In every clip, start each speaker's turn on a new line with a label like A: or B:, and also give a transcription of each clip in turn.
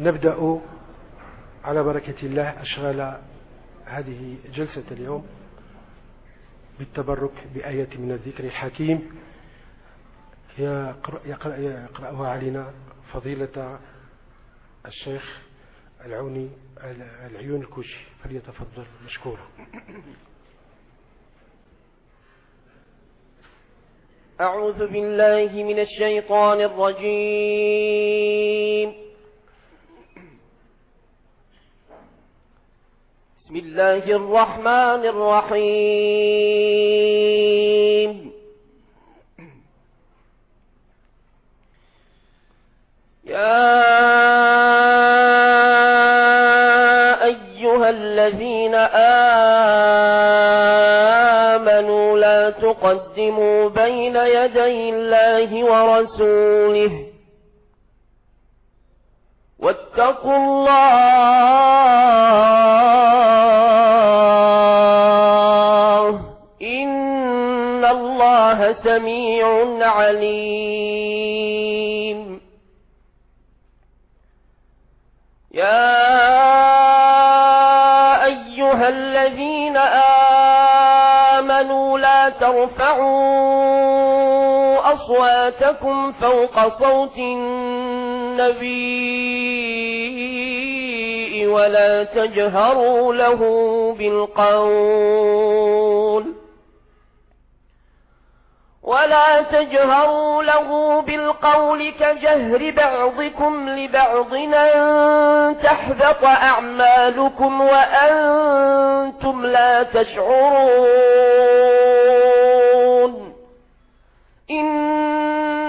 A: نبدأ على بركة الله أشغال هذه جلسة اليوم بالتبرك بآية من الذكر الحكيم يقرأها علينا فضيلة الشيخ العوني العيون الكوشي فليتفضل مشكورا
B: أعوذ بالله من الشيطان الرجيم بسم الله الرحمن الرحيم يا أيها الذين آمنوا لا تقدموا بين يدي الله ورسوله واتقوا الله سميع عليم يا أيها الذين آمنوا لا ترفعوا أصواتكم فوق صوت النبي ولا تجهروا له بالقول ولا تجهروا له بالقول كجهر بعضكم لبعض أن تحبط أعمالكم وأنتم لا تشعرون إن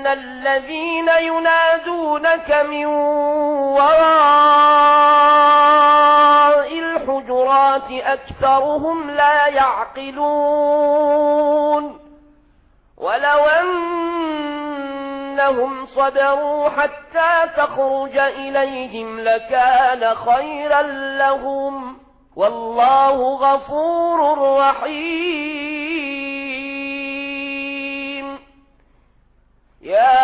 B: إن الذين ينادونك من وراء الحجرات أكثرهم لا يعقلون ولو أنهم صبروا حتى تخرج إليهم لكان خيرا لهم والله غفور رحيم يا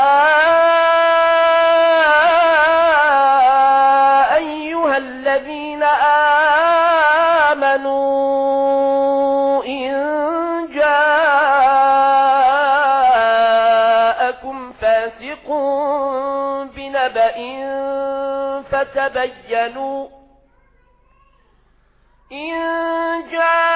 B: أيها الذين آمنوا إن جاءكم فاسق بنبأ فتبينوا إن جاءوا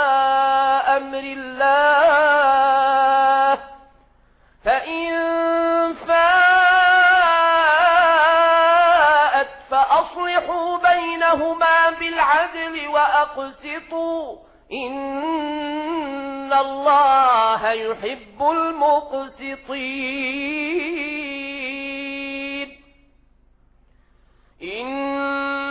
B: أمر الله فإن فاءت فأصلحوا بينهما بالعدل وأقسطوا إن الله يحب المقسطين إن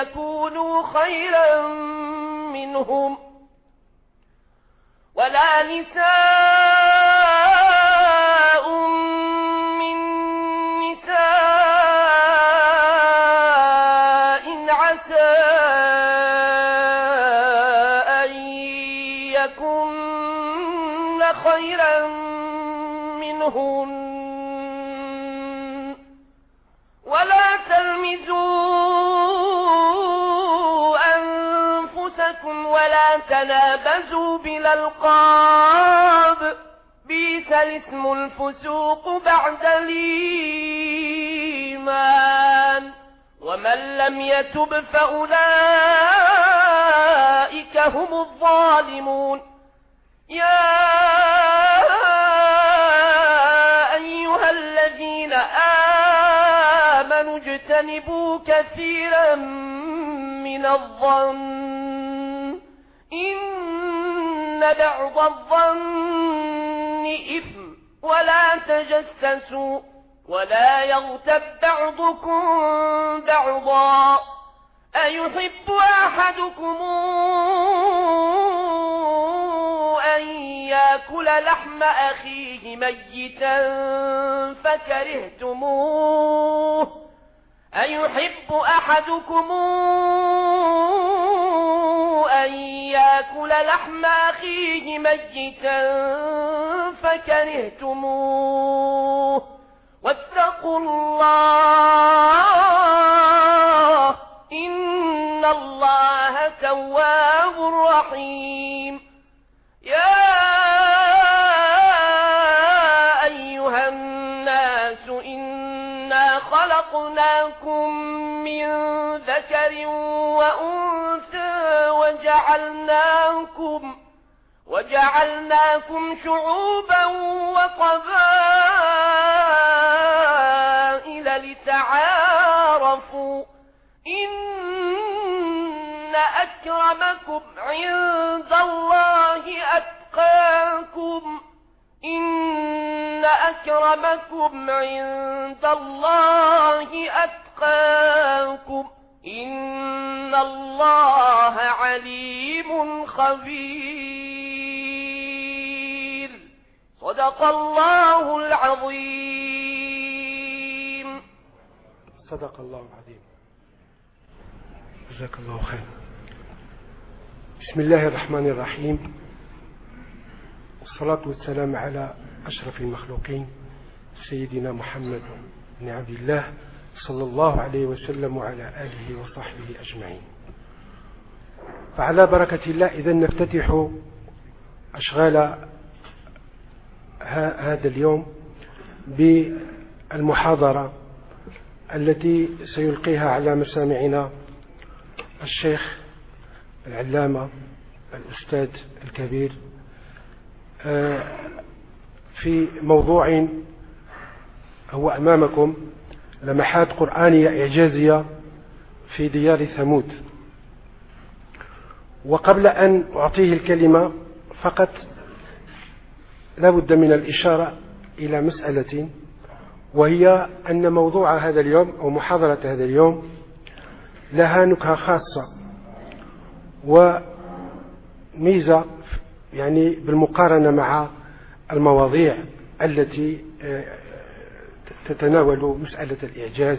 B: يكونوا خيرا منهم ولا نساء تنابزوا بلا القاب بيس الاسم الفسوق بعد الإيمان ومن لم يتب فأولئك هم الظالمون يا أيها الذين آمنوا اجتنبوا كثيرا من الظن إن بعض الظن إثم ولا تجسسوا ولا يغتب بعضكم بعضا أيحب أحدكم أن يأكل لحم أخيه ميتا فكرهتموه أيحب أحدكم أن يأكل لحم أخيه ميتا فكرهتموه واتقوا الله إن الله تواب رحيم يا خلقناكم من ذكر وأنثى وجعلناكم وجعلناكم شعوبا وقبائل لتعارفوا إن أكرمكم عند أكرمكم عند الله أتقاكم إن الله عليم خبير صدق الله العظيم
A: صدق الله العظيم جزاك الله خير بسم الله الرحمن الرحيم والصلاة والسلام على أشرف المخلوقين سيدنا محمد بن عبد الله صلى الله عليه وسلم وعلى آله وصحبه أجمعين فعلى بركة الله إذا نفتتح أشغال هذا اليوم بالمحاضرة التي سيلقيها على مسامعنا الشيخ العلامة الأستاذ الكبير آه، في موضوع هو أمامكم لمحات قرآنية إعجازية في ديار ثمود وقبل أن أعطيه الكلمة فقط لابد من الإشارة إلى مسألة وهي أن موضوع هذا اليوم أو محاضرة هذا اليوم لها نكهة خاصة وميزة يعني بالمقارنة مع المواضيع التي آه، تتناول مسألة الإعجاز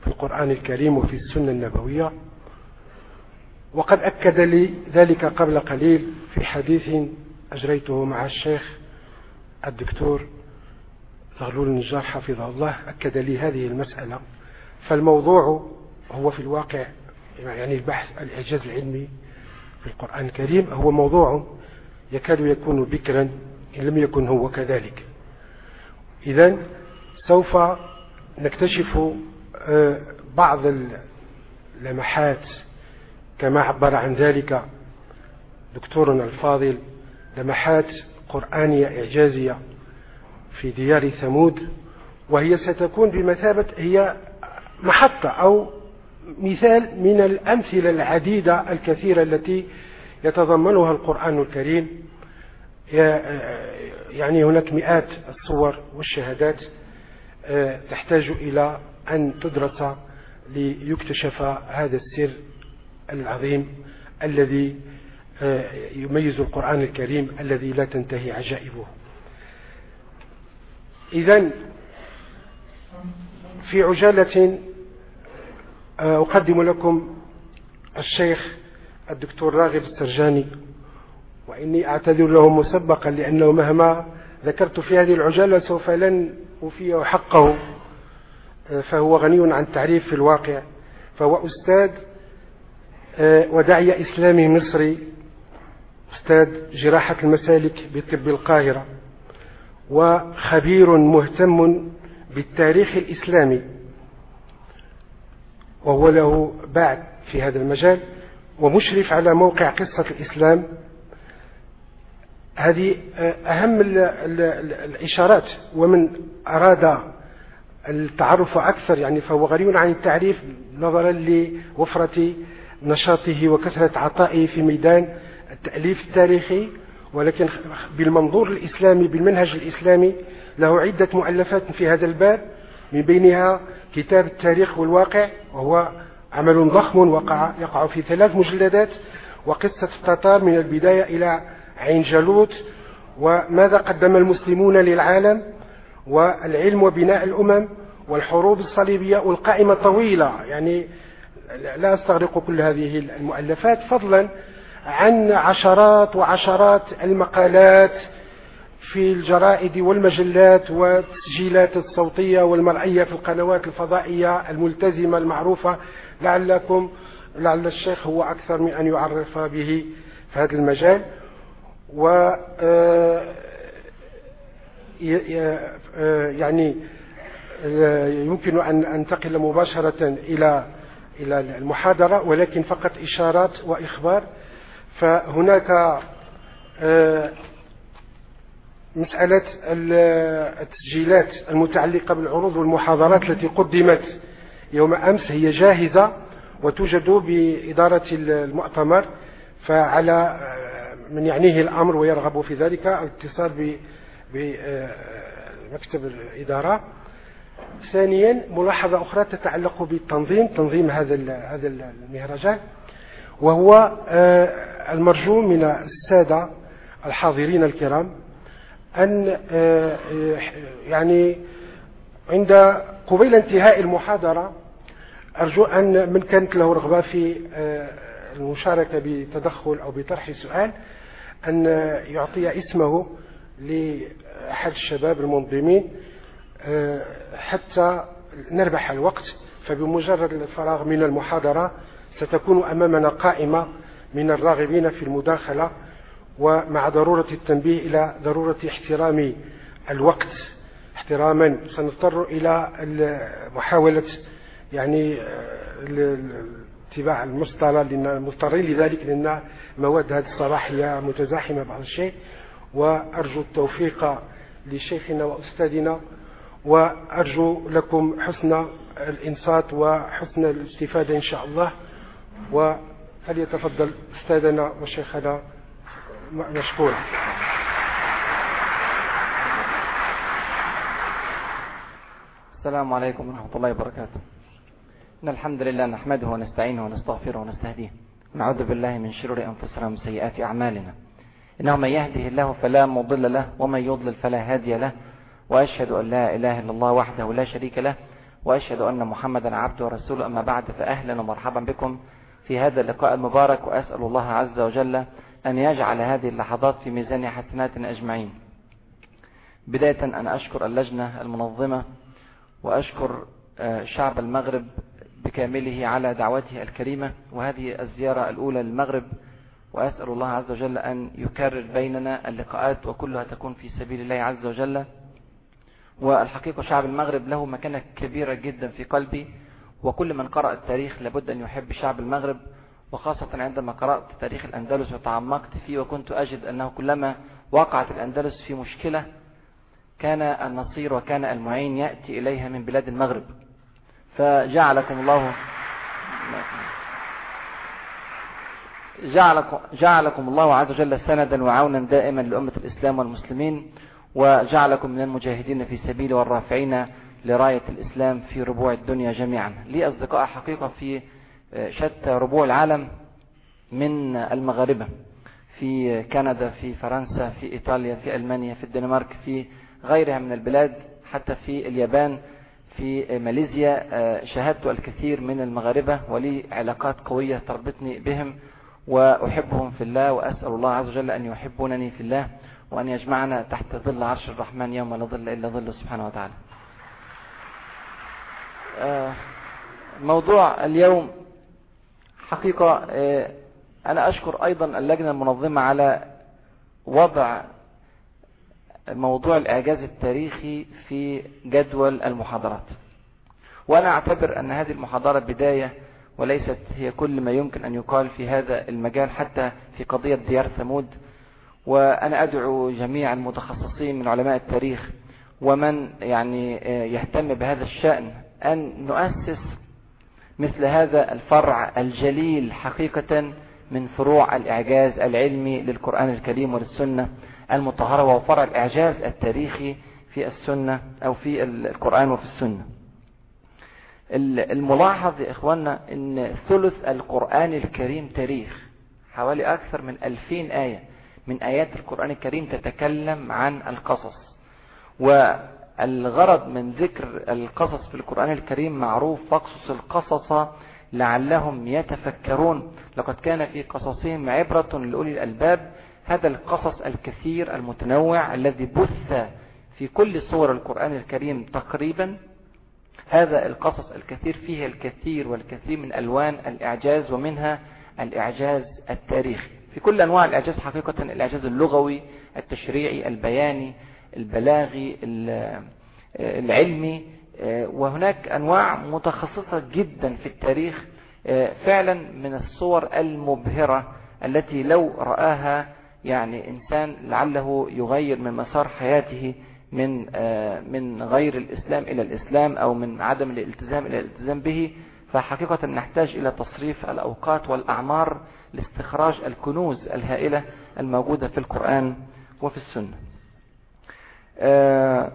A: في القرآن الكريم وفي السنة النبوية وقد أكد لي ذلك قبل قليل في حديث أجريته مع الشيخ الدكتور زغلول النجار حفظه الله أكد لي هذه المسألة فالموضوع هو في الواقع يعني البحث الإعجاز العلمي في القرآن الكريم هو موضوع يكاد يكون بكرا إن لم يكن هو كذلك إذا سوف نكتشف آه، بعض اللمحات كما عبر عن ذلك دكتورنا الفاضل لمحات قرآنية إعجازية في ديار ثمود وهي ستكون بمثابة هي محطة أو مثال من الأمثلة العديدة الكثيرة التي يتضمنها القرآن الكريم آه، يعني هناك مئات الصور والشهادات آه، تحتاج إلى أن تدرس ليكتشف هذا السر العظيم الذي آه، يميز القرآن الكريم الذي لا تنتهي عجائبه إذا في عجالة أقدم لكم الشيخ الدكتور راغب السرجاني وإني أعتذر له مسبقا لأنه مهما ذكرت في هذه العجلة سوف لن أوفيه حقه فهو غني عن تعريف في الواقع فهو أستاذ وداعي إسلامي مصري أستاذ جراحة المسالك بطب القاهرة وخبير مهتم بالتاريخ الإسلامي وهو له بعد في هذا المجال ومشرف على موقع قصة الإسلام هذه أهم الإشارات ومن أراد التعرف أكثر يعني فهو غني عن التعريف نظرا لوفرة نشاطه وكثرة عطائه في ميدان التأليف التاريخي ولكن بالمنظور الإسلامي بالمنهج الإسلامي له عدة مؤلفات في هذا الباب من بينها كتاب التاريخ والواقع وهو عمل ضخم وقع يقع في ثلاث مجلدات وقصة التتار من البداية إلى عين جالوت وماذا قدم المسلمون للعالم والعلم وبناء الأمم والحروب الصليبية والقائمة طويلة يعني لا أستغرق كل هذه المؤلفات فضلا عن عشرات وعشرات المقالات في الجرائد والمجلات والتسجيلات الصوتية والمرئية في القنوات الفضائية الملتزمة المعروفة لعلكم لعل الشيخ هو أكثر من أن يعرف به في هذا المجال و آه، آه، يعني آه، يمكن أن أنتقل مباشرة إلى إلى المحاضرة ولكن فقط إشارات وإخبار فهناك مسألة التسجيلات المتعلقة بالعروض والمحاضرات التي قدمت يوم أمس هي جاهزة وتوجد بإدارة المؤتمر فعلى من يعنيه الأمر ويرغب في ذلك الاتصال بمكتب آه، الإدارة ثانيا ملاحظة أخرى تتعلق بالتنظيم تنظيم هذا هذا المهرجان وهو آه، المرجو من السادة الحاضرين الكرام أن آه، يعني عند قبيل انتهاء المحاضرة أرجو أن من كانت له رغبة في المشاركة بتدخل أو بطرح سؤال أن يعطي اسمه لأحد الشباب المنظمين آه، حتى نربح الوقت فبمجرد الفراغ من المحاضرة ستكون أمامنا قائمة من الراغبين في المداخلة ومع ضرورة التنبيه إلى ضرورة احترام الوقت احتراما سنضطر إلى محاولة يعني آه، اتباع المصطلح لأن مضطرين لذلك لأن مواد هذه الصلاحيه متزاحمة بعض الشيء وأرجو التوفيق لشيخنا وأستاذنا وأرجو لكم حسن الإنصات وحسن الاستفادة إن شاء الله وفليتفضل أستاذنا وشيخنا مشكورا
C: السلام عليكم ورحمة الله وبركاته إن الحمد لله نحمده ونستعينه ونستغفره ونستهديه ونعوذ بالله من شرور أنفسنا ومن سيئات أعمالنا إنه من يهده الله فلا مضل له ومن يضلل فلا هادي له وأشهد أن لا إله إلا الله وحده لا شريك له وأشهد أن محمدا عبده ورسوله أما بعد فأهلا ومرحبا بكم في هذا اللقاء المبارك وأسأل الله عز وجل أن يجعل هذه اللحظات في ميزان حسناتنا أجمعين بداية أن أشكر اللجنة المنظمة وأشكر آه، شعب المغرب بكامله على دعوته الكريمة وهذه الزيارة الأولى للمغرب وأسأل الله عز وجل أن يكرر بيننا اللقاءات وكلها تكون في سبيل الله عز وجل والحقيقة شعب المغرب له مكانة كبيرة جدا في قلبي وكل من قرأ التاريخ لابد أن يحب شعب المغرب وخاصة عندما قرأت تاريخ الأندلس وتعمقت فيه وكنت أجد أنه كلما وقعت الأندلس في مشكلة كان النصير وكان المعين يأتي إليها من بلاد المغرب فجعلكم الله جعلكم, جعلكم الله عز وجل سندا وعونا دائما لأمة الإسلام والمسلمين وجعلكم من المجاهدين في سبيل والرافعين لراية الإسلام في ربوع الدنيا جميعا لي أصدقاء حقيقة في آه، شتى ربوع العالم من المغاربة في كندا في فرنسا في إيطاليا في ألمانيا في الدنمارك في غيرها من البلاد حتى في اليابان في ماليزيا آه، شاهدت الكثير من المغاربة ولي علاقات قوية تربطني بهم وأحبهم في الله وأسأل الله عز وجل أن يحبونني في الله وأن يجمعنا تحت ظل عرش الرحمن يوم لا ظل إلا ظله سبحانه وتعالى آه، موضوع اليوم حقيقة آه، أنا أشكر أيضا اللجنة المنظمة على وضع موضوع الإعجاز التاريخي في جدول المحاضرات وأنا أعتبر أن هذه المحاضرة بداية وليست هي كل ما يمكن أن يقال في هذا المجال حتى في قضية ديار ثمود وأنا أدعو جميع المتخصصين من علماء التاريخ ومن يعني آه، يهتم بهذا الشأن أن نؤسس مثل هذا الفرع الجليل حقيقة من فروع الإعجاز العلمي للقرآن الكريم وللسنة المطهرة وفرع الإعجاز التاريخي في السنة أو في القرآن وفي السنة الملاحظ يا إخواننا أن ثلث القرآن الكريم تاريخ حوالي أكثر من ألفين آية من آيات القرآن الكريم تتكلم عن القصص والغرض من ذكر القصص في القرآن الكريم معروف فاقصص القصص لعلهم يتفكرون لقد كان في قصصهم عبرة لأولي الألباب هذا القصص الكثير المتنوع الذي بث في كل صور القرآن الكريم تقريبا هذا القصص الكثير فيه الكثير والكثير من ألوان الإعجاز ومنها الإعجاز التاريخي في كل أنواع الإعجاز حقيقة الإعجاز اللغوي التشريعي البياني البلاغي العلمي وهناك أنواع متخصصة جدا في التاريخ فعلا من الصور المبهرة التي لو رآها يعني إنسان لعله يغير من مسار حياته من آه، من غير الإسلام إلى الإسلام أو من عدم الالتزام إلى الالتزام به فحقيقة نحتاج إلى تصريف الأوقات والأعمار لاستخراج الكنوز الهائلة الموجودة في القرآن وفي السنة آه،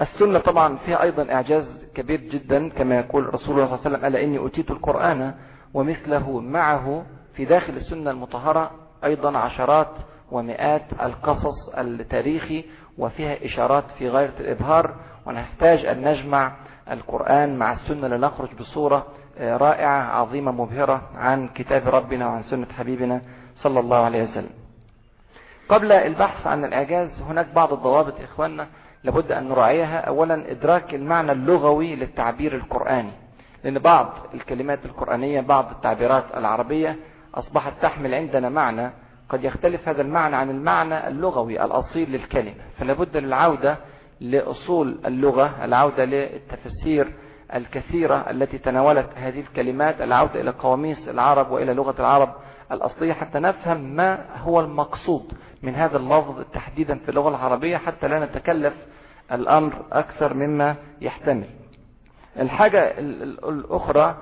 C: السنة طبعا فيها أيضا إعجاز كبير جدا كما يقول رسول الله صلى الله عليه وسلم ألا إني أتيت القرآن ومثله معه في داخل السنة المطهرة أيضا عشرات ومئات القصص التاريخي وفيها إشارات في غاية الإبهار ونحتاج أن نجمع القرآن مع السنة لنخرج بصورة آه، رائعة عظيمة مبهرة عن كتاب ربنا وعن سنة حبيبنا صلى الله عليه وسلم قبل البحث عن الإعجاز هناك بعض الضوابط إخواننا لابد أن نراعيها أولا إدراك المعنى اللغوي للتعبير القرآني لأن بعض الكلمات القرآنية بعض التعبيرات العربية أصبحت تحمل عندنا معنى قد يختلف هذا المعنى عن المعنى اللغوي الأصيل للكلمة فلا بد للعودة لأصول اللغة العودة للتفسير الكثيرة التي تناولت هذه الكلمات العودة إلى قواميس العرب وإلى لغة العرب الأصلية حتى نفهم ما هو المقصود من هذا اللفظ تحديدا في اللغة العربية حتى لا نتكلف الأمر أكثر مما يحتمل الحاجة الأخرى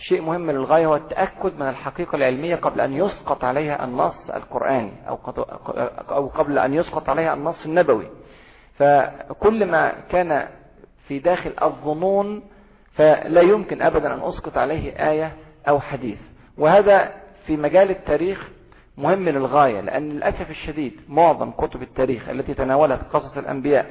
C: شيء مهم للغاية هو التأكد من الحقيقة العلمية قبل أن يسقط عليها النص القرآني أو قبل أن يسقط عليها النص النبوي فكل ما كان في داخل الظنون فلا يمكن أبدا أن أسقط عليه آية أو حديث وهذا في مجال التاريخ مهم للغاية لأن للأسف الشديد معظم كتب التاريخ التي تناولت قصص الأنبياء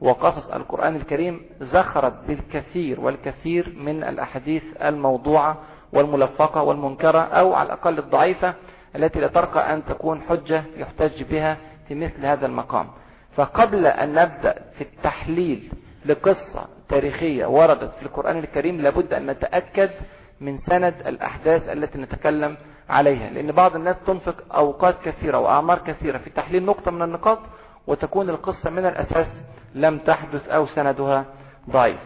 C: وقصص القرآن الكريم زخرت بالكثير والكثير من الأحاديث الموضوعة والملفقة والمنكرة أو على الأقل الضعيفة التي لا ترقى أن تكون حجة يحتج بها في مثل هذا المقام فقبل أن نبدأ في التحليل لقصة تاريخية وردت في القرآن الكريم لابد أن نتأكد من سند الأحداث التي نتكلم عليها لأن بعض الناس تنفق أوقات كثيرة وأعمار كثيرة في تحليل نقطة من النقاط وتكون القصة من الأساس لم تحدث أو سندها ضعيف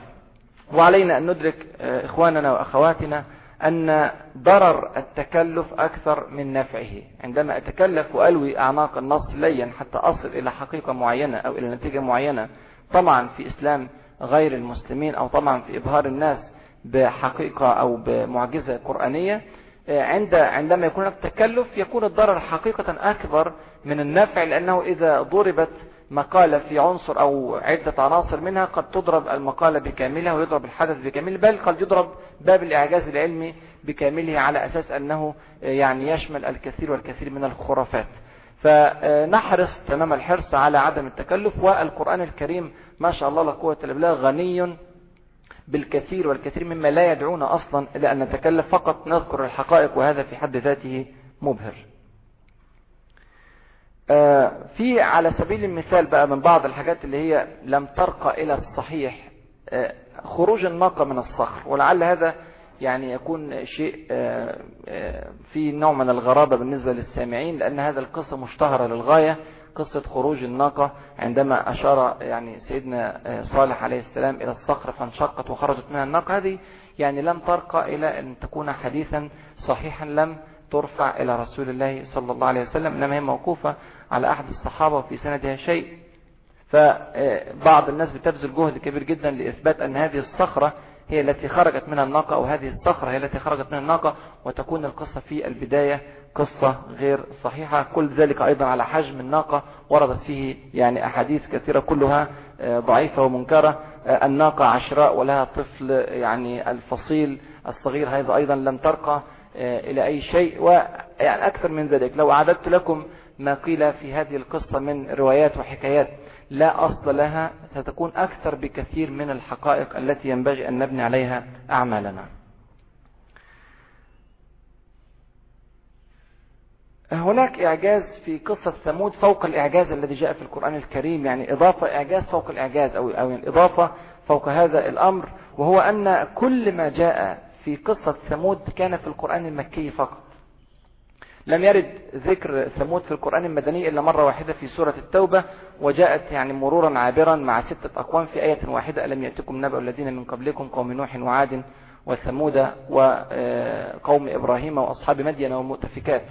C: وعلينا أن ندرك آه، إخواننا وأخواتنا أن ضرر التكلف أكثر من نفعه عندما أتكلف وألوي أعماق النص ليا حتى أصل إلى حقيقة معينة أو إلى نتيجة معينة طبعا في إسلام غير المسلمين أو طبعا في إبهار الناس بحقيقة أو بمعجزة قرآنية آه، عند عندما يكون هناك تكلف يكون الضرر حقيقة أكبر من النفع لأنه إذا ضربت مقالة في عنصر أو عدة عناصر منها قد تضرب المقالة بكاملها ويضرب الحدث بكامله بل قد يضرب باب الإعجاز العلمي بكامله على أساس أنه آه، يعني يشمل الكثير والكثير من الخرافات فنحرص تمام الحرص على عدم التكلف والقرآن الكريم ما شاء الله لا قوة إلا بالله غني بالكثير والكثير مما لا يدعونا أصلا إلى أن نتكلف فقط نذكر الحقائق وهذا في حد ذاته مبهر آه، في على سبيل المثال بقى من بعض الحاجات اللي هي لم ترقى إلى الصحيح آه، خروج الناقة من الصخر ولعل هذا يعني يكون شيء آه، في نوع من الغرابة بالنسبة للسامعين لأن هذا القصة مشتهرة للغاية قصة خروج الناقة عندما أشار يعني سيدنا صالح عليه السلام إلى الصخر فانشقت وخرجت منها الناقة هذه يعني لم ترقى إلى أن تكون حديثا صحيحا لم ترفع إلى رسول الله صلى الله عليه وسلم إنما هي موقوفة على أحد الصحابة وفي سندها شيء فبعض الناس بتبذل جهد كبير جدا لإثبات أن هذه الصخرة هي التي خرجت منها الناقة أو هذه الصخرة هي التي خرجت من الناقة وتكون القصة في البداية قصة غير صحيحة كل ذلك أيضا على حجم الناقة وردت فيه يعني أحاديث كثيرة كلها آه، ضعيفة ومنكرة آه، الناقة عشراء ولها طفل يعني الفصيل الصغير هذا أيضا لم ترقى آه، إلى أي شيء ويعني أكثر من ذلك لو أعددت لكم ما قيل في هذه القصة من روايات وحكايات لا أصل لها ستكون أكثر بكثير من الحقائق التي ينبغي أن نبني عليها أعمالنا هناك إعجاز في قصة ثمود فوق الإعجاز الذي جاء في القرآن الكريم يعني إضافة إعجاز فوق الإعجاز أو أو يعني إضافة فوق هذا الأمر وهو أن كل ما جاء في قصة ثمود كان في القرآن المكي فقط لم يرد ذكر ثمود في القرآن المدني إلا مرة واحدة في سورة التوبة وجاءت يعني مرورا عابرا مع ستة أقوام في آية واحدة ألم يأتكم نبأ الذين من قبلكم قوم نوح وعاد وثمود وقوم آه، إبراهيم وأصحاب مدين ومؤتفكات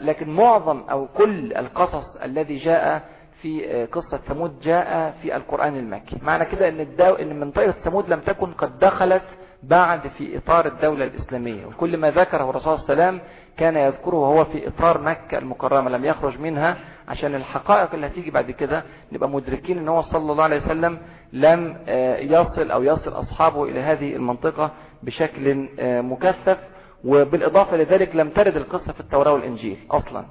C: لكن معظم أو كل القصص الذي جاء في آه، قصة ثمود جاء في القرآن المكي معنى كده أن, الدو... إن منطقة ثمود لم تكن قد دخلت بعد في إطار الدولة الإسلامية وكل ما ذكره الرسول صلى الله عليه وسلم كان يذكره وهو في إطار مكة المكرمة لم يخرج منها عشان الحقائق اللي هتيجي بعد كده نبقى مدركين ان هو صلى الله عليه وسلم لم آه، يصل أو يصل أصحابه إلى هذه المنطقة بشكل آه، مكثف وبالإضافة لذلك لم ترد القصة في التوراة والإنجيل أصلا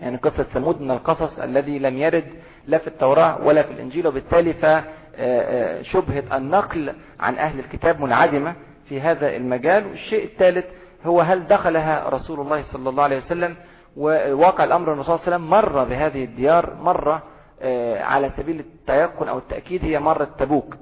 C: يعني قصة ثمود من القصص الذي لم يرد لا في التوراة ولا في الإنجيل وبالتالي فشبهة آه، النقل عن أهل الكتاب منعدمة في هذا المجال والشيء الثالث هو هل دخلها رسول الله صلى الله عليه وسلم وواقع الأمر الرسول صلى الله عليه وسلم مر بهذه الديار مرة آه، على سبيل التيقن أو التأكيد هي مرة تبوك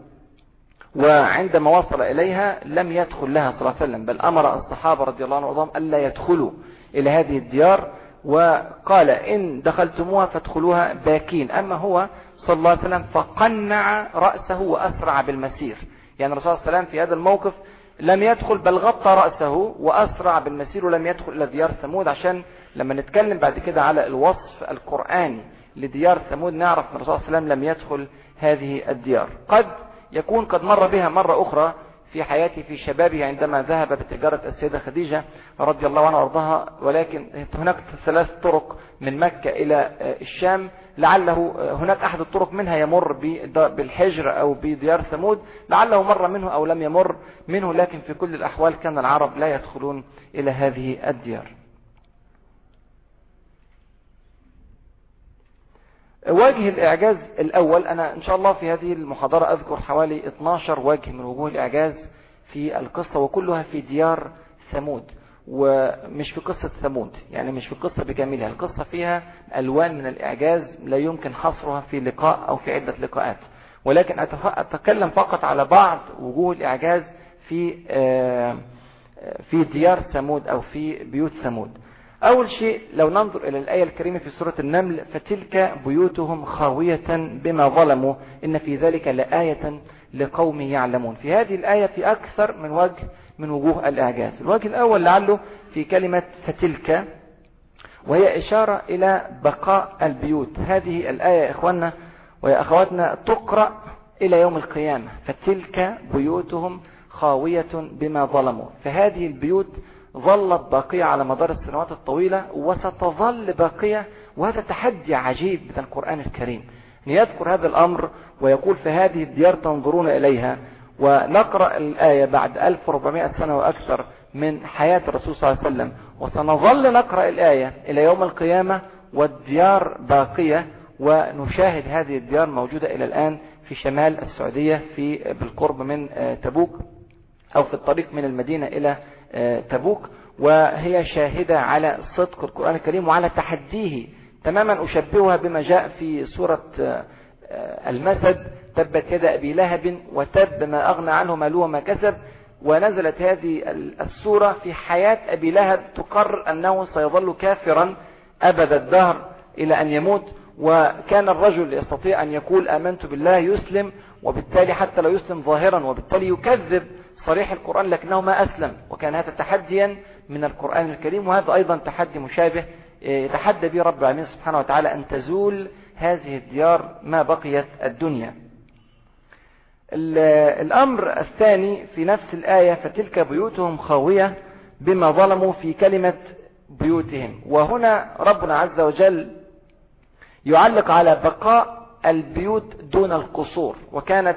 C: وعندما وصل إليها لم يدخل لها صلى الله عليه وسلم بل أمر الصحابة رضي الله عنهم ألا يدخلوا إلى هذه الديار وقال إن دخلتموها فادخلوها باكين أما هو صلى الله عليه وسلم فقنع رأسه وأسرع بالمسير يعني الرسول صلى الله عليه وسلم في هذا الموقف لم يدخل بل غطى رأسه وأسرع بالمسير ولم يدخل إلى ديار ثمود عشان لما نتكلم بعد كده على الوصف القرآني لديار ثمود نعرف أن الرسول صلى الله عليه وسلم لم يدخل هذه الديار قد يكون قد مر بها مرة أخرى في حياته في شبابه عندما ذهب بتجارة السيدة خديجة رضي الله عنها وارضاها ولكن هناك ثلاث طرق من مكة إلى الشام لعله هناك أحد الطرق منها يمر بالحجر أو بديار ثمود لعله مر منه أو لم يمر منه لكن في كل الأحوال كان العرب لا يدخلون إلى هذه الديار وجه الإعجاز الأول أنا إن شاء الله في هذه المحاضرة أذكر حوالي 12 وجه من وجوه الإعجاز في القصة وكلها في ديار ثمود ومش في قصة ثمود يعني مش في قصة بكاملها القصة فيها ألوان من الإعجاز لا يمكن حصرها في لقاء أو في عدة لقاءات ولكن أتكلم فقط على بعض وجوه الإعجاز في آه، في ديار ثمود أو في بيوت ثمود أول شيء لو ننظر إلى الآية الكريمة في سورة النمل فتلك بيوتهم خاوية بما ظلموا إن في ذلك لآية لقوم يعلمون في هذه الآية في أكثر من وجه من وجوه الإعجاز الوجه الأول لعله في كلمة فتلك وهي إشارة إلى بقاء البيوت هذه الآية يا إخواننا ويا أخواتنا تقرأ إلى يوم القيامة فتلك بيوتهم خاوية بما ظلموا فهذه البيوت ظلت باقية على مدار السنوات الطويلة وستظل باقية وهذا تحدي عجيب من القرآن الكريم يذكر هذا الأمر ويقول فهذه الديار تنظرون إليها ونقرأ الآية بعد 1400 سنة وأكثر من حياة الرسول صلى الله عليه وسلم وسنظل نقرأ الآية إلى يوم القيامة والديار باقية ونشاهد هذه الديار موجودة إلى الآن في شمال السعودية في بالقرب من آه، تبوك أو في الطريق من المدينة إلى آه، تبوك وهي شاهدة على صدق القرآن الكريم وعلى تحديه تماما أشبهها بما جاء في سورة آه، المسد تبت يد أبي لهب وتب ما أغنى عنه ماله وما كسب ونزلت هذه السورة في حياة أبي لهب تقر أنه سيظل كافرا أبد الدهر إلى أن يموت وكان الرجل يستطيع أن يقول آمنت بالله يسلم وبالتالي حتى لو يسلم ظاهرا وبالتالي يكذب صريح القرآن لكنه ما أسلم وكان هذا تحديا من القرآن الكريم وهذا أيضا تحدي مشابه إيه، يتحدى به رب العالمين سبحانه وتعالى أن تزول هذه الديار ما بقيت الدنيا الأمر الثاني في نفس الآية فتلك بيوتهم خاوية بما ظلموا في كلمة بيوتهم وهنا ربنا عز وجل يعلق على بقاء البيوت دون القصور وكانت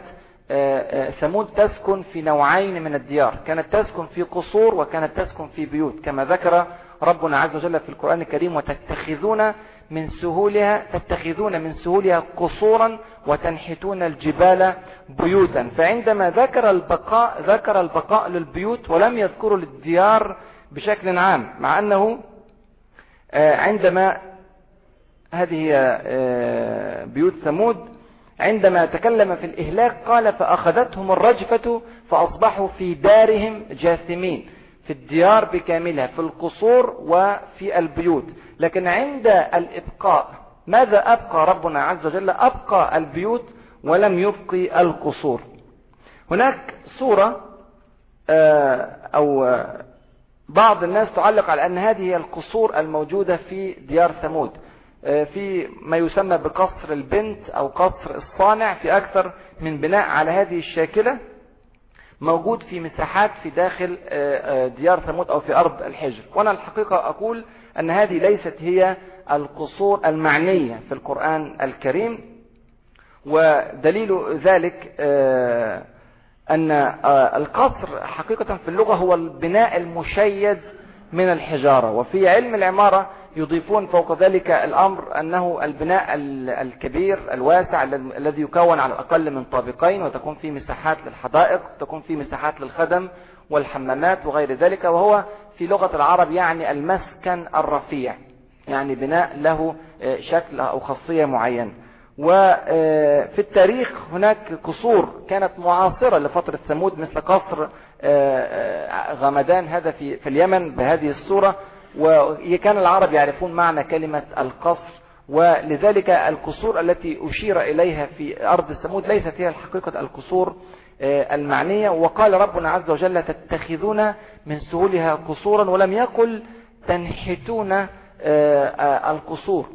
C: آه، آه، ثمود تسكن في نوعين من الديار كانت تسكن في قصور وكانت تسكن في بيوت كما ذكر ربنا عز وجل في القرآن الكريم وتتخذون من سهولها تتخذون من سهولها قصورا وتنحتون الجبال بيوتا فعندما ذكر البقاء ذكر البقاء للبيوت ولم يذكر للديار بشكل عام مع أنه آه، عندما هذه آه، بيوت ثمود عندما تكلم في الإهلاك قال فأخذتهم الرجفة فأصبحوا في دارهم جاثمين في الديار بكاملها في القصور وفي البيوت لكن عند الإبقاء ماذا أبقى ربنا عز وجل أبقى البيوت ولم يبقي القصور هناك صورة آه، أو آه، بعض الناس تعلق على أن هذه هي القصور الموجودة في ديار ثمود آه، في ما يسمى بقصر البنت أو قصر الصانع في أكثر من بناء على هذه الشاكلة موجود في مساحات في داخل آه، آه، ديار ثمود أو في أرض الحجر وأنا الحقيقة أقول أن هذه ليست هي القصور المعنية في القرآن الكريم ودليل ذلك آه، أن القصر حقيقة في اللغة هو البناء المشيد من الحجارة وفي علم العمارة يضيفون فوق ذلك الأمر أنه البناء الكبير الواسع الذي يكون على الأقل من طابقين وتكون فيه مساحات للحدائق تكون فيه مساحات للخدم والحمامات وغير ذلك وهو في لغة العرب يعني المسكن الرفيع يعني بناء له آه، شكل أو خاصية معينة آه، وفي التاريخ هناك قصور كانت معاصرة لفترة ثمود مثل قصر آه، غمدان هذا في اليمن بهذه الصورة وكان العرب يعرفون معنى كلمة القصر ولذلك القصور التي أشير إليها في أرض السمود ليست هي الحقيقة القصور آه، المعنية وقال ربنا عز وجل تتخذون من سهولها قصورا ولم يقل تنحتون آه، آه، القصور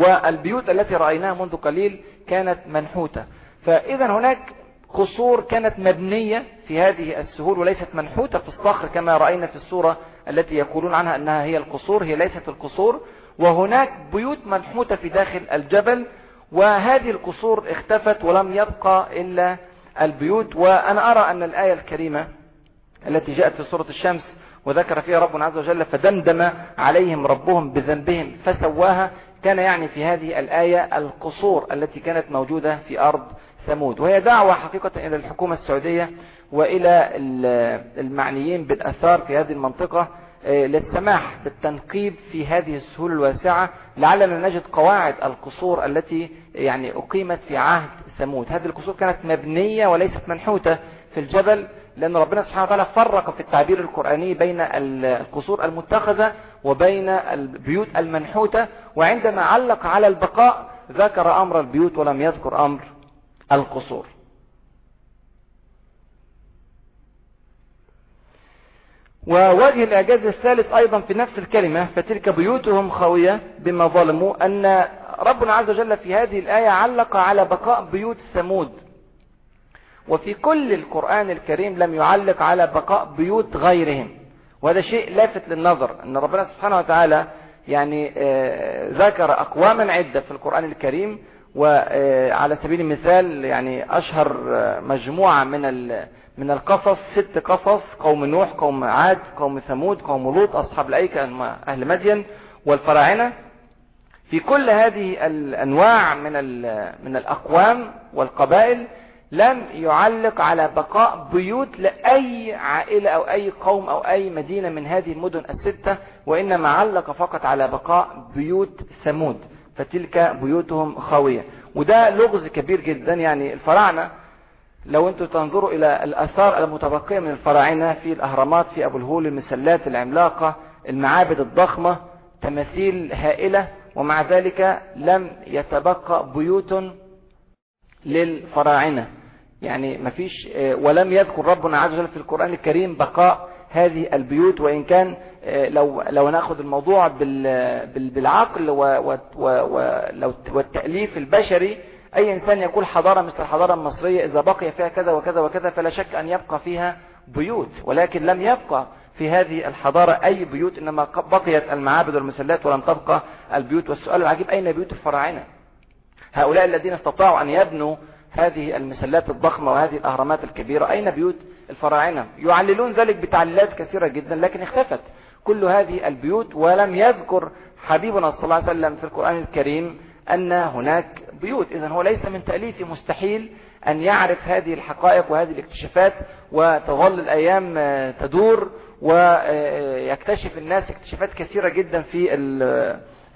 C: والبيوت التي رأيناها منذ قليل كانت منحوتة فإذا هناك قصور كانت مبنية في هذه السهول وليست منحوتة في الصخر كما رأينا في الصورة التي يقولون عنها أنها هي القصور هي ليست القصور وهناك بيوت منحوتة في داخل الجبل وهذه القصور اختفت ولم يبقى إلا البيوت وأنا أرى أن الآية الكريمة التي جاءت في سورة الشمس وذكر فيها ربنا عز وجل فدمدم عليهم ربهم بذنبهم فسواها كان يعني في هذه الآية القصور التي كانت موجودة في أرض ثمود وهي دعوة حقيقة إلى الحكومة السعودية وإلى المعنيين بالأثار في هذه المنطقة آه، للسماح بالتنقيب في هذه السهول الواسعة لعلنا نجد قواعد القصور التي يعني أقيمت في عهد ثمود هذه القصور كانت مبنية وليست منحوتة في الجبل لأن ربنا سبحانه وتعالى فرق في التعبير القرآني بين القصور المتخذة وبين البيوت المنحوتة وعندما علق على البقاء ذكر أمر البيوت ولم يذكر أمر القصور ووجه الإعجاز الثالث أيضا في نفس الكلمة فتلك بيوتهم خاوية بما ظلموا أن ربنا عز وجل في هذه الآية علق على بقاء بيوت ثمود وفي كل القرآن الكريم لم يعلق على بقاء بيوت غيرهم وهذا شيء لافت للنظر أن ربنا سبحانه وتعالى يعني آه، ذكر أقواما عدة في القرآن الكريم وعلى سبيل المثال يعني أشهر مجموعة من من القصص ست قصص قوم نوح قوم عاد قوم ثمود قوم لوط أصحاب الأيكة أهل مدين والفراعنة في كل هذه الأنواع من من الأقوام والقبائل لم يعلق على بقاء بيوت لأي عائلة أو أي قوم أو أي مدينة من هذه المدن الستة وإنما علق فقط على بقاء بيوت ثمود فتلك بيوتهم خاوية وده لغز كبير جدا يعني الفراعنة لو انتم تنظروا الى الاثار المتبقية من الفراعنة في الاهرامات في ابو الهول المسلات العملاقة المعابد الضخمة تماثيل هائلة ومع ذلك لم يتبقى بيوت للفراعنة يعني مفيش اه، ولم يذكر ربنا عز وجل في القرآن الكريم بقاء هذه البيوت وإن كان آه، لو لو ناخذ الموضوع بالعقل والتأليف البشري أي إنسان يقول حضارة مثل الحضارة المصرية إذا بقي فيها كذا وكذا وكذا فلا شك أن يبقى فيها بيوت ولكن لم يبقى في هذه الحضارة أي بيوت إنما بقيت المعابد والمسلات ولم تبقى البيوت والسؤال العجيب أين بيوت الفراعنة هؤلاء الذين استطاعوا أن يبنوا هذه المسلات الضخمة وهذه الأهرامات الكبيرة أين بيوت الفراعنة يعللون ذلك بتعليلات كثيرة جدا لكن اختفت كل هذه البيوت ولم يذكر حبيبنا صلى الله عليه وسلم في القرآن الكريم أن هناك بيوت إذا هو ليس من تأليف مستحيل أن يعرف هذه الحقائق وهذه الاكتشافات وتظل الأيام آه، تدور ويكتشف آه، آه، الناس اكتشافات كثيرة جدا في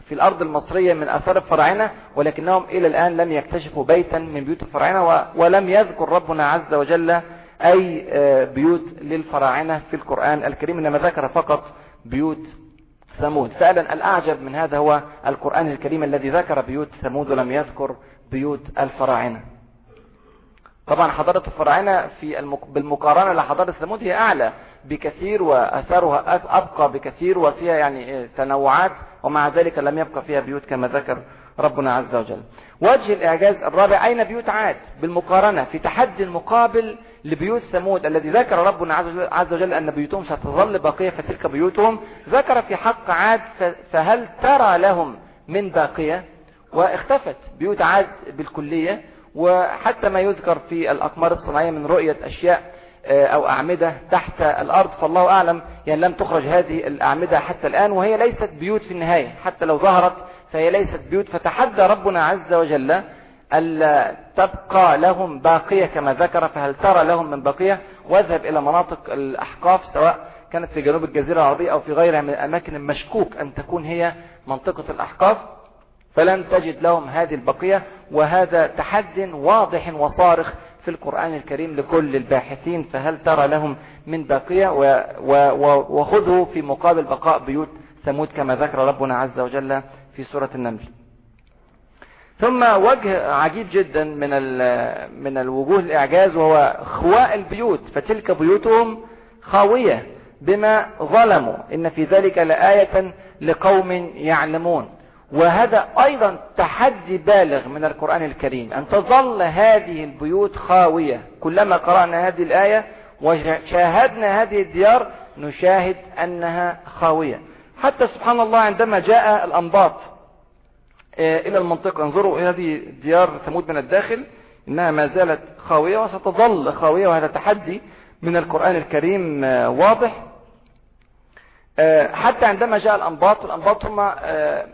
C: في الأرض المصرية من أثار الفراعنة ولكنهم إلى الآن لم يكتشفوا بيتا من بيوت الفراعنة ولم يذكر ربنا عز وجل أي بيوت للفراعنة في القرآن الكريم إنما ذكر فقط بيوت ثمود فعلا الأعجب من هذا هو القرآن الكريم الذي ذكر بيوت ثمود ولم يذكر بيوت الفراعنة طبعا حضارة الفراعنة في المك... بالمقارنة لحضارة ثمود هي أعلى بكثير وأثرها أبقى بكثير وفيها يعني تنوعات ومع ذلك لم يبقى فيها بيوت كما ذكر ربنا عز وجل وجه الإعجاز الرابع أين بيوت عاد بالمقارنة في تحدي المقابل لبيوت ثمود الذي ذكر ربنا عز وجل أن بيوتهم ستظل باقية فتلك بيوتهم ذكر في حق عاد فهل ترى لهم من باقية واختفت بيوت عاد بالكلية وحتى ما يذكر في الأقمار الصناعية من رؤية أشياء آه، أو أعمدة تحت الأرض فالله أعلم يعني لم تخرج هذه الأعمدة حتى الآن وهي ليست بيوت في النهاية حتى لو ظهرت فهي ليست بيوت فتحدى ربنا عز وجل ألا تبقى لهم باقية كما ذكر فهل ترى لهم من باقية واذهب إلى مناطق الأحقاف سواء كانت في جنوب الجزيرة العربية أو في غيرها من الأماكن المشكوك أن تكون هي منطقة الأحقاف فلن تجد لهم هذه البقية وهذا تحد واضح وصارخ في القرآن الكريم لكل الباحثين فهل ترى لهم من باقية وخذوا في مقابل بقاء بيوت ثمود كما ذكر ربنا عز وجل في سورة النمل ثم وجه عجيب جدا من من الوجوه الاعجاز وهو خواء البيوت فتلك بيوتهم خاويه بما ظلموا ان في ذلك لآية لقوم يعلمون وهذا ايضا تحدي بالغ من القرآن الكريم ان تظل هذه البيوت خاوية كلما قرأنا هذه الآية وشاهدنا هذه الديار نشاهد انها خاوية حتى سبحان الله عندما جاء الانباط آه، إلى المنطقة انظروا إلى هذه ديار ثمود من الداخل إنها ما زالت خاوية وستظل خاوية وهذا تحدي من القرآن الكريم آه، واضح آه، حتى عندما جاء الأنباط الأنباط هم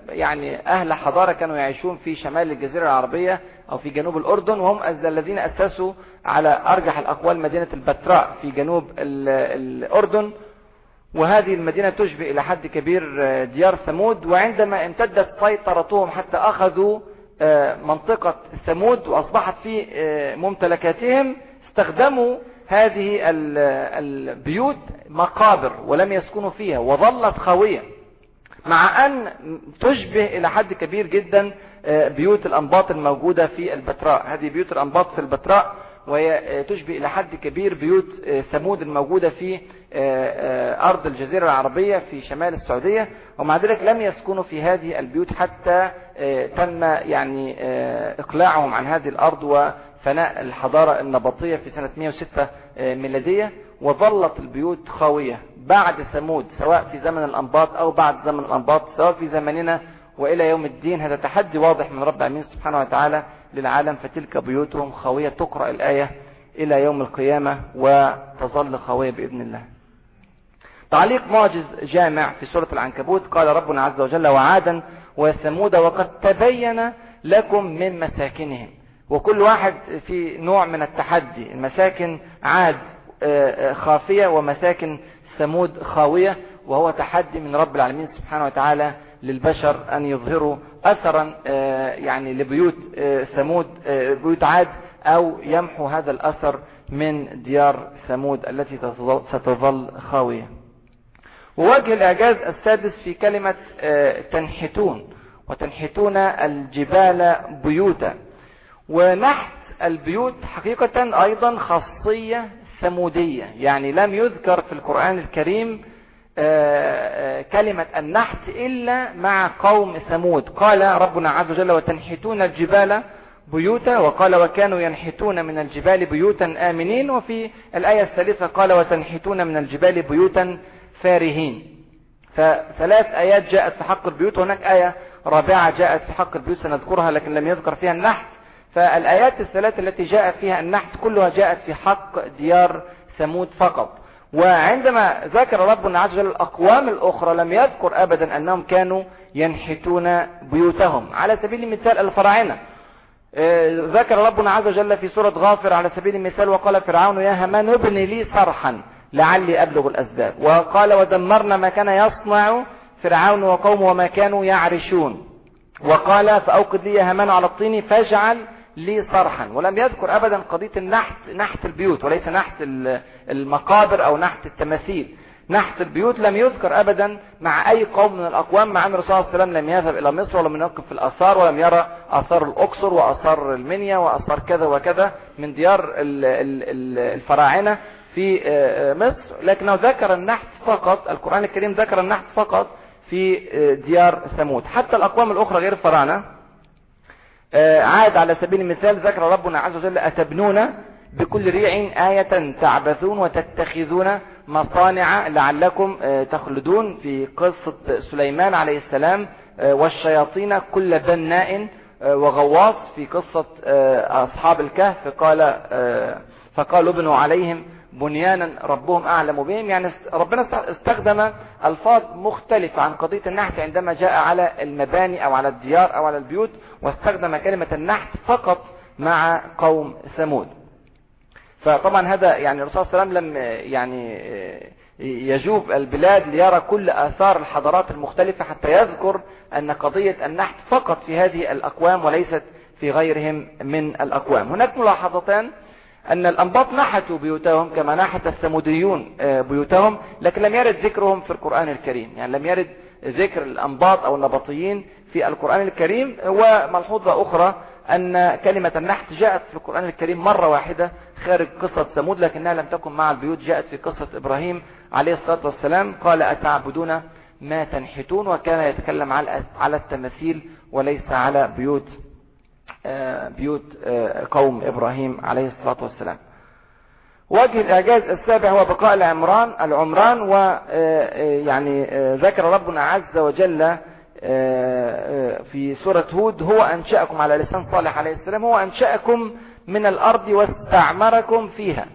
C: يعني أهل حضارة كانوا يعيشون في شمال الجزيرة العربية أو في جنوب الأردن وهم الذين أسسوا على أرجح الأقوال مدينة البتراء في جنوب الأردن وهذه المدينة تشبه إلى حد كبير آه، ديار ثمود وعندما امتدت سيطرتهم حتى أخذوا آه، منطقة ثمود وأصبحت في آه، ممتلكاتهم استخدموا هذه البيوت مقابر ولم يسكنوا فيها وظلت خاوية مع أن تشبه إلى حد كبير جدا بيوت الأنباط الموجودة في البتراء هذه بيوت الأنباط في البتراء وهي آه، تشبه إلى حد كبير بيوت آه، ثمود الموجودة في آه، أرض الجزيرة العربية في شمال السعودية ومع ذلك لم يسكنوا في هذه البيوت حتى تم يعني إقلاعهم عن هذه الأرض وفناء الحضارة النبطية في سنة 106 ميلادية وظلت البيوت خاوية بعد ثمود سواء في زمن الأنباط أو بعد زمن الأنباط سواء في زمننا وإلى يوم الدين هذا تحدي واضح من رب العالمين سبحانه وتعالى للعالم فتلك بيوتهم خاوية تقرأ الآية إلى يوم القيامة وتظل خاوية بإذن الله تعليق معجز جامع في سورة العنكبوت قال ربنا عز وجل وعادا وثمود وقد تبين لكم من مساكنهم وكل واحد في نوع من التحدي المساكن عاد آه، آه، خافية ومساكن ثمود خاوية وهو تحدي من رب العالمين سبحانه وتعالى للبشر أن يظهروا أثرا آه، يعني لبيوت آه، ثمود آه، بيوت عاد أو يمحو هذا الأثر من ديار ثمود التي ستظل خاوية ووجه الإعجاز السادس في كلمة تنحتون وتنحتون الجبال بيوتا ونحت البيوت حقيقة أيضا خاصية ثمودية يعني لم يذكر في القرآن الكريم آه، آه، كلمة النحت إلا مع قوم ثمود قال ربنا عز وجل وتنحتون الجبال بيوتا وقال وكانوا ينحتون من الجبال بيوتا آمنين وفي الآية الثالثة قال وتنحتون من الجبال بيوتا فارهين فثلاث آيات جاءت في حق البيوت وهناك آية رابعة جاءت في حق البيوت سنذكرها لكن لم يذكر فيها النحت فالآيات الثلاث التي جاء فيها النحت كلها جاءت في حق ديار ثمود فقط وعندما ذكر ربنا عز وجل الأقوام الأخرى لم يذكر أبدا أنهم كانوا ينحتون بيوتهم على سبيل المثال الفراعنة آه، ذكر ربنا عز وجل في سورة غافر على سبيل المثال وقال فرعون يا همان ابن لي صرحا لعلي أبلغ الأسباب وقال ودمرنا ما كان يصنع فرعون وقومه وما كانوا يعرشون وقال فأوقد لي يا همان على الطين فاجعل لي صرحا ولم يذكر أبدا قضية النحت نحت البيوت وليس نحت المقابر أو نحت التماثيل نحت البيوت لم يذكر أبدا مع أي قوم من الأقوام مع أن الرسول صلى الله عليه وسلم لم يذهب إلى مصر ولم يقف في الآثار ولم يرى آثار الأقصر وآثار المنيا وآثار كذا وكذا من ديار الفراعنة في آه، آه، مصر لكنه ذكر النحت فقط القرآن الكريم ذكر النحت فقط في آه، ديار ثمود حتى الأقوام الأخرى غير الفراعنة آه، عاد على سبيل المثال ذكر ربنا عز وجل أتبنون بكل ريع آية تعبثون وتتخذون مصانع لعلكم آه، تخلدون في قصة سليمان عليه السلام آه، والشياطين كل بناء وغواص في قصة أصحاب الكهف قال فقالوا ابنوا عليهم بنيانا ربهم أعلم بهم يعني ربنا استخدم ألفاظ مختلفة عن قضية النحت عندما جاء على المباني أو على الديار أو على البيوت واستخدم كلمة النحت فقط مع قوم ثمود فطبعا هذا يعني الرسول صلى الله عليه وسلم لم يعني يجوب البلاد ليرى كل آثار الحضارات المختلفة حتى يذكر أن قضية النحت فقط في هذه الأقوام وليست في غيرهم من الأقوام هناك ملاحظتان أن الأنباط نحتوا بيوتهم كما نحت الثموديون آه، بيوتهم لكن لم يرد ذكرهم في القرآن الكريم يعني لم يرد ذكر الأنباط أو النبطيين في القرآن الكريم وملحوظة أخرى أن كلمة النحت جاءت في القرآن الكريم مرة واحدة خارج قصة ثمود لكنها لم تكن مع البيوت جاءت في قصة إبراهيم عليه الصلاة والسلام قال أتعبدون ما تنحتون وكان يتكلم على التماثيل وليس على بيوت آه، بيوت آه، قوم إبراهيم عليه الصلاة والسلام وجه الإعجاز السابع هو بقاء العمران العمران ويعني آه، ذكر ربنا عز وجل في سورة هود هو أنشأكم على لسان صالح عليه السلام هو أنشأكم من الأرض واستعمركم فيها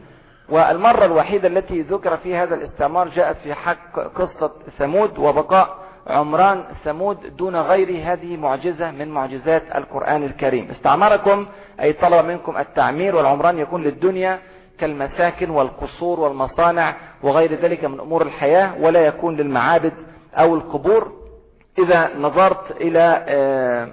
C: والمرة الوحيدة التي ذكر في هذا الاستعمار جاءت في حق قصة ثمود وبقاء عمران ثمود دون غير هذه معجزة من معجزات القرآن الكريم استعمركم أي طلب منكم التعمير والعمران يكون للدنيا كالمساكن والقصور والمصانع وغير ذلك من أمور الحياة ولا يكون للمعابد أو القبور إذا نظرت إلى آه،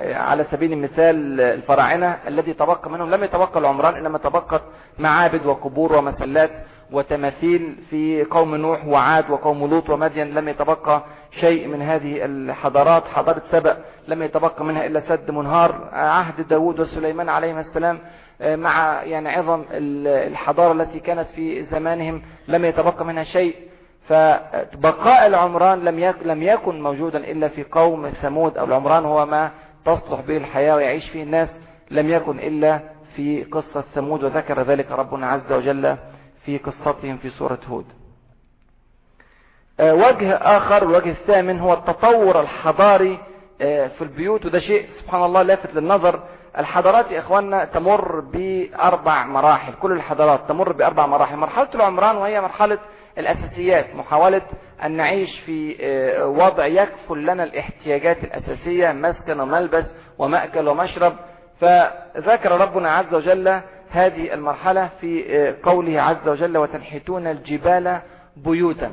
C: آه، على سبيل المثال الفراعنة الذي تبقى منهم لم يتبقى العمران إنما تبقت معابد وقبور ومسلات وتماثيل في قوم نوح وعاد وقوم لوط ومدين لم يتبقى شيء من هذه الحضارات حضارة سبأ لم يتبقى منها إلا سد منهار عهد داود وسليمان عليهما السلام آه، مع يعني عظم الحضارة التي كانت في زمانهم لم يتبقى منها شيء فبقاء العمران لم لم يكن موجودا إلا في قوم ثمود أو العمران هو ما تصلح به الحياة ويعيش فيه الناس لم يكن إلا في قصة ثمود وذكر ذلك ربنا عز وجل في قصتهم في سورة هود آه، وجه آخر الوجه الثامن هو التطور الحضاري آه، في البيوت وده شيء سبحان الله لافت للنظر الحضارات يا إخواننا تمر بأربع مراحل كل الحضارات تمر بأربع مراحل مرحلة العمران وهي مرحلة الأساسيات محاولة أن نعيش في آه، وضع يكفل لنا الاحتياجات الأساسية مسكن وملبس ومأكل ومشرب فذكر ربنا عز وجل هذه المرحلة في آه، قوله عز وجل وتنحتون الجبال بيوتا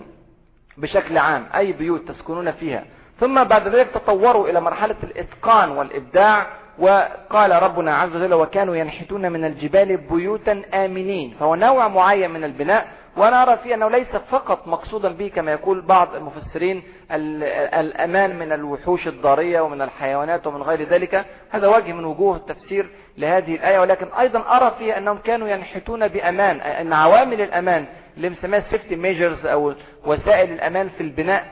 C: بشكل عام أي بيوت تسكنون فيها ثم بعد ذلك تطوروا إلى مرحلة الإتقان والإبداع وقال ربنا عز وجل وكانوا ينحتون من الجبال بيوتا آمنين فهو نوع معين من البناء وأنا أرى فيه أنه ليس فقط مقصودا به كما يقول بعض المفسرين الأمان من الوحوش الضارية ومن الحيوانات ومن غير ذلك هذا وجه من وجوه التفسير لهذه الآية ولكن أيضا أرى فيها أنهم كانوا ينحتون بأمان أن عوامل الأمان اللي مسماها سيفتي ميجرز أو وسائل الأمان في البناء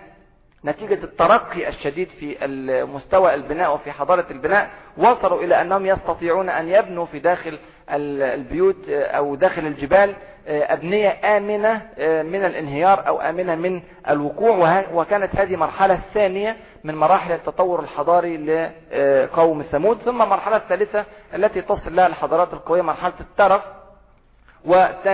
C: نتيجة الترقي الشديد في مستوى البناء وفي حضارة البناء وصلوا إلى أنهم يستطيعون أن يبنوا في داخل البيوت آه، أو داخل الجبال آه، أبنية آمنة آه، من الانهيار أو آمنة من الوقوع وكانت هذه مرحلة ثانية من مراحل التطور الحضاري لقوم ثمود ثم مرحلة الثالثة التي تصل لها الحضارات القوية مرحلة الترف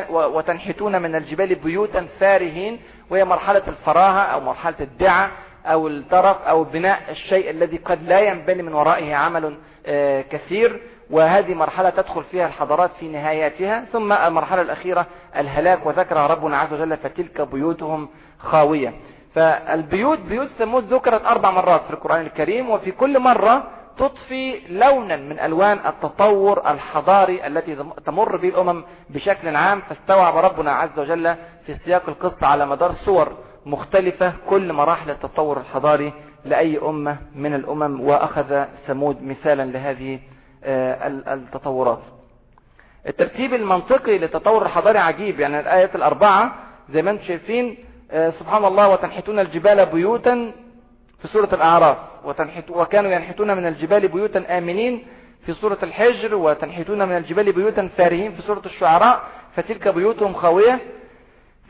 C: وتنحتون من الجبال بيوتا فارهين وهي مرحلة الفراهة أو مرحلة الدعة أو الترف أو بناء الشيء الذي قد لا ينبني من ورائه عمل آه، كثير وهذه مرحلة تدخل فيها الحضارات في نهاياتها ثم المرحلة الأخيرة الهلاك وذكر ربنا عز وجل فتلك بيوتهم خاوية فالبيوت بيوت سموت ذكرت أربع مرات في القرآن الكريم وفي كل مرة تضفي لونا من ألوان التطور الحضاري التي تمر به الأمم بشكل عام فاستوعب ربنا عز وجل في سياق القصة على مدار صور مختلفة كل مراحل التطور الحضاري لأي أمة من الأمم وأخذ ثمود مثالا لهذه آه، التطورات الترتيب المنطقي للتطور الحضاري عجيب يعني الآيات الأربعة زي ما انتم شايفين آه، سبحان الله وتنحتون الجبال بيوتا في سورة الأعراف وتنحت وكانوا ينحتون من الجبال بيوتا آمنين في سورة الحجر وتنحتون من الجبال بيوتا فارهين في سورة الشعراء فتلك بيوتهم خاوية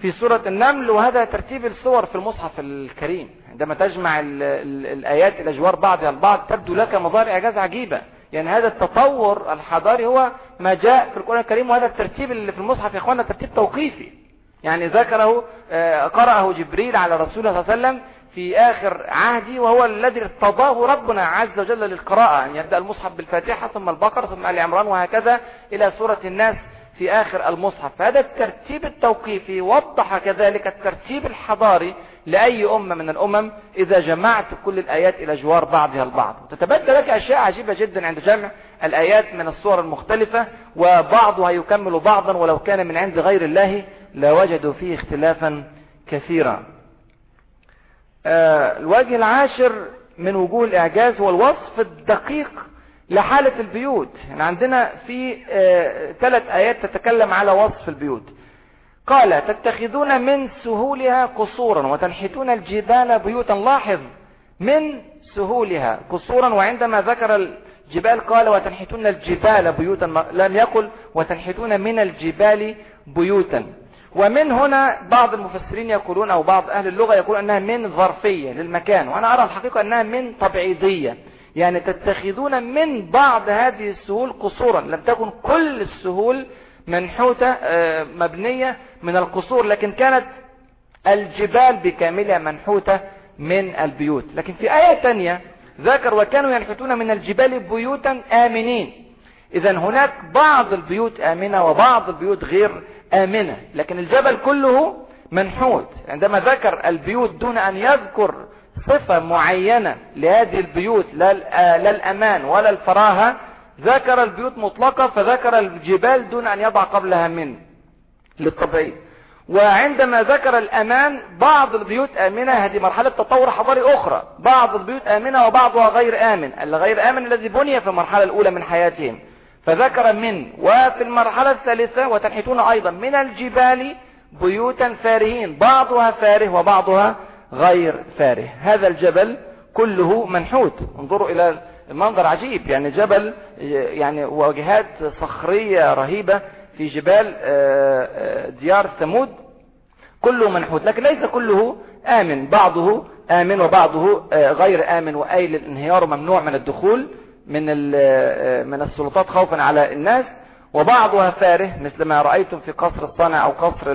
C: في سورة النمل وهذا ترتيب الصور في المصحف الكريم عندما تجمع الآيات إلى الآيات بعضها البعض تبدو لك مظاهر إعجاز عجيبة يعني هذا التطور الحضاري هو ما جاء في القرآن الكريم وهذا الترتيب اللي في المصحف يا إخوانا ترتيب توقيفي يعني ذكره آه، قرأه جبريل على رسول الله صلى الله عليه وسلم في آخر عهدي وهو الذي ارتضاه ربنا عز وجل للقراءة أن يعني يبدأ المصحف بالفاتحة ثم البقرة ثم آل عمران وهكذا إلى سورة الناس في آخر المصحف فهذا الترتيب التوقيفي وضح كذلك الترتيب الحضاري لأي أمة من الأمم إذا جمعت كل الآيات إلى جوار بعضها البعض تتبدل لك أشياء عجيبة جدا عند جمع الآيات من الصور المختلفة وبعضها يكمل بعضا ولو كان من عند غير الله لوجدوا فيه اختلافا كثيرا آه، الوجه العاشر من وجوه الإعجاز هو الوصف الدقيق لحالة البيوت يعني عندنا في آه، ثلاث آيات تتكلم على وصف البيوت قال تتخذون من سهولها قصورا وتنحتون الجبال بيوتا لاحظ من سهولها قصورا وعندما ذكر الجبال قال وتنحتون الجبال بيوتا لم يقل وتنحتون من الجبال بيوتا ومن هنا بعض المفسرين يقولون أو بعض أهل اللغة يقولون أنها من ظرفية للمكان وأنا أرى الحقيقة أنها من تبعيضية يعني تتخذون من بعض هذه السهول قصورا لم تكن كل السهول منحوتة آه، مبنية من القصور لكن كانت الجبال بكاملها منحوتة من البيوت لكن في آية تانية ذكر وكانوا ينحتون من الجبال بيوتا آمنين إذا هناك بعض البيوت آمنة وبعض البيوت غير آمنة لكن الجبل كله منحوت عندما ذكر البيوت دون أن يذكر صفة معينة لهذه البيوت لا آه، الأمان ولا الفراهة ذكر البيوت مطلقة فذكر الجبال دون أن يضع قبلها من للطبيعي وعندما ذكر الأمان بعض البيوت آمنة هذه مرحلة تطور حضاري أخرى بعض البيوت آمنة وبعضها غير آمن الغير آمن الذي بني في المرحلة الأولى من حياتهم فذكر من وفي المرحلة الثالثة وتنحتون أيضا من الجبال بيوتا فارهين بعضها فاره وبعضها غير فاره هذا الجبل كله منحوت انظروا إلى المنظر عجيب يعني جبل يعني واجهات صخرية رهيبة في جبال آه، آه، ديار ثمود كله منحوت لكن ليس كله آمن بعضه آمن وبعضه آه، غير آمن وأي الانهيار وممنوع من الدخول من آه، من السلطات خوفا على الناس وبعضها فاره مثل ما رأيتم في قصر الصنع أو قصر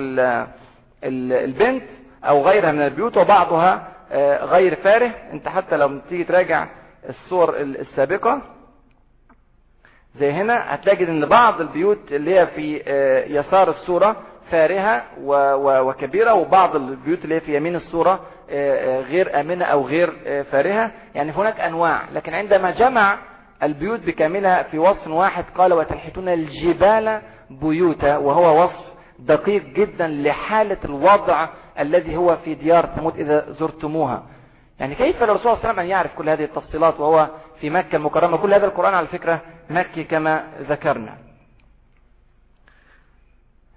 C: البنت أو غيرها من البيوت وبعضها آه، غير فاره انت حتى لو تيجي تراجع الصور السابقة زي هنا هتجد ان بعض البيوت اللي هي في آه، يسار الصورة فارهة وكبيرة وبعض البيوت اللي هي في يمين الصورة غير امنة او غير فارهة يعني هناك انواع لكن عندما جمع البيوت بكاملها في وصف واحد قال وتنحتون الجبال بيوتا وهو وصف دقيق جدا لحالة الوضع الذي هو في ديار ثمود إذا زرتموها يعني كيف الرسول صلى الله عليه وسلم أن يعرف كل هذه التفصيلات وهو في مكة المكرمة كل هذا القرآن على فكرة مكي كما ذكرنا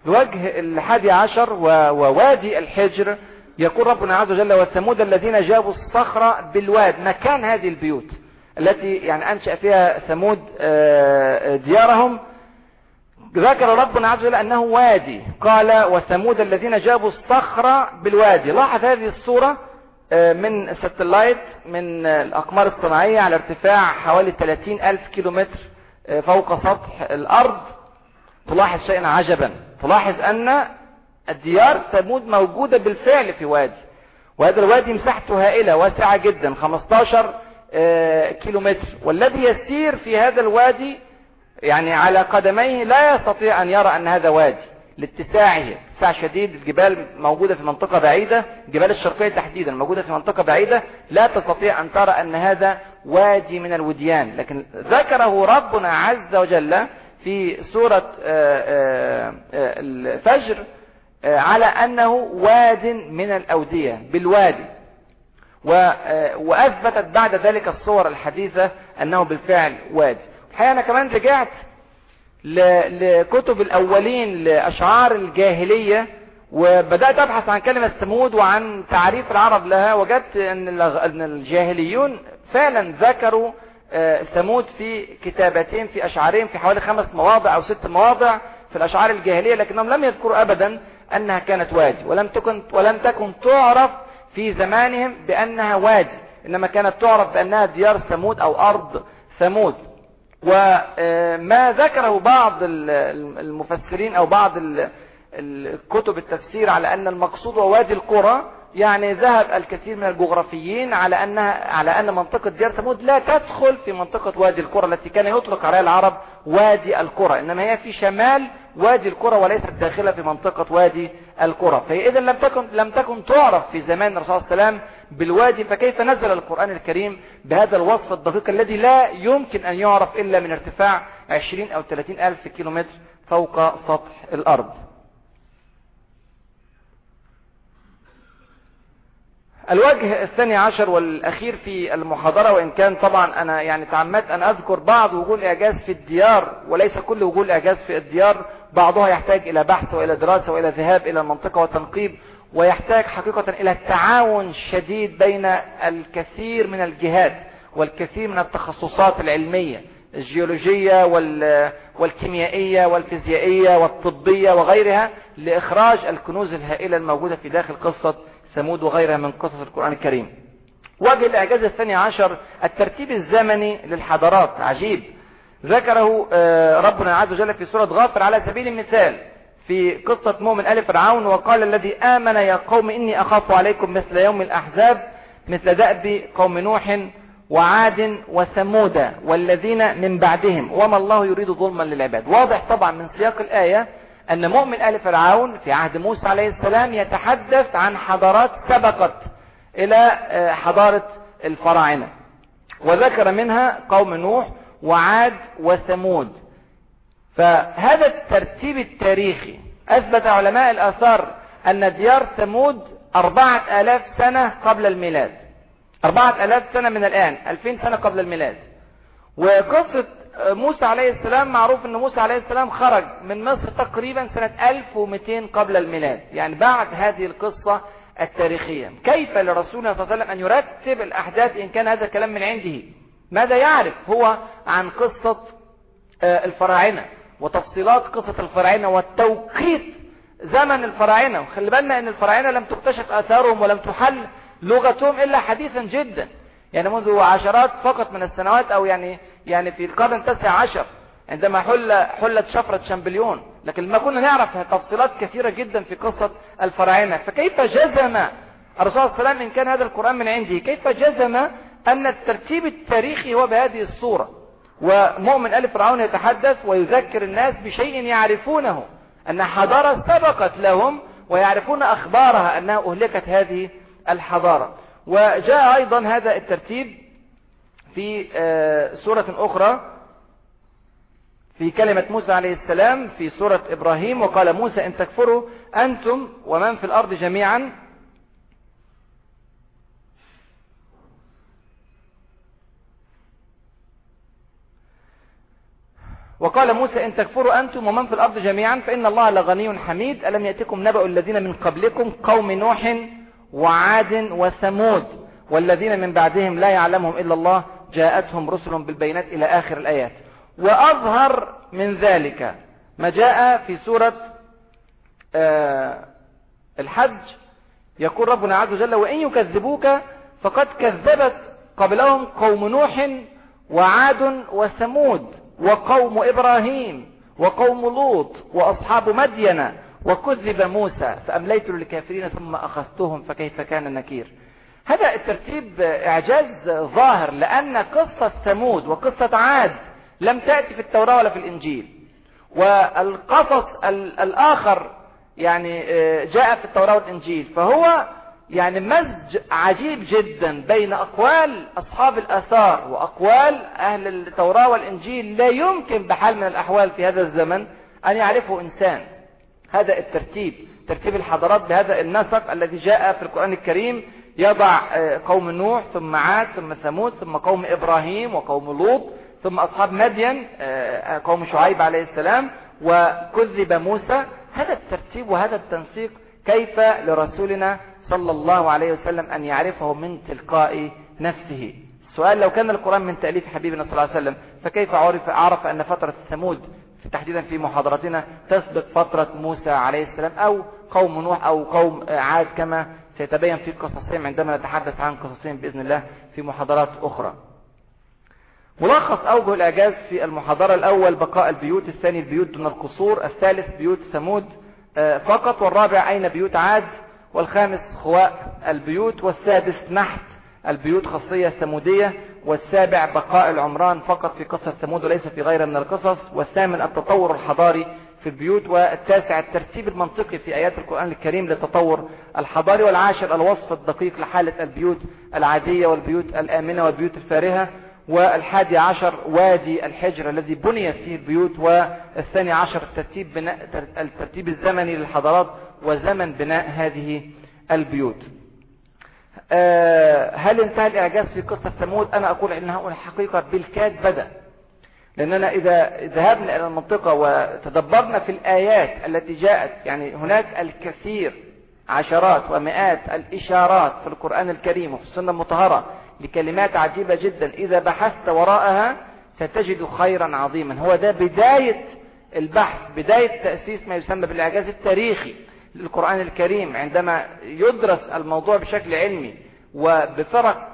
C: الوجه الحادي عشر ووادي الحجر يقول ربنا عز وجل وثمود الذين جابوا الصخرة بالواد مكان هذه البيوت التي يعني أنشأ فيها ثمود آه، آه، ديارهم ذكر ربنا عز وجل أنه وادي قال وثمود الذين جابوا الصخرة بالوادي لاحظ هذه الصورة آه، من ستلايت من الأقمار الصناعية على ارتفاع حوالي 30 ألف كيلو متر فوق سطح الأرض تلاحظ شيئا عجبا تلاحظ أن الديار ثمود موجودة بالفعل في وادي وهذا الوادي مساحته هائلة واسعة جدا 15 آه، كيلومتر والذي يسير في هذا الوادي يعني على قدميه لا يستطيع أن يرى أن هذا وادي لاتساعه اتساع شديد الجبال موجودة في منطقة بعيدة الجبال الشرقية تحديدا موجودة في منطقة بعيدة لا تستطيع أن ترى أن هذا وادي من الوديان لكن ذكره ربنا عز وجل في سورة آه، آه، الفجر على أنه واد من الأودية بالوادي آه، وأثبتت بعد ذلك الصور الحديثة أنه بالفعل وادي الحقيقة أنا كمان رجعت لكتب الأولين لأشعار الجاهلية وبدأت أبحث عن كلمة ثمود وعن تعريف العرب لها وجدت أن الجاهليون فعلا ذكروا آه، ثمود في كتابتين في أشعارين في حوالي خمس مواضع أو ست مواضع في الأشعار الجاهلية لكنهم لم يذكروا أبدا أنها كانت وادي ولم تكن, ولم تكن تعرف في زمانهم بأنها وادي إنما كانت تعرف بأنها ديار ثمود أو أرض ثمود وما آه، ذكره بعض المفسرين أو بعض الكتب التفسير على أن المقصود هو وادي القرى يعني ذهب الكثير من الجغرافيين على أنها على أن منطقة ديار ثمود لا تدخل في منطقة وادي القرى التي كان يطلق عليها العرب وادي القرى إنما هي في شمال وادي القرى وليست داخلة في منطقة وادي الكرة فهي إذن لم تكن, لم تكن تعرف في زمان الرسول صلى الله عليه وسلم بالوادي فكيف نزل القرآن الكريم بهذا الوصف الدقيق الذي لا يمكن أن يعرف إلا من ارتفاع 20 أو 30 ألف كيلومتر فوق سطح الأرض الوجه الثاني عشر والأخير في المحاضرة وإن كان طبعا أنا يعني تعمدت أن أذكر بعض وجوه الإعجاز في الديار وليس كل وجوه الإعجاز في الديار بعضها يحتاج إلى بحث وإلى دراسة وإلى ذهاب إلى المنطقة وتنقيب ويحتاج حقيقة إلى تعاون شديد بين الكثير من الجهات والكثير من التخصصات العلمية الجيولوجية والكيميائية والفيزيائية والطبية وغيرها لإخراج الكنوز الهائلة الموجودة في داخل قصة ثمود وغيرها من قصص القرآن الكريم وجه الإعجاز الثاني عشر الترتيب الزمني للحضارات عجيب ذكره آه، ربنا عز وجل في سورة غافر على سبيل المثال في قصة مؤمن آل فرعون وقال الذي آمن يا قوم إني أخاف عليكم مثل يوم الأحزاب مثل دأب قوم نوح وعاد وثمود والذين من بعدهم وما الله يريد ظلما للعباد واضح طبعا من سياق الآية ان مؤمن آل فرعون في عهد موسى عليه السلام يتحدث عن حضارات سبقت الى آه، حضارة الفراعنة وذكر منها قوم نوح وعاد وثمود فهذا الترتيب التاريخي اثبت علماء الاثار ان ديار ثمود اربعة الاف سنة قبل الميلاد اربعة الاف سنة من الان الفين سنة قبل الميلاد وقصة موسى عليه السلام معروف ان موسى عليه السلام خرج من مصر تقريبا سنة 1200 قبل الميلاد يعني بعد هذه القصة التاريخية كيف لرسولنا صلى الله عليه وسلم ان يرتب الاحداث ان كان هذا الكلام من عنده ماذا يعرف هو عن قصة آه، الفراعنة وتفصيلات قصة الفراعنة والتوقيت زمن الفراعنة وخلي بالنا ان الفراعنة لم تكتشف اثارهم ولم تحل لغتهم الا حديثا جدا يعني منذ عشرات فقط من السنوات او يعني يعني في القرن التاسع عشر عندما حل حلت شفرة شامبليون لكن ما كنا نعرف تفصيلات كثيرة جدا في قصة الفراعنة فكيف جزم الرسول صلى الله عليه وسلم إن كان هذا القرآن من عنده كيف جزم أن الترتيب التاريخي هو بهذه الصورة ومؤمن ألف فرعون يتحدث ويذكر الناس بشيء يعرفونه أن حضارة سبقت لهم ويعرفون أخبارها أنها أهلكت هذه الحضارة وجاء أيضا هذا الترتيب في آه، سورة أخرى في كلمة موسى عليه السلام في سورة إبراهيم وقال موسى إن تكفروا أنتم ومن في الأرض جميعا وقال موسى إن تكفروا أنتم ومن في الأرض جميعا فإن الله لغني حميد ألم يأتكم نبأ الذين من قبلكم قوم نوح وعاد وثمود والذين من بعدهم لا يعلمهم إلا الله جاءتهم رسل بالبينات إلى آخر الآيات وأظهر من ذلك ما جاء في سورة آه، الحج يقول ربنا عز وجل وإن يكذبوك فقد كذبت قبلهم قوم نوح وعاد وثمود وقوم إبراهيم وقوم لوط وأصحاب مدينة وكذب موسى فأمليت للكافرين ثم أخذتهم فكيف كان النكير هذا الترتيب إعجاز ظاهر لأن قصة ثمود وقصة عاد لم تأتي في التوراة ولا في الإنجيل والقصص الآخر يعني آه، جاء في التوراة والإنجيل فهو يعني مزج عجيب جدا بين أقوال أصحاب الآثار وأقوال أهل التوراة والإنجيل لا يمكن بحال من الأحوال في هذا الزمن أن يعرفه إنسان هذا الترتيب ترتيب الحضارات بهذا النسق الذي جاء في القرآن الكريم يضع آه، قوم نوح ثم عاد ثم ثمود ثم قوم إبراهيم وقوم لوط ثم أصحاب مدين آه، آه، قوم شعيب عليه السلام وكذب موسى هذا الترتيب وهذا التنسيق كيف لرسولنا صلى الله عليه وسلم أن يعرفه من تلقاء نفسه سؤال لو كان القرآن من تأليف حبيبنا صلى الله عليه وسلم فكيف عرف, عرف أن فترة ثمود تحديدا في محاضرتنا تسبق فترة موسى عليه السلام أو قوم نوح أو قوم عاد كما سيتبين في قصصهم عندما نتحدث عن قصصهم بإذن الله في محاضرات أخرى ملخص أوجه الإعجاز في المحاضرة الأول بقاء البيوت الثاني البيوت دون القصور الثالث بيوت ثمود آه، فقط والرابع أين بيوت عاد والخامس خواء البيوت والسادس نحت البيوت خاصية ثمودية والسابع بقاء العمران فقط في قصة ثمود وليس في غيرها من القصص والثامن التطور الحضاري في البيوت والتاسع الترتيب المنطقي في آيات القرآن الكريم للتطور الحضاري والعاشر الوصف الدقيق لحالة البيوت العادية والبيوت الآمنة والبيوت الفارهة والحادي عشر وادي الحجر الذي بني فيه البيوت والثاني عشر الترتيب, بناء الترتيب الزمني للحضارات وزمن بناء هذه البيوت آه، هل انتهى الإعجاز في قصة ثمود أنا أقول إنها الحقيقة بالكاد بدأ لأننا إذا ذهبنا إلى المنطقة وتدبرنا في الآيات التي جاءت يعني هناك الكثير عشرات ومئات الإشارات في القرآن الكريم وفي السنة المطهرة لكلمات عجيبة جدا إذا بحثت وراءها ستجد خيرا عظيما هو ده بداية البحث بداية تأسيس ما يسمى بالإعجاز التاريخي للقرآن الكريم عندما يدرس الموضوع بشكل علمي وبفرق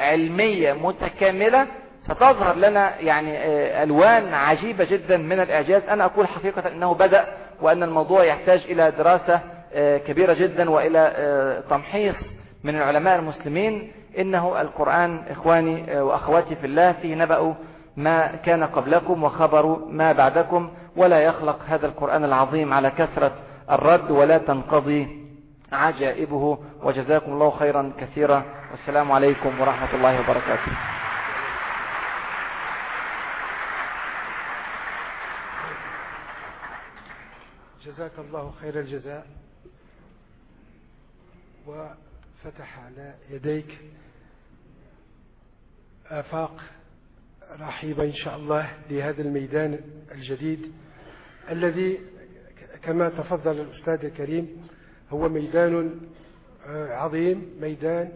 C: علمية متكاملة ستظهر لنا يعني آه، ألوان عجيبة جدا من الإعجاز أنا أقول حقيقة أنه بدأ وأن الموضوع يحتاج إلى دراسة آه، كبيرة جدا وإلى آه، تمحيص من العلماء المسلمين إنه القرآن إخواني وأخواتي في الله فيه نبأ ما كان قبلكم وخبر ما بعدكم ولا يخلق هذا القرآن العظيم على كثرة الرد ولا تنقضي عجائبه وجزاكم الله خيرا كثيرا والسلام عليكم ورحمة الله وبركاته
D: جزاك الله خير الجزاء وفتح على يديك آفاق رحيبة إن شاء الله لهذا الميدان الجديد الذي كما تفضل الأستاذ الكريم هو ميدان آه، عظيم ميدان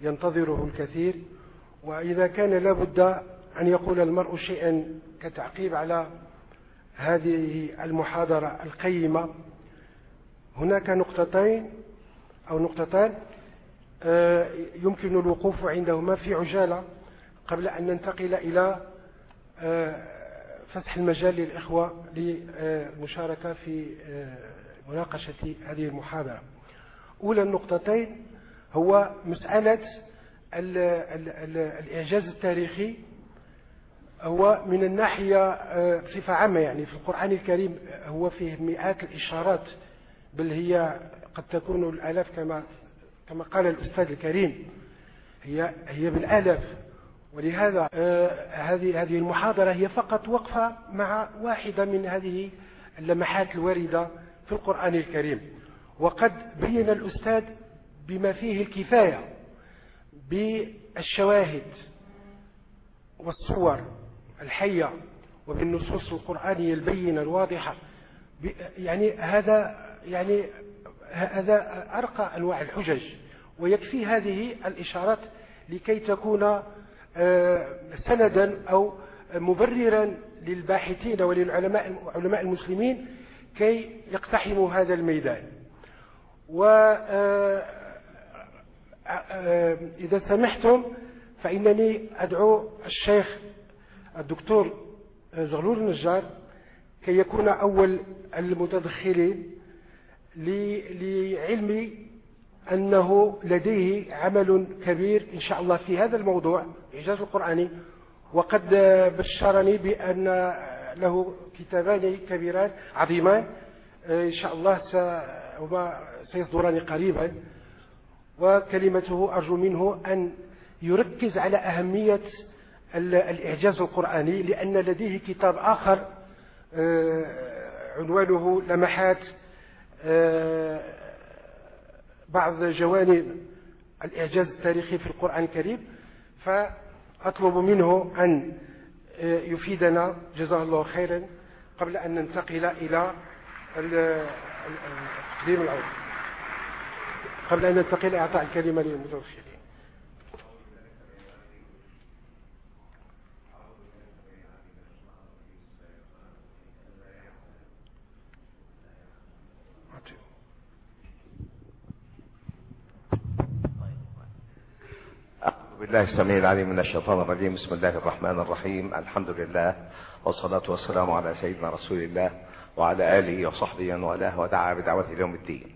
D: ينتظره الكثير وإذا كان لابد أن يقول المرء شيئا كتعقيب على هذه المحاضرة القيمة هناك نقطتين أو نقطتان آه، يمكن الوقوف عندهما في عجالة قبل أن ننتقل إلى آه، فتح المجال للإخوة للمشاركة في آه، مناقشة هذه المحاضرة أولى النقطتين هو مسألة الإعجاز التاريخي هو من الناحية آه، بصفة عامة يعني في القرآن الكريم آه، هو فيه مئات الإشارات بل هي قد تكون الآلاف كما كما قال الأستاذ الكريم هي هي بالآلاف ولهذا آه، هذه هذه المحاضرة هي فقط وقفة مع واحدة من هذه اللمحات الواردة في القرآن الكريم وقد بين الأستاذ بما فيه الكفاية بالشواهد والصور الحية وبالنصوص القرآنية البينة الواضحة يعني هذا يعني هذا أرقى أنواع الحجج ويكفي هذه الإشارات لكي تكون آه، سندا أو مبررا للباحثين وللعلماء المسلمين كي يقتحموا هذا الميدان و آه، آه، إذا سمحتم فإنني أدعو الشيخ الدكتور زغلول النجار كي يكون أول المتدخلين لعلمي أنه لديه عمل كبير إن شاء الله في هذا الموضوع إعجاز القرآني وقد بشرني بأن له كتابان كبيران عظيمان إن شاء الله سيصدران قريبا وكلمته أرجو منه أن يركز على أهمية الإعجاز القرآني لأن لديه كتاب آخر آه، عنوانه لمحات آه، بعض جوانب الإعجاز التاريخي في القرآن الكريم فأطلب منه أن آه، يفيدنا جزاه الله خيرا قبل أن ننتقل إلى تقديم العود قبل أن ننتقل إعطاء الكلمة للمتوفي
E: بالله السميع العليم من الشيطان الرجيم بسم الله الرحمن الرحيم الحمد لله والصلاة والسلام على سيدنا رسول الله وعلى آله وصحبه ومن والاه ودعا بدعوته اليوم الدين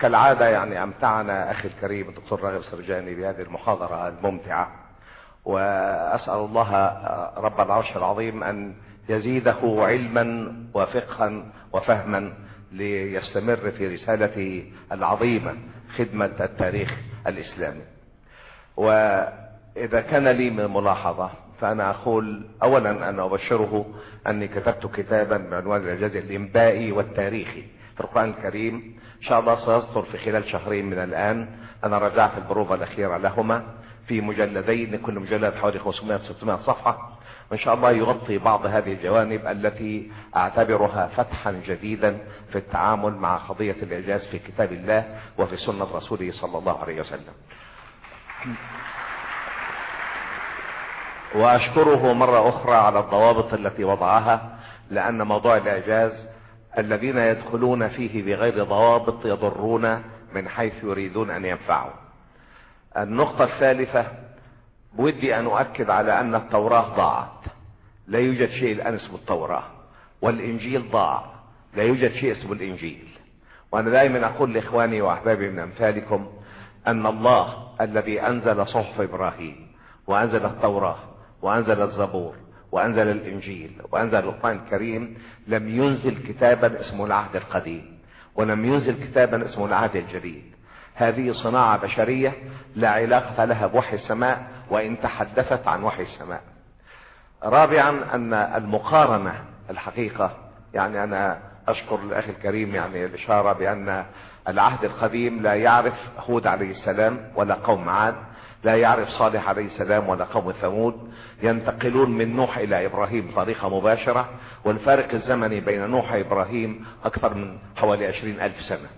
E: كالعادة يعني أمتعنا أخي الكريم الدكتور راغب سرجاني بهذه المحاضرة الممتعة وأسأل الله رب العرش العظيم أن يزيده علما وفقها وفهما ليستمر في رسالته العظيمة خدمة التاريخ الإسلامي وإذا كان لي من ملاحظة فأنا أقول أولا أنا أبشره أني كتبت كتابا بعنوان الإعجاز الإنبائي والتاريخي في القرآن الكريم إن شاء الله سيصدر في خلال شهرين من الآن أنا رجعت البروفة الأخيرة لهما في مجلدين كل مجلد حوالي 500 600 صفحة وإن شاء الله يغطي بعض هذه الجوانب التي أعتبرها فتحا جديدا في التعامل مع قضية الإعجاز في كتاب الله وفي سنة رسوله صلى الله عليه وسلم وأشكره مرة أخرى على الضوابط التي وضعها لأن موضوع الإعجاز الذين يدخلون فيه بغير ضوابط يضرون من حيث يريدون أن ينفعوا النقطة الثالثة بودي أن أؤكد على أن التوراة ضاعت لا يوجد شيء الآن اسمه التوراة والإنجيل ضاع لا يوجد شيء اسمه الإنجيل وأنا دائما أقول لإخواني وأحبابي من أمثالكم أن الله الذي أنزل صحف إبراهيم وأنزل التوراة وأنزل الزبور وأنزل الإنجيل وأنزل القرآن الكريم لم ينزل كتابا اسمه العهد القديم ولم ينزل كتابا اسمه العهد الجديد هذه صناعة بشرية لا علاقة لها بوحي السماء وإن تحدثت عن وحي السماء رابعا أن المقارنة الحقيقة يعني أنا أشكر الأخ الكريم يعني الإشارة بأن العهد القديم لا يعرف هود عليه السلام ولا قوم عاد لا يعرف صالح عليه السلام ولا قوم ثمود ينتقلون من نوح الى ابراهيم طريقة مباشرة والفارق الزمني بين نوح وابراهيم اكثر من حوالي عشرين الف سنة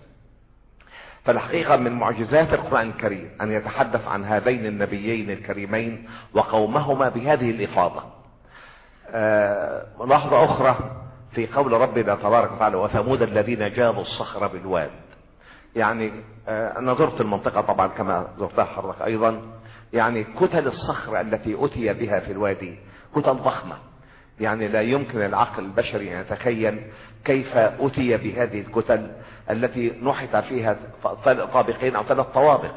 E: فالحقيقة من معجزات القرآن الكريم ان يتحدث عن هذين النبيين الكريمين وقومهما بهذه الافاضة آه، لحظة اخرى في قول ربنا تبارك وتعالى وثمود الذين جابوا الصخر بالواد يعني آه، انا زرت المنطقة طبعا كما زرتها حضرتك ايضا يعني كتل الصخر التي اتي بها في الوادي كتل ضخمة يعني لا يمكن العقل البشري ان يتخيل كيف اتي بهذه الكتل التي نحت فيها طابقين او ثلاث طوابق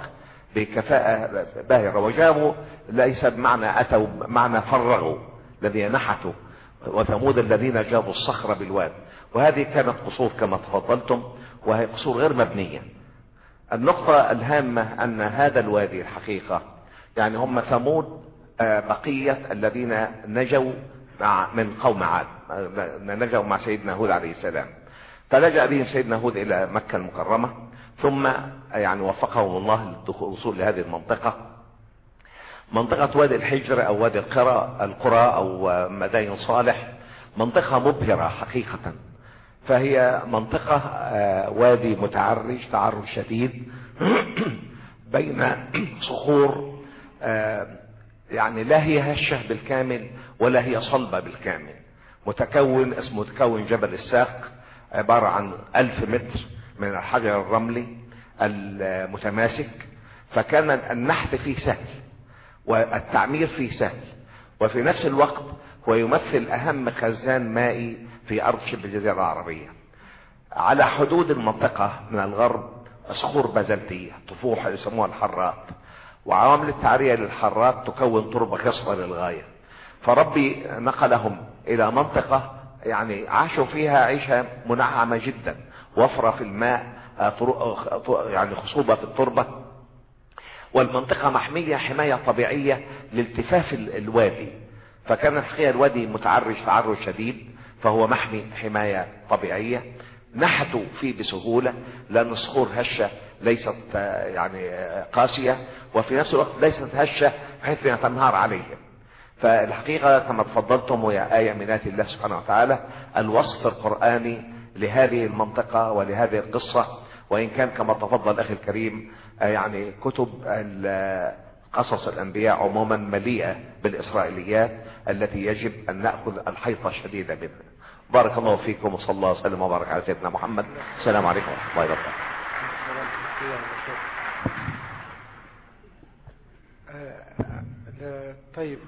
E: بكفاءة باهرة وجابوا ليس بمعنى اتوا معنى فرغوا الذي نحتوا وثمود الذين جابوا الصخر بالواد وهذه كانت قصور كما تفضلتم وهي قصور غير مبنية النقطة الهامة أن هذا الوادي الحقيقة يعني هم ثمود آه، بقية الذين نجوا مع من قوم عاد آه، نجوا مع سيدنا هود عليه السلام فلجأ بهم سيدنا هود إلى مكة المكرمة ثم آه، يعني وفقهم الله للوصول لهذه المنطقة منطقة وادي الحجر أو وادي القرى القرى أو مداين صالح منطقة مبهرة حقيقة فهي منطقة آه، وادي متعرج تعرج شديد بين صخور آه، يعني لا هي هشة بالكامل ولا هي صلبة بالكامل متكون اسمه متكون جبل الساق عبارة عن ألف متر من الحجر الرملي المتماسك فكان النحت فيه سهل والتعمير فيه سهل وفي نفس الوقت هو يمثل أهم خزان مائي في أرض شبه الجزيرة العربية على حدود المنطقة من الغرب صخور بازلتية طفوحة يسموها الحرات وعوامل التعرية للحرات تكون تربة خصبة للغاية فربي نقلهم إلى منطقة يعني عاشوا فيها عيشة منعمة جدا وفرة في الماء آه، آه، يعني خصوبة في التربة والمنطقة محمية حماية طبيعية لالتفاف الوادي فكان الحقيقة الوادي متعرج تعرج شديد فهو محمي حماية طبيعية نحتوا فيه بسهولة لأن الصخور هشة ليست آه، يعني آه، قاسية وفي نفس الوقت ليست هشة بحيث أنها تنهار عليهم فالحقيقة كما تفضلتم ويا آية من آيات الله سبحانه وتعالى الوصف القرآني لهذه المنطقة ولهذه القصة وإن كان كما تفضل أخي الكريم آه، يعني كتب قصص الأنبياء عموما مليئة بالإسرائيليات التي يجب أن نأخذ الحيطة الشديدة منها بارك الله فيكم وصلى الله وسلم وبارك على سيدنا محمد السلام عليكم ورحمه الله وبركاته
D: آه، طيب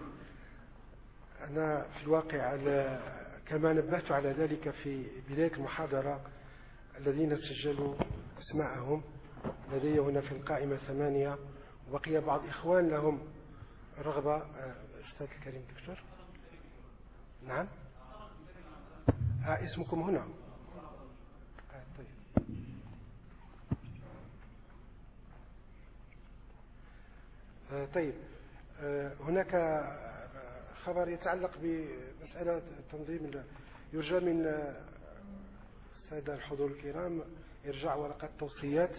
D: أنا في الواقع أنا كما نبهت على ذلك في بداية المحاضرة الذين سجلوا أسماءهم لدي هنا في القائمة ثمانية وبقي بعض إخوان لهم رغبة آه، أستاذ الكريم دكتور نعم ها آه، اسمكم هنا آه، طيب آه، طيب هناك خبر يتعلق بمسألة تنظيم يرجى من السادة الحضور الكرام إرجاع ورقة توصيات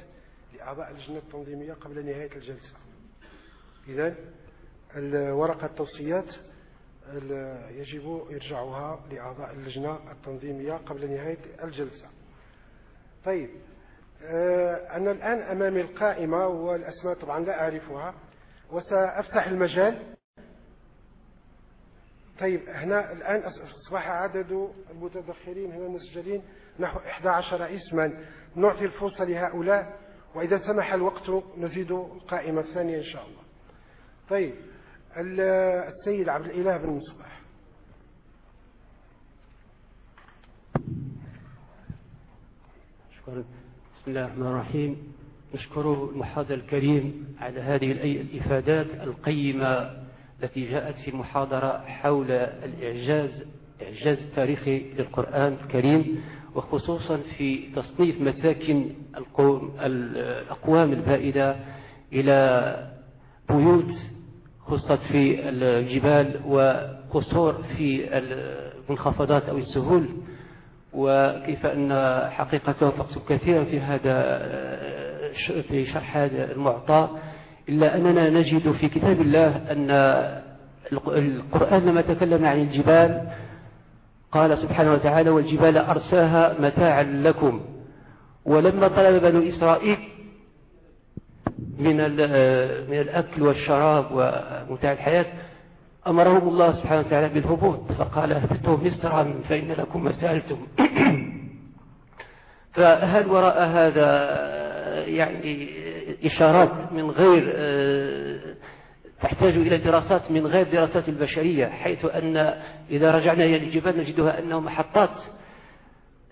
D: لأعضاء اللجنة التنظيمية قبل نهاية الجلسة إذا الورقة التوصيات يجب إرجاعها لأعضاء اللجنة التنظيمية قبل نهاية الجلسة طيب آه، أنا الآن أمامي القائمة والأسماء طبعا لا أعرفها وسأفتح المجال طيب هنا الآن أصبح عدد المتدخرين هنا المسجلين نحو 11 اسما نعطي الفرصة لهؤلاء وإذا سمح الوقت نزيد القائمة الثانية إن شاء الله طيب السيد عبد الإله بن مصباح شكرا بسم
F: الله الرحمن الرحيم نشكر المحاضر الكريم على هذه الإفادات القيمة التي جاءت في المحاضرة حول الإعجاز إعجاز التاريخي للقرآن الكريم وخصوصا في تصنيف مساكن الأقوام البائدة إلى بيوت قصت في الجبال وقصور في المنخفضات أو السهول وكيف أن حقيقة توفقت كثيرا في هذا في شرح هذا المعطى إلا أننا نجد في كتاب الله أن القرآن لما تكلم عن الجبال قال سبحانه وتعالى والجبال أرساها متاعا لكم ولما طلب بنو إسرائيل من آه، من الأكل والشراب ومتاع الحياة أمرهم الله سبحانه وتعالى بالهبوط فقال اهبطوا مصرا فإن لكم ما سألتم فهل وراء هذا يعني إشارات من غير آه، تحتاج إلى دراسات من غير دراسات البشرية حيث أن إذا رجعنا إلى الجبال نجدها أنه محطات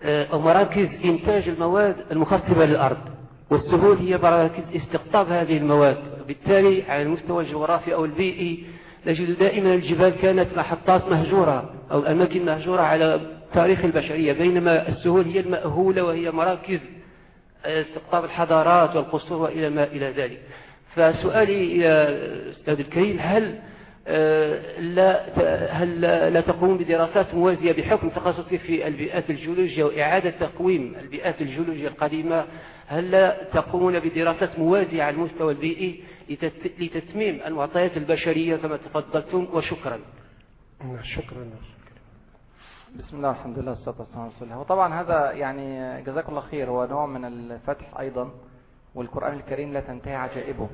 F: آه، أو مراكز إنتاج المواد المخصبة للأرض والسهول هي مراكز استقطاب هذه المواد بالتالي على المستوى الجغرافي أو البيئي نجد دائما الجبال كانت محطات مهجورة أو أماكن مهجورة على تاريخ البشرية بينما السهول هي المأهولة وهي مراكز استقطاب الحضارات والقصور وإلى ما إلى ذلك فسؤالي إلى الأستاذ الكريم هل آه، لا هل لا تقوم بدراسات موازية بحكم تخصصي في البيئات الجيولوجية وإعادة تقويم البيئات الجيولوجية القديمة هل لا تقومون بدراسات موازية على المستوى البيئي e لتتميم المعطيات البشرية كما تفضلتم وشكرا
C: نعم، شكرا بسم الله الحمد لله والصلاة والسلام على رسول الله وطبعا هذا يعني جزاكم الله خير هو نوع من الفتح أيضا والقرآن الكريم لا تنتهي عجائبه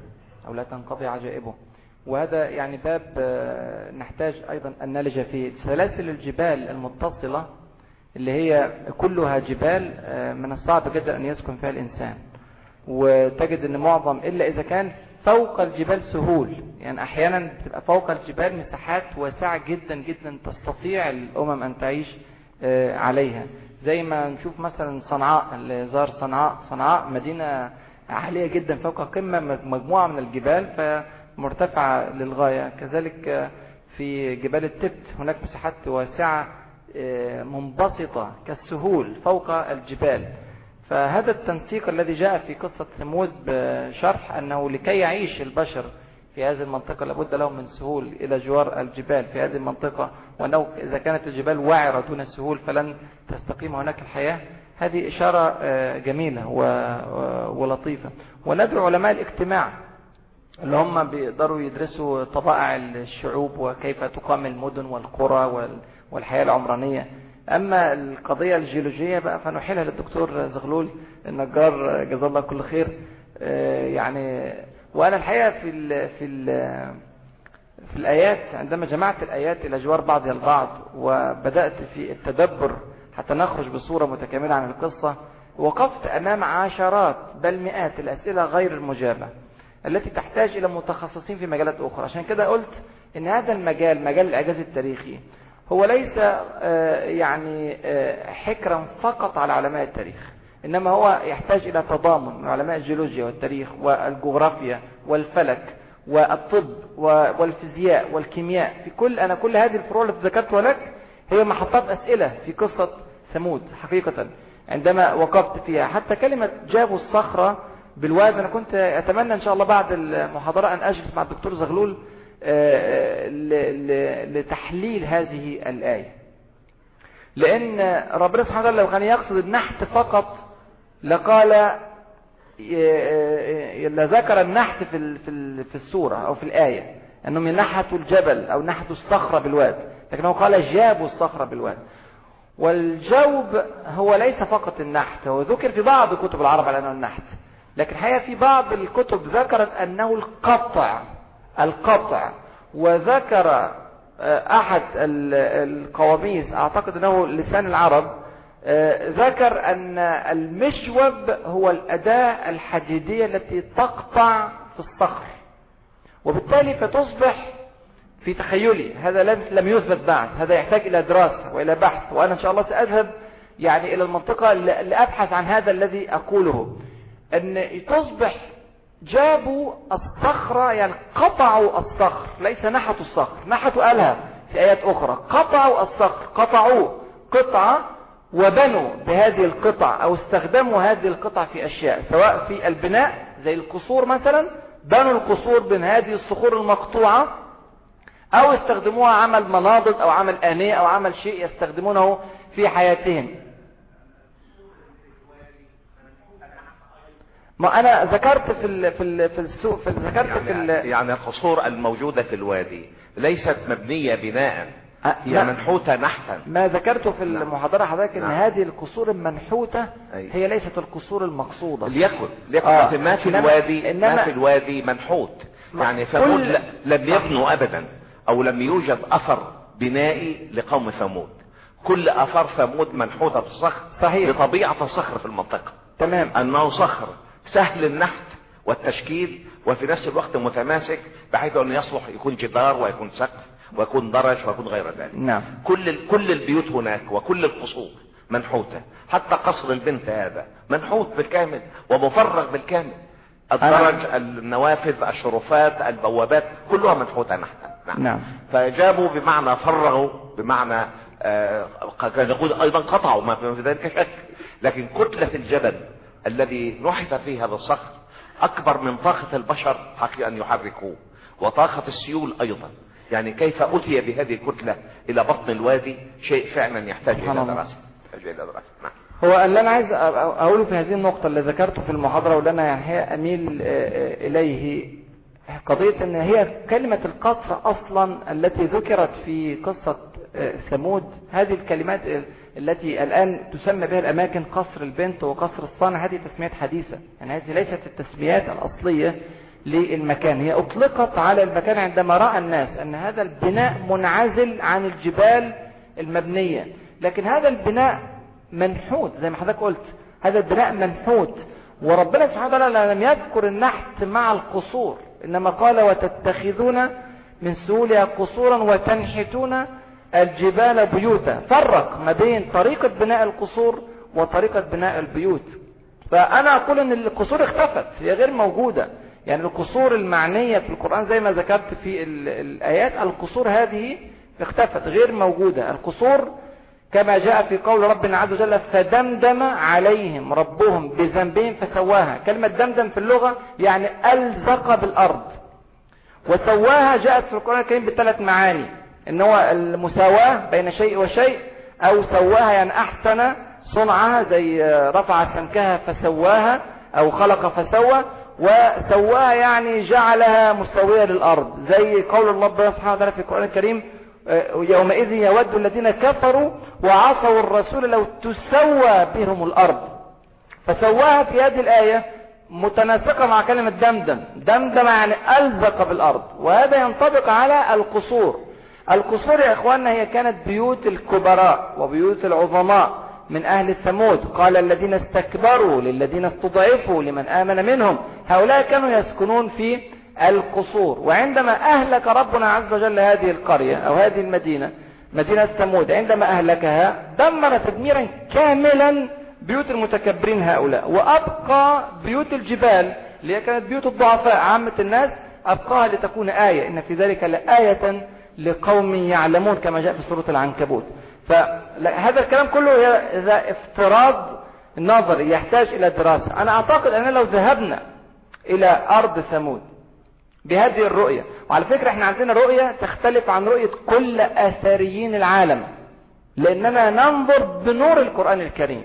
C: أو لا تنقضي عجائبه وهذا يعني باب آه، نحتاج أيضا أن نلج فيه سلاسل الجبال المتصلة اللي هي كلها جبال آه، من الصعب جدا أن يسكن فيها الإنسان وتجد أن معظم إلا إذا كان فوق الجبال سهول يعني أحيانا بتبقى فوق الجبال مساحات واسعة جدا جدا تستطيع الأمم أن تعيش آه، عليها زي ما نشوف مثلا صنعاء اللي زار صنعاء صنعاء مدينة عالية جدا فوق قمة مجموعة من الجبال فمرتفعة للغاية كذلك آه، في جبال التبت هناك مساحات واسعة آه، منبسطة كالسهول فوق الجبال فهذا التنسيق الذي جاء في قصة ثمود بشرح أنه لكي يعيش البشر في هذه المنطقة لابد لهم من سهول إلى جوار الجبال في هذه المنطقة وأنه إذا كانت الجبال وعرة دون السهول فلن تستقيم هناك الحياة هذه إشارة آه، جميلة آه، ولطيفة وندعو علماء الاجتماع اللي هم بيقدروا يدرسوا طبائع الشعوب وكيف تقام المدن والقرى والحياة العمرانية أما القضية الجيولوجية بقى فنحيلها للدكتور زغلول النجار جزاه الله كل خير آه، يعني وأنا الحقيقة في الـ في الـ في الآيات عندما جمعت الآيات إلى جوار بعضها البعض وبدأت في التدبر حتى نخرج بصورة متكاملة عن القصة وقفت أمام عشرات بل مئات الأسئلة غير المجابة التي تحتاج إلى متخصصين في مجالات أخرى عشان كده قلت إن هذا المجال مجال الإعجاز التاريخي هو ليس آه، يعني آه، حكرا فقط على علماء التاريخ إنما هو يحتاج إلى تضامن من علماء الجيولوجيا والتاريخ والجغرافيا والفلك والطب والفيزياء والكيمياء في كل أنا كل هذه الفروع التي ذكرتها لك هي محطات أسئلة في قصة ثمود حقيقة عندما وقفت فيها حتى كلمة جابوا الصخرة بالواد أنا كنت أتمنى إن شاء الله بعد المحاضرة أن أجلس مع الدكتور زغلول لتحليل هذه الآية لأن ربنا سبحانه وتعالى لو كان يقصد النحت فقط لقال آه، آه، لذكر النحت في في السورة أو في الآية أنهم نحتوا الجبل أو نحتوا الصخرة بالواد لكنه قال جابوا الصخرة بالواد والجوب هو ليس فقط النحت هو ذكر في بعض كتب العرب على أنه النحت لكن الحقيقة في بعض الكتب ذكرت أنه القطع القطع وذكر آه، أحد القواميس أعتقد أنه لسان العرب آه، ذكر أن المشوب هو الأداة الحديدية التي تقطع في الصخر وبالتالي فتصبح في تخيلي هذا لم لم يثبت بعد هذا يحتاج إلى دراسة وإلى بحث وأنا إن شاء الله سأذهب يعني إلى المنطقة لأبحث عن هذا الذي أقوله أن تصبح جابوا الصخرة يعني قطعوا الصخر ليس نحتوا الصخر نحتوا قالها في آيات أخرى قطعوا الصخر قطعوه قطعة وبنوا بهذه القطع أو استخدموا هذه القطع في أشياء سواء في البناء زي القصور مثلا بنوا القصور من هذه الصخور المقطوعة أو استخدموها عمل مناضد أو عمل آنية أو عمل شيء يستخدمونه في حياتهم ما انا ذكرت في الـ في الـ في السوق في ذكرت
E: يعني
C: في ال
E: يعني القصور الموجوده في الوادي ليست مبنيه بناء أه، هي منحوته نحتا
C: ما ذكرته في نعم. المحاضره حضرتك ان نعم. هذه القصور المنحوته هي ليست القصور المقصوده
E: ليكن ليكن آه. ما في الوادي إنما ما في الوادي منحوت يعني ثمود لم يبنوا ابدا او لم يوجد اثر بنائي لقوم ثمود كل اثار ثمود منحوته في الصخر صحيح بطبيعه الصخر في المنطقه تمام انه صخر سهل النحت والتشكيل وفي نفس الوقت متماسك بحيث انه يصلح يكون جدار ويكون سقف ويكون درج ويكون غير ذلك نعم كل كل البيوت هناك وكل القصور منحوته حتى قصر البنت هذا منحوت بالكامل ومفرغ بالكامل الدرج النوافذ الشرفات البوابات كلها منحوته نحتا نعم. نعم فجابوا بمعنى فرغوا بمعنى آه يقول ايضا قطعوا ما في ذلك شك لكن كتله الجبل الذي نحت فيه هذا الصخر أكبر من طاقة البشر حقي أن يحركوه وطاقة السيول أيضا يعني كيف أتي بهذه الكتلة إلى بطن الوادي شيء فعلا يحتاج إلى دراسة
C: يحتاج إلى دراسة نعم هو اللي أنا عايز أقوله في هذه النقطة اللي ذكرته في المحاضرة واللي أنا يعني أميل إليه قضية أن هي كلمة القطر أصلا التي ذكرت في قصة ثمود هذه الكلمات التي الآن تسمى بها الأماكن قصر البنت وقصر الصانع هذه تسميات حديثة يعني هذه ليست التسميات الأصلية للمكان هي أطلقت على المكان عندما رأى الناس أن هذا البناء منعزل عن الجبال المبنية لكن هذا البناء منحوت زي ما حضرتك قلت هذا البناء منحوت وربنا سبحانه وتعالى لم يذكر النحت مع القصور إنما قال وتتخذون من سهولها قصورا وتنحتون الجبال بيوتا فرق ما بين طريقة بناء القصور وطريقة بناء البيوت فأنا أقول أن القصور اختفت هي غير موجودة يعني القصور المعنية في القرآن زي ما ذكرت في الآيات القصور هذه اختفت غير موجودة القصور كما جاء في قول ربنا عز وجل فدمدم عليهم ربهم بذنبهم فسواها كلمة دمدم في اللغة يعني ألزق بالأرض وسواها جاءت في القرآن الكريم بثلاث معاني ان هو المساواة بين شيء وشيء او سواها يعني احسن صنعها زي رفع سمكها فسواها او خلق فسوى وسواها يعني جعلها مساوية للارض زي قول الله سبحانه وتعالى في القرآن الكريم آه، يومئذ يود الذين كفروا وعصوا الرسول لو تسوى بهم الارض فسواها في هذه الايه متناسقة مع كلمة دمدم دمدم يعني ألزق بالأرض وهذا ينطبق على القصور القصور يا اخواننا هي كانت بيوت الكبراء وبيوت العظماء من اهل الثمود قال الذين استكبروا للذين استضعفوا لمن امن منهم هؤلاء كانوا يسكنون في القصور وعندما اهلك ربنا عز وجل هذه القرية او هذه المدينة مدينة ثمود عندما اهلكها دمر تدميرا كاملا بيوت المتكبرين هؤلاء وابقى بيوت الجبال اللي هي كانت بيوت الضعفاء عامة الناس أبقاها لتكون آية إن في ذلك لآية لقوم يعلمون كما جاء في سورة العنكبوت فهذا الكلام كله إذا افتراض نظري يحتاج إلى دراسة أنا أعتقد أننا لو ذهبنا إلى أرض ثمود بهذه الرؤية وعلى فكرة احنا عندنا رؤية تختلف عن رؤية كل أثريين العالم لأننا ننظر بنور القرآن الكريم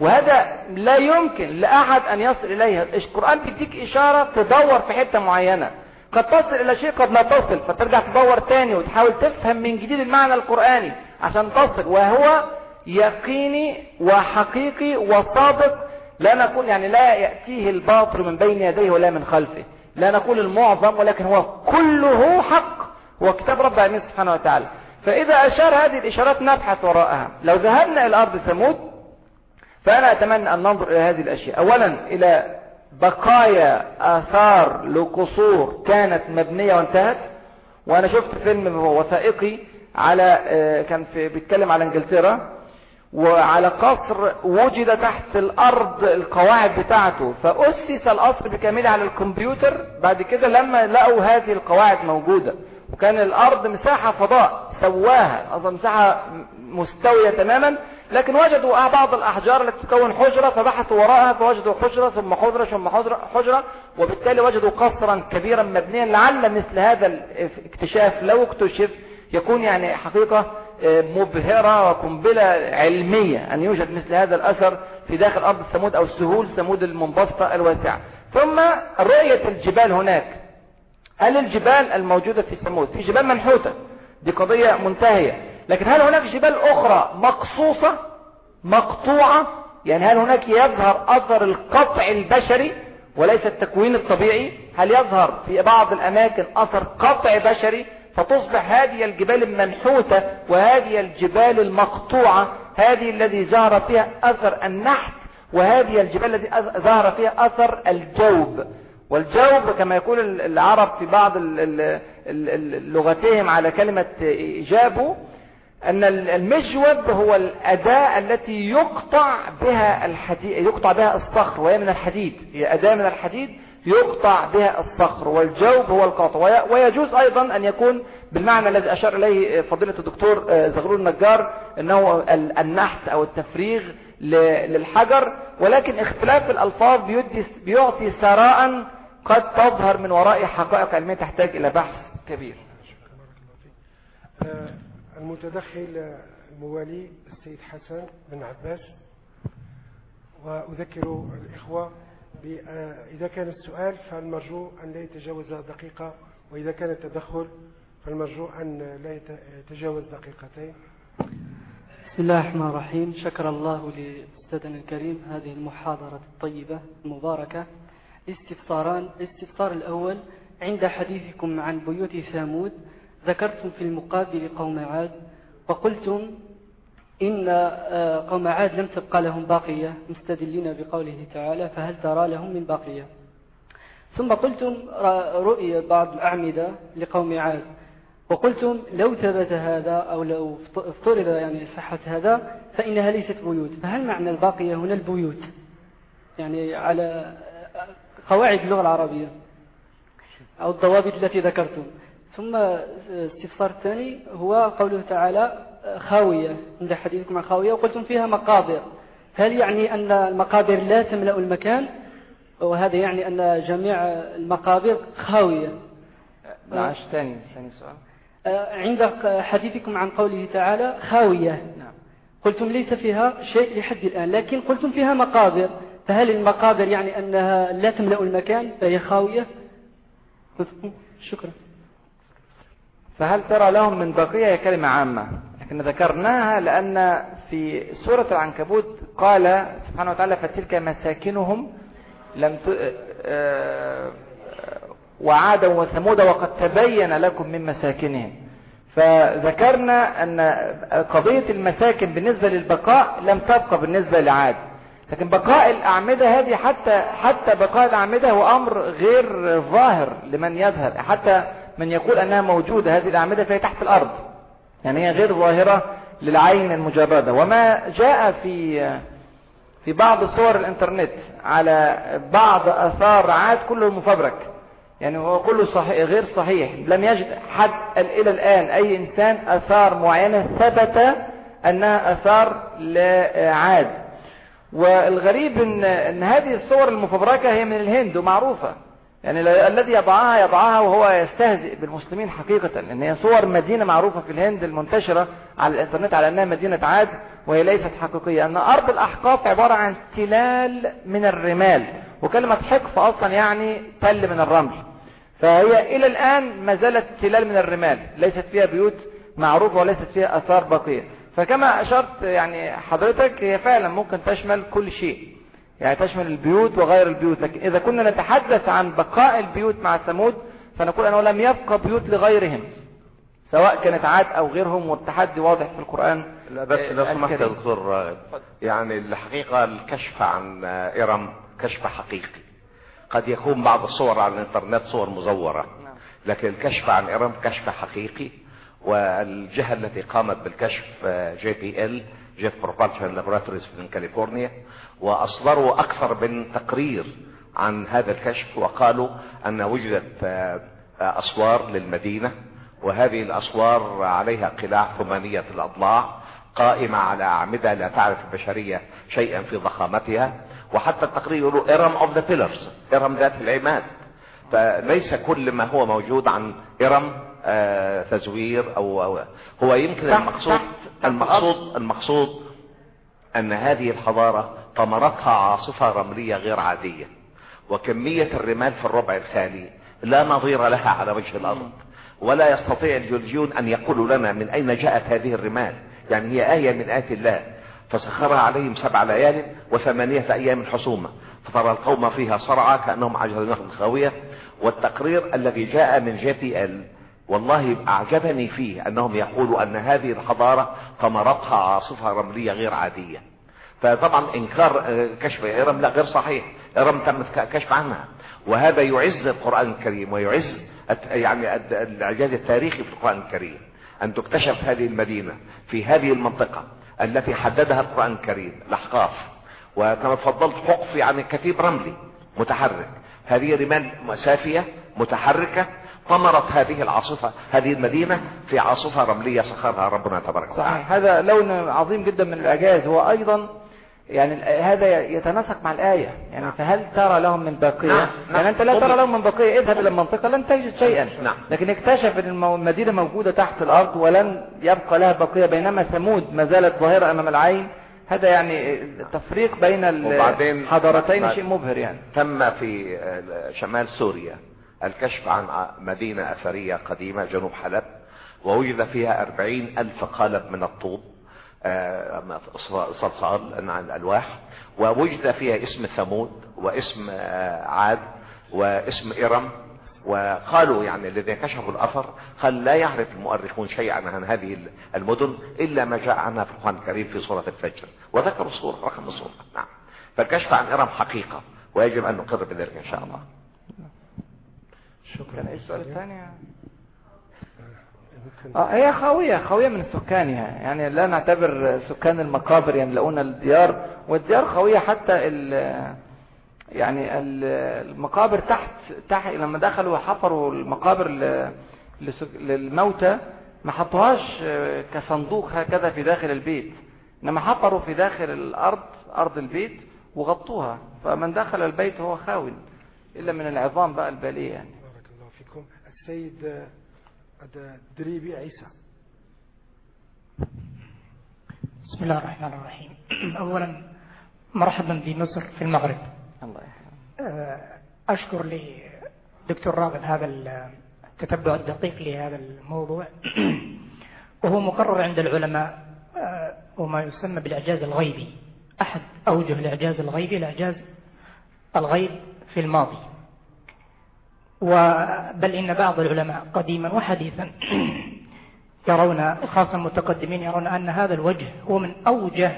C: وهذا لا يمكن لأحد أن يصل إليها القرآن بيديك إشارة تدور في حتة معينة قد تصل إلى شيء قد لا تصل فترجع تدور تاني وتحاول تفهم من جديد المعنى القرآني عشان تصل وهو يقيني وحقيقي وصادق لا نقول يعني لا يأتيه الباطل من بين يديه ولا من خلفه لا نقول المعظم ولكن هو كله حق هو كتاب رب العالمين سبحانه وتعالى فإذا أشار هذه الإشارات نبحث وراءها لو ذهبنا إلى أرض ثمود فأنا أتمنى أن ننظر إلى هذه الأشياء أولا إلى بقايا آثار لقصور كانت مبنية وانتهت وأنا شفت فيلم وثائقي على آه، كان في بيتكلم على إنجلترا وعلى قصر وجد تحت الأرض القواعد بتاعته فأسس القصر بكامله على الكمبيوتر بعد كده لما لقوا هذه القواعد موجودة وكان الأرض مساحة فضاء سواها أصلا مساحة مستوية تماما لكن وجدوا آه، بعض الأحجار التي تكون حجرة فبحثوا وراءها فوجدوا حجرة ثم حجرة ثم حجرة, حجرة وبالتالي وجدوا قصرا كبيرا مبنيا لعل مثل هذا الاكتشاف لو اكتشف يكون يعني حقيقة آه، مبهرة وقنبلة علمية أن يوجد مثل هذا الأثر في داخل أرض السمود أو السهول سمود المنبسطة الواسعة ثم رؤية الجبال هناك هل الجبال الموجودة في السمود في جبال منحوتة دي قضية منتهية لكن هل هناك جبال أخرى مقصوصة مقطوعة يعني هل هناك يظهر أثر القطع البشري وليس التكوين الطبيعي هل يظهر في بعض الأماكن أثر قطع بشري فتصبح هذه الجبال المنحوتة وهذه الجبال المقطوعة هذه الذي ظهر فيها أثر النحت وهذه الجبال التي ظهر فيها أثر الجوب والجوب كما يقول العرب في بعض لغتهم على كلمة إجابه أن المجوب هو الأداة التي يقطع بها الحديد يقطع بها الصخر وهي من الحديد هي أداة من الحديد يقطع بها الصخر والجوب هو القطع ويجوز أيضا أن يكون بالمعنى الذي أشار إليه فضيلة الدكتور آه، زغلول النجار أنه النحت أو التفريغ للحجر ولكن اختلاف الألفاظ بيدي بيعطي ثراء قد تظهر من وراء حقائق علمية تحتاج إلى بحث كبير
D: آه، المتدخل الموالي السيد حسن بن عباس وأذكر الإخوة آه، إذا كان السؤال فالمرجو أن لا يتجاوز دقيقة وإذا كان التدخل فالمرجو أن لا يتجاوز دقيقتين
F: بسم الله الرحمن الرحيم شكر الله لأستاذنا الكريم هذه المحاضرة الطيبة المباركة استفساران الاستفسار الأول عند حديثكم عن بيوت ثامود ذكرتم في المقابل قوم عاد وقلتم إن آه، قوم عاد لم تبقى لهم باقية مستدلين بقوله تعالى فهل ترى لهم من باقية ثم قلتم رؤية بعض الأعمدة لقوم عاد وقلتم لو ثبت هذا أو لو افترض يعني صحة هذا فإنها ليست بيوت فهل معنى الباقية هنا البيوت يعني على آه، قواعد اللغة العربية أو الضوابط التي ذكرتم ثم آه، استفسار الثاني هو قوله تعالى آه، خاوية عند حديثكم عن خاوية وقلتم فيها مقابر هل يعني أن المقابر لا تملأ المكان وهذا يعني أن جميع المقابر خاوية
C: معاش نعم، ثاني ثاني سؤال
F: آه، عند حديثكم عن قوله تعالى خاوية نعم. قلتم ليس فيها شيء لحد الآن لكن قلتم فيها مقابر فهل المقابر يعني أنها لا تملأ المكان فهي خاوية شكرا
C: فهل ترى لهم من بقية هي كلمة عامة لكن ذكرناها لأن في سورة العنكبوت قال سبحانه وتعالى فتلك مساكنهم لم ت... آه، آه، وعادا وثمود وقد تبين لكم من مساكنهم فذكرنا أن قضية المساكن بالنسبة للبقاء لم تبقى بالنسبة لعاد لكن بقاء الأعمدة هذه حتى حتى بقاء الأعمدة هو أمر غير ظاهر لمن يذهب حتى من يقول أنها موجودة هذه الأعمدة فهي تحت الأرض يعني هي غير ظاهرة للعين المجردة وما جاء في في بعض صور الانترنت على بعض أثار عاد كله مفبرك يعني هو كله صحيح غير صحيح لم يجد حد إلى الآن أي إنسان أثار معينة ثبت أنها أثار لعاد والغريب إن, أن هذه الصور المفبركة هي من الهند ومعروفة يعني الذي يضعها يضعها وهو يستهزئ بالمسلمين حقيقة لأن هي صور مدينة معروفة في الهند المنتشرة على الإنترنت على أنها مدينة عاد وهي ليست حقيقية أن أرض الأحقاف عبارة عن تلال من الرمال وكلمة حقف أصلا يعني تل من الرمل فهي إلى الآن ما زالت تلال من الرمال ليست فيها بيوت معروفة وليست فيها أثار بقية فكما أشرت يعني حضرتك هي فعلا ممكن تشمل كل شيء يعني تشمل البيوت وغير البيوت لكن إذا كنا نتحدث عن بقاء البيوت مع ثمود فنقول أنه لم يبقى بيوت لغيرهم سواء كانت عاد أو غيرهم والتحدي واضح في القرآن
E: لا بس آه، لو سمحت يا دكتور يعني الحقيقة الكشف عن آه، إرم كشف حقيقي قد يكون بعض الصور على الإنترنت صور مزورة نعم. لكن الكشف عن إرم كشف حقيقي والجهة التي قامت بالكشف آه، جي بي ال جيت بروبالشن لابوراتوريز من كاليفورنيا واصدروا اكثر من تقرير عن هذا الكشف وقالوا ان وجدت آه، آه، اسوار للمدينة وهذه الاسوار عليها قلاع ثمانية الاضلاع قائمة على اعمدة لا تعرف البشرية شيئا في ضخامتها وحتى التقرير يقولوا ارم اوف ذا بيلرز ارم ذات العماد فليس كل ما هو موجود عن ارم آه تزوير او, أو هو يمكن المقصود المقصود المقصود أن هذه الحضارة طمرتها عاصفة رملية غير عادية وكمية الرمال في الربع الثاني لا نظير لها على وجه الأرض ولا يستطيع الجيولوجيون أن يقولوا لنا من أين جاءت هذه الرمال يعني هي آية من آيات الله فسخرها عليهم سبع ليال وثمانية أيام حصومة فترى القوم فيها صرعى كأنهم عجل نخل خاوية والتقرير الذي جاء من جي بي ال والله أعجبني فيه أنهم يقولوا أن هذه الحضارة ثمرتها عاصفة رملية غير عادية فطبعا إنكار آه، كشف إرم لا غير صحيح إرم تم كشف عنها وهذا يعز القرآن الكريم ويعز يعني الإعجاز التاريخي في القرآن الكريم أن تكتشف هذه المدينة في هذه المنطقة التي حددها القرآن الكريم الأحقاف وكما تفضلت حقف يعني كتيب رملي متحرك هذه رمال سافية متحركة ثمرت هذه العاصفة هذه المدينة في عاصفة رملية سخرها ربنا تبارك
C: وتعالى صحيح هذا لون عظيم جدا من الإعجاز وأيضا يعني هذا يتناسق مع الآية يعني نعم. فهل ترى لهم من بقية نعم. نعم. يعني أنت لا ترى لهم من بقية اذهب إلى المنطقة لن تجد شيئا نعم. نعم. لكن اكتشف أن المدينة موجودة تحت الأرض ولن يبقى لها بقية بينما ثمود ما زالت ظاهرة أمام العين هذا يعني تفريق بين الحضارتين شيء مبهر يعني
E: تم في شمال سوريا الكشف عن مدينة أثرية قديمة جنوب حلب ووجد فيها أربعين ألف قالب من الطوب آه، صلصال عن الألواح ووجد فيها اسم ثمود واسم آه، عاد واسم إرم وقالوا يعني الذين كشفوا الأثر قال لا يعرف المؤرخون شيئا عن هذه المدن إلا ما جاء عنها في القرآن الكريم في سورة الفجر وذكروا الصورة رقم الصورة نعم فالكشف عن إرم حقيقة ويجب أن نقر بذلك إن شاء الله
C: شكرا كان ايه السؤال الثاني اه هي خاوية خاوية من سكانها يعني. يعني لا نعتبر سكان المقابر يملؤون يعني، الديار والديار خاوية حتى ال يعني المقابر تحت تحت لما دخلوا حفروا المقابر للموتى ما حطوهاش آه، كصندوق هكذا في داخل البيت انما حفروا في داخل الارض ارض البيت وغطوها فمن دخل البيت هو خاوي الا من العظام بقى الباليه يعني السيد دريبي
G: عيسى بسم الله الرحمن الرحيم أولا مرحبا بمصر في المغرب الله آه، أشكر لدكتور راغب هذا التتبع الدقيق لهذا الموضوع وهو مقرر عند العلماء آه، وما يسمى بالإعجاز الغيبي أحد أوجه الإعجاز الغيبي الإعجاز الغيب في الماضي بل إن بعض العلماء قديما وحديثا يرون خاصة المتقدمين يرون أن هذا الوجه هو من أوجه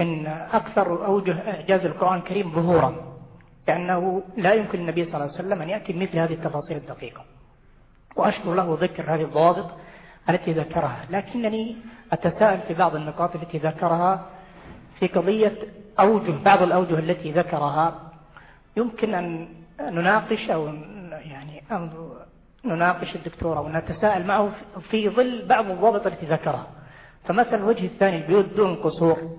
G: من أكثر أوجه إعجاز القرآن الكريم ظهورا لأنه لا يمكن للنبي صلى الله عليه وسلم أن يأتي مثل هذه التفاصيل الدقيقة وأشكر له ذكر هذه الضوابط التي ذكرها لكنني أتساءل في بعض النقاط التي ذكرها في قضية أوجه بعض الأوجه التي ذكرها يمكن أن نناقش أو نناقش الدكتور أو نتساءل معه في ظل بعض الضوابط التي ذكرها فمثلا الوجه الثاني البيوت دون قصور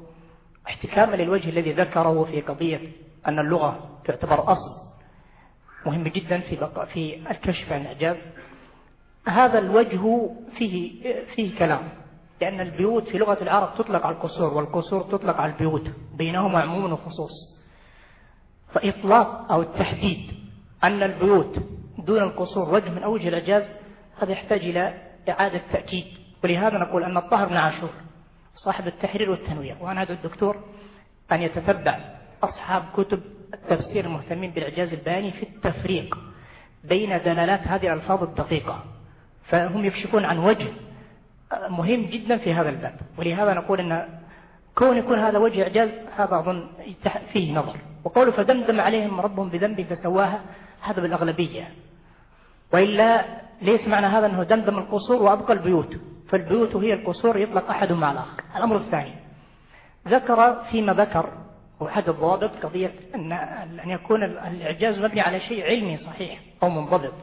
G: احتكاما للوجه الذي ذكره في قضية أن اللغة تعتبر أصل مهم جدا في بقى في الكشف عن إعجاز هذا الوجه فيه فيه كلام لأن البيوت في لغة العرب تطلق على القصور والقصور تطلق على البيوت بينهما عموم وخصوص فإطلاق أو التحديد أن البيوت دون القصور وجه من أوجه الإعجاز هذا يحتاج إلى إعادة تأكيد ولهذا نقول أن الطاهر بن عاشور صاحب التحرير والتنوية وأنا أدعو الدكتور أن يتتبع أصحاب كتب التفسير المهتمين بالإعجاز البياني في التفريق بين دلالات هذه الألفاظ الدقيقة فهم يكشفون عن وجه مهم جدا في هذا الباب ولهذا نقول أن كون يكون هذا وجه إعجاز هذا أظن فيه نظر وقوله فدمدم عليهم ربهم بذنب فسواها هذا بالأغلبية وإلا ليس معنى هذا أنه دمدم القصور وأبقى البيوت فالبيوت هي القصور يطلق أحد مع الآخر الأمر الثاني ذكر فيما ذكر وحد الضوابط قضية أن أن يكون الإعجاز مبني على شيء علمي صحيح أو منضبط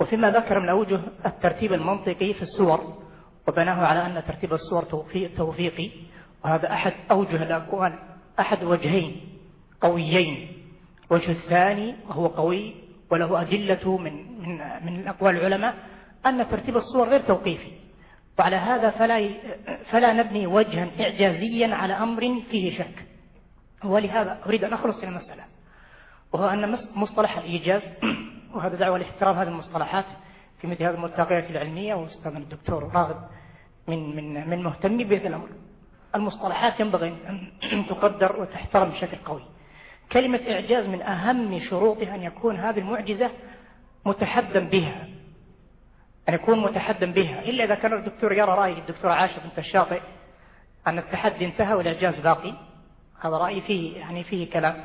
G: وفيما ذكر من أوجه الترتيب المنطقي في السور وبناه على أن ترتيب السور توفيقي وهذا أحد أوجه الأقوال أحد وجهين قويين وجه الثاني وهو قوي وله أدلة من من من أقوال العلماء أن ترتيب الصور غير توقيفي وعلى هذا فلا فلا نبني وجها إعجازيا على أمر فيه شك ولهذا أريد أن أخلص إلى المسألة وهو أن مصطلح الإيجاز وهذا دعوة لاحترام هذه المصطلحات في مثل هذه الملتقيات العلمية وأستاذنا الدكتور راغب من من من مهتمي بهذا الأمر المصطلحات ينبغي أن تقدر وتحترم بشكل قوي كلمة إعجاز من أهم شروطها أن يكون هذه المعجزة متحدا بها أن يكون متحدا بها إلا إذا كان الدكتور يرى رأي الدكتور عاشق أنت الشاطئ أن التحدي انتهى والإعجاز باقي هذا رأيي فيه يعني فيه كلام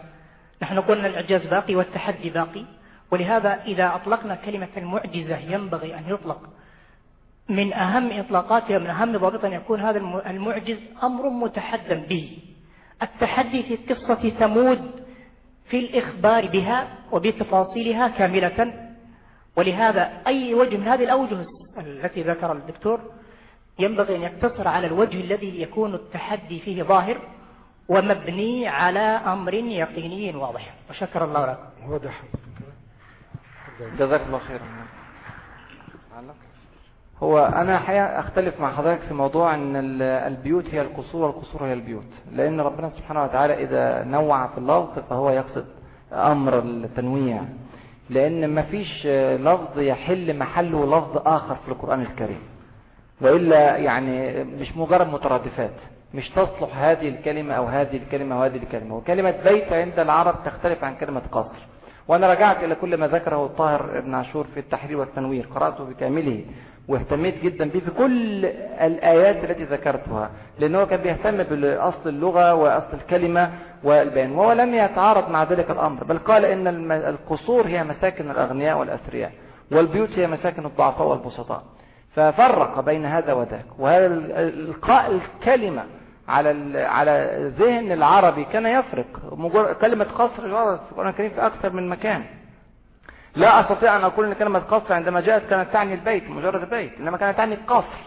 G: نحن قلنا الإعجاز باقي والتحدي باقي ولهذا إذا أطلقنا كلمة المعجزة ينبغي أن يطلق من أهم إطلاقاتها من أهم ضابط أن يكون هذا المعجز أمر متحدا به التحدي في قصة ثمود في الإخبار بها وبتفاصيلها كاملة ولهذا أي وجه من هذه الأوجه التي ذكر الدكتور ينبغي أن يقتصر على الوجه الذي يكون التحدي فيه ظاهر ومبني على أمر يقيني واضح وشكر الله لك واضح
C: جزاك الله خيرا هو أنا حقيقة أختلف مع حضرتك في موضوع أن البيوت هي القصور والقصور هي البيوت لأن ربنا سبحانه وتعالى إذا نوع في اللفظ فهو يقصد أمر التنويع لأن مفيش لفظ يحل محله لفظ آخر في القرآن الكريم وإلا يعني مش مجرد مترادفات مش تصلح هذه الكلمة أو هذه الكلمة وهذه الكلمة وكلمة بيت عند العرب تختلف عن كلمة قصر وأنا رجعت إلى كل ما ذكره الطاهر ابن عاشور في التحرير والتنوير قرأته بكامله واهتميت جدا به في كل الآيات التي ذكرتها لأنه كان بيهتم بأصل اللغة وأصل الكلمة والبيان وهو لم يتعارض مع ذلك الأمر بل قال إن القصور هي مساكن الأغنياء والأثرياء والبيوت هي مساكن الضعفاء والبسطاء ففرق بين هذا وذاك وهذا القاء الكلمة على على ذهن العربي كان يفرق كلمة قصر ورد في القرآن الكريم في أكثر من مكان لا أستطيع أن أقول أن كلمة قصر عندما جاءت كانت تعني البيت مجرد بيت إنما كانت تعني القصر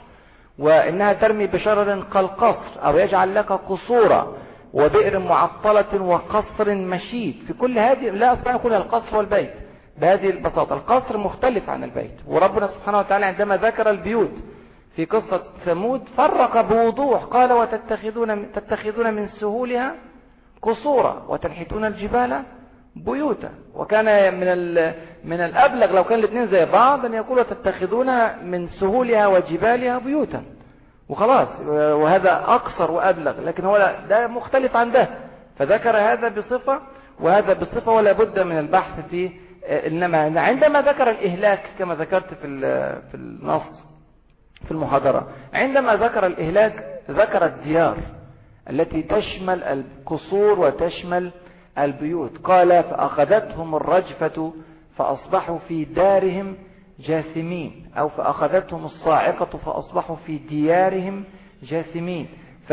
C: وإنها ترمي بشرر كالقصر أو يجعل لك قصورا وبئر معطلة وقصر مشيد في كل هذه لا أستطيع أن أقول القصر والبيت بهذه البساطة القصر مختلف عن البيت وربنا سبحانه وتعالى عندما ذكر البيوت في قصة ثمود فرق بوضوح قال وتتخذون تتخذون من سهولها قصورا وتنحتون الجبال بيوتا وكان من من الأبلغ لو كان الاثنين زي بعض أن يقولوا تتخذون من سهولها وجبالها بيوتا وخلاص وهذا أقصر وأبلغ لكن هو ده مختلف عن ده فذكر هذا بصفة وهذا بصفة ولا بد من البحث في إنما عندما ذكر الإهلاك كما ذكرت في في النص في المحاضرة عندما ذكر الإهلاك ذكر الديار التي تشمل القصور وتشمل البيوت قال فأخذتهم الرجفة فأصبحوا في دارهم جاثمين أو فأخذتهم الصاعقة فأصبحوا في ديارهم جاثمين ف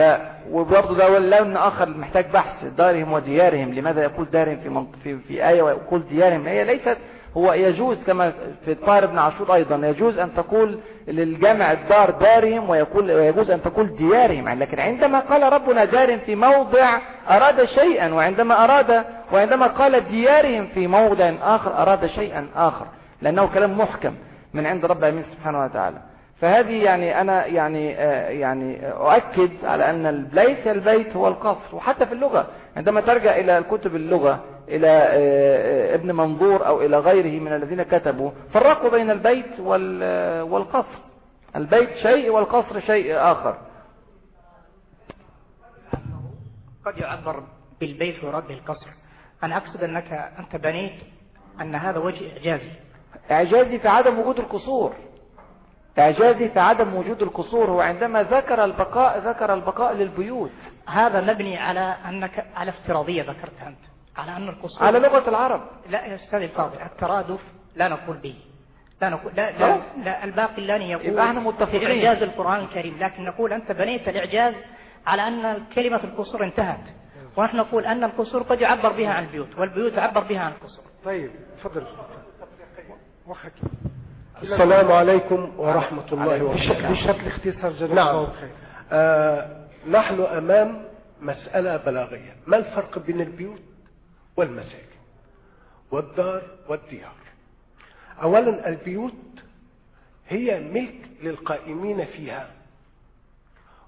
C: وبرضه ده لون آخر محتاج بحث دارهم وديارهم لماذا يقول دارهم في, منط... في, في آية ويقول ديارهم هي ليست هو يجوز كما في الطاهر بن عاشور أيضا يجوز أن تقول للجمع الدار دارهم ويقول ويجوز أن تقول ديارهم يعني لكن عندما قال ربنا دار في موضع أراد شيئا وعندما أراد وعندما قال ديارهم في موضع آخر أراد شيئا آخر لأنه كلام محكم من عند رب العالمين سبحانه وتعالى فهذه يعني أنا يعني آه يعني آه، أؤكد على أن ليس البيت هو القصر وحتى في اللغة عندما ترجع إلى الكتب اللغة إلى آه، آه، ابن منظور أو إلى غيره من الذين كتبوا فرقوا بين البيت آه، والقصر البيت شيء والقصر شيء آخر
G: قد يعبر بالبيت ورد القصر أنا أقصد أنك أنت بنيت أن هذا وجه إعجازي
C: إعجازي في عدم وجود القصور إعجازي في عدم وجود القصور هو عندما ذكر البقاء ذكر البقاء للبيوت
G: هذا مبني على أنك على افتراضية ذكرتها أنت
C: على
G: أن القصور على
C: لغة العرب
G: لا يا أستاذ الفاضل الترادف لا نقول به لا نقول لا, لا, لا لن يقول احنا متفقين إعجاز القرآن الكريم لكن نقول أنت بنيت الإعجاز على أن كلمة القصور انتهت ونحن نقول أن القصور قد يعبر بها عن البيوت والبيوت تعبر بها عن القصور
D: طيب تفضل
H: السلام عليكم ورحمة الله وبركاته
I: بشكل اختصار جدا
H: نعم آه نحن أمام مسألة بلاغية ما الفرق بين البيوت والمساكن والدار والديار اولا البيوت هي ملك للقائمين فيها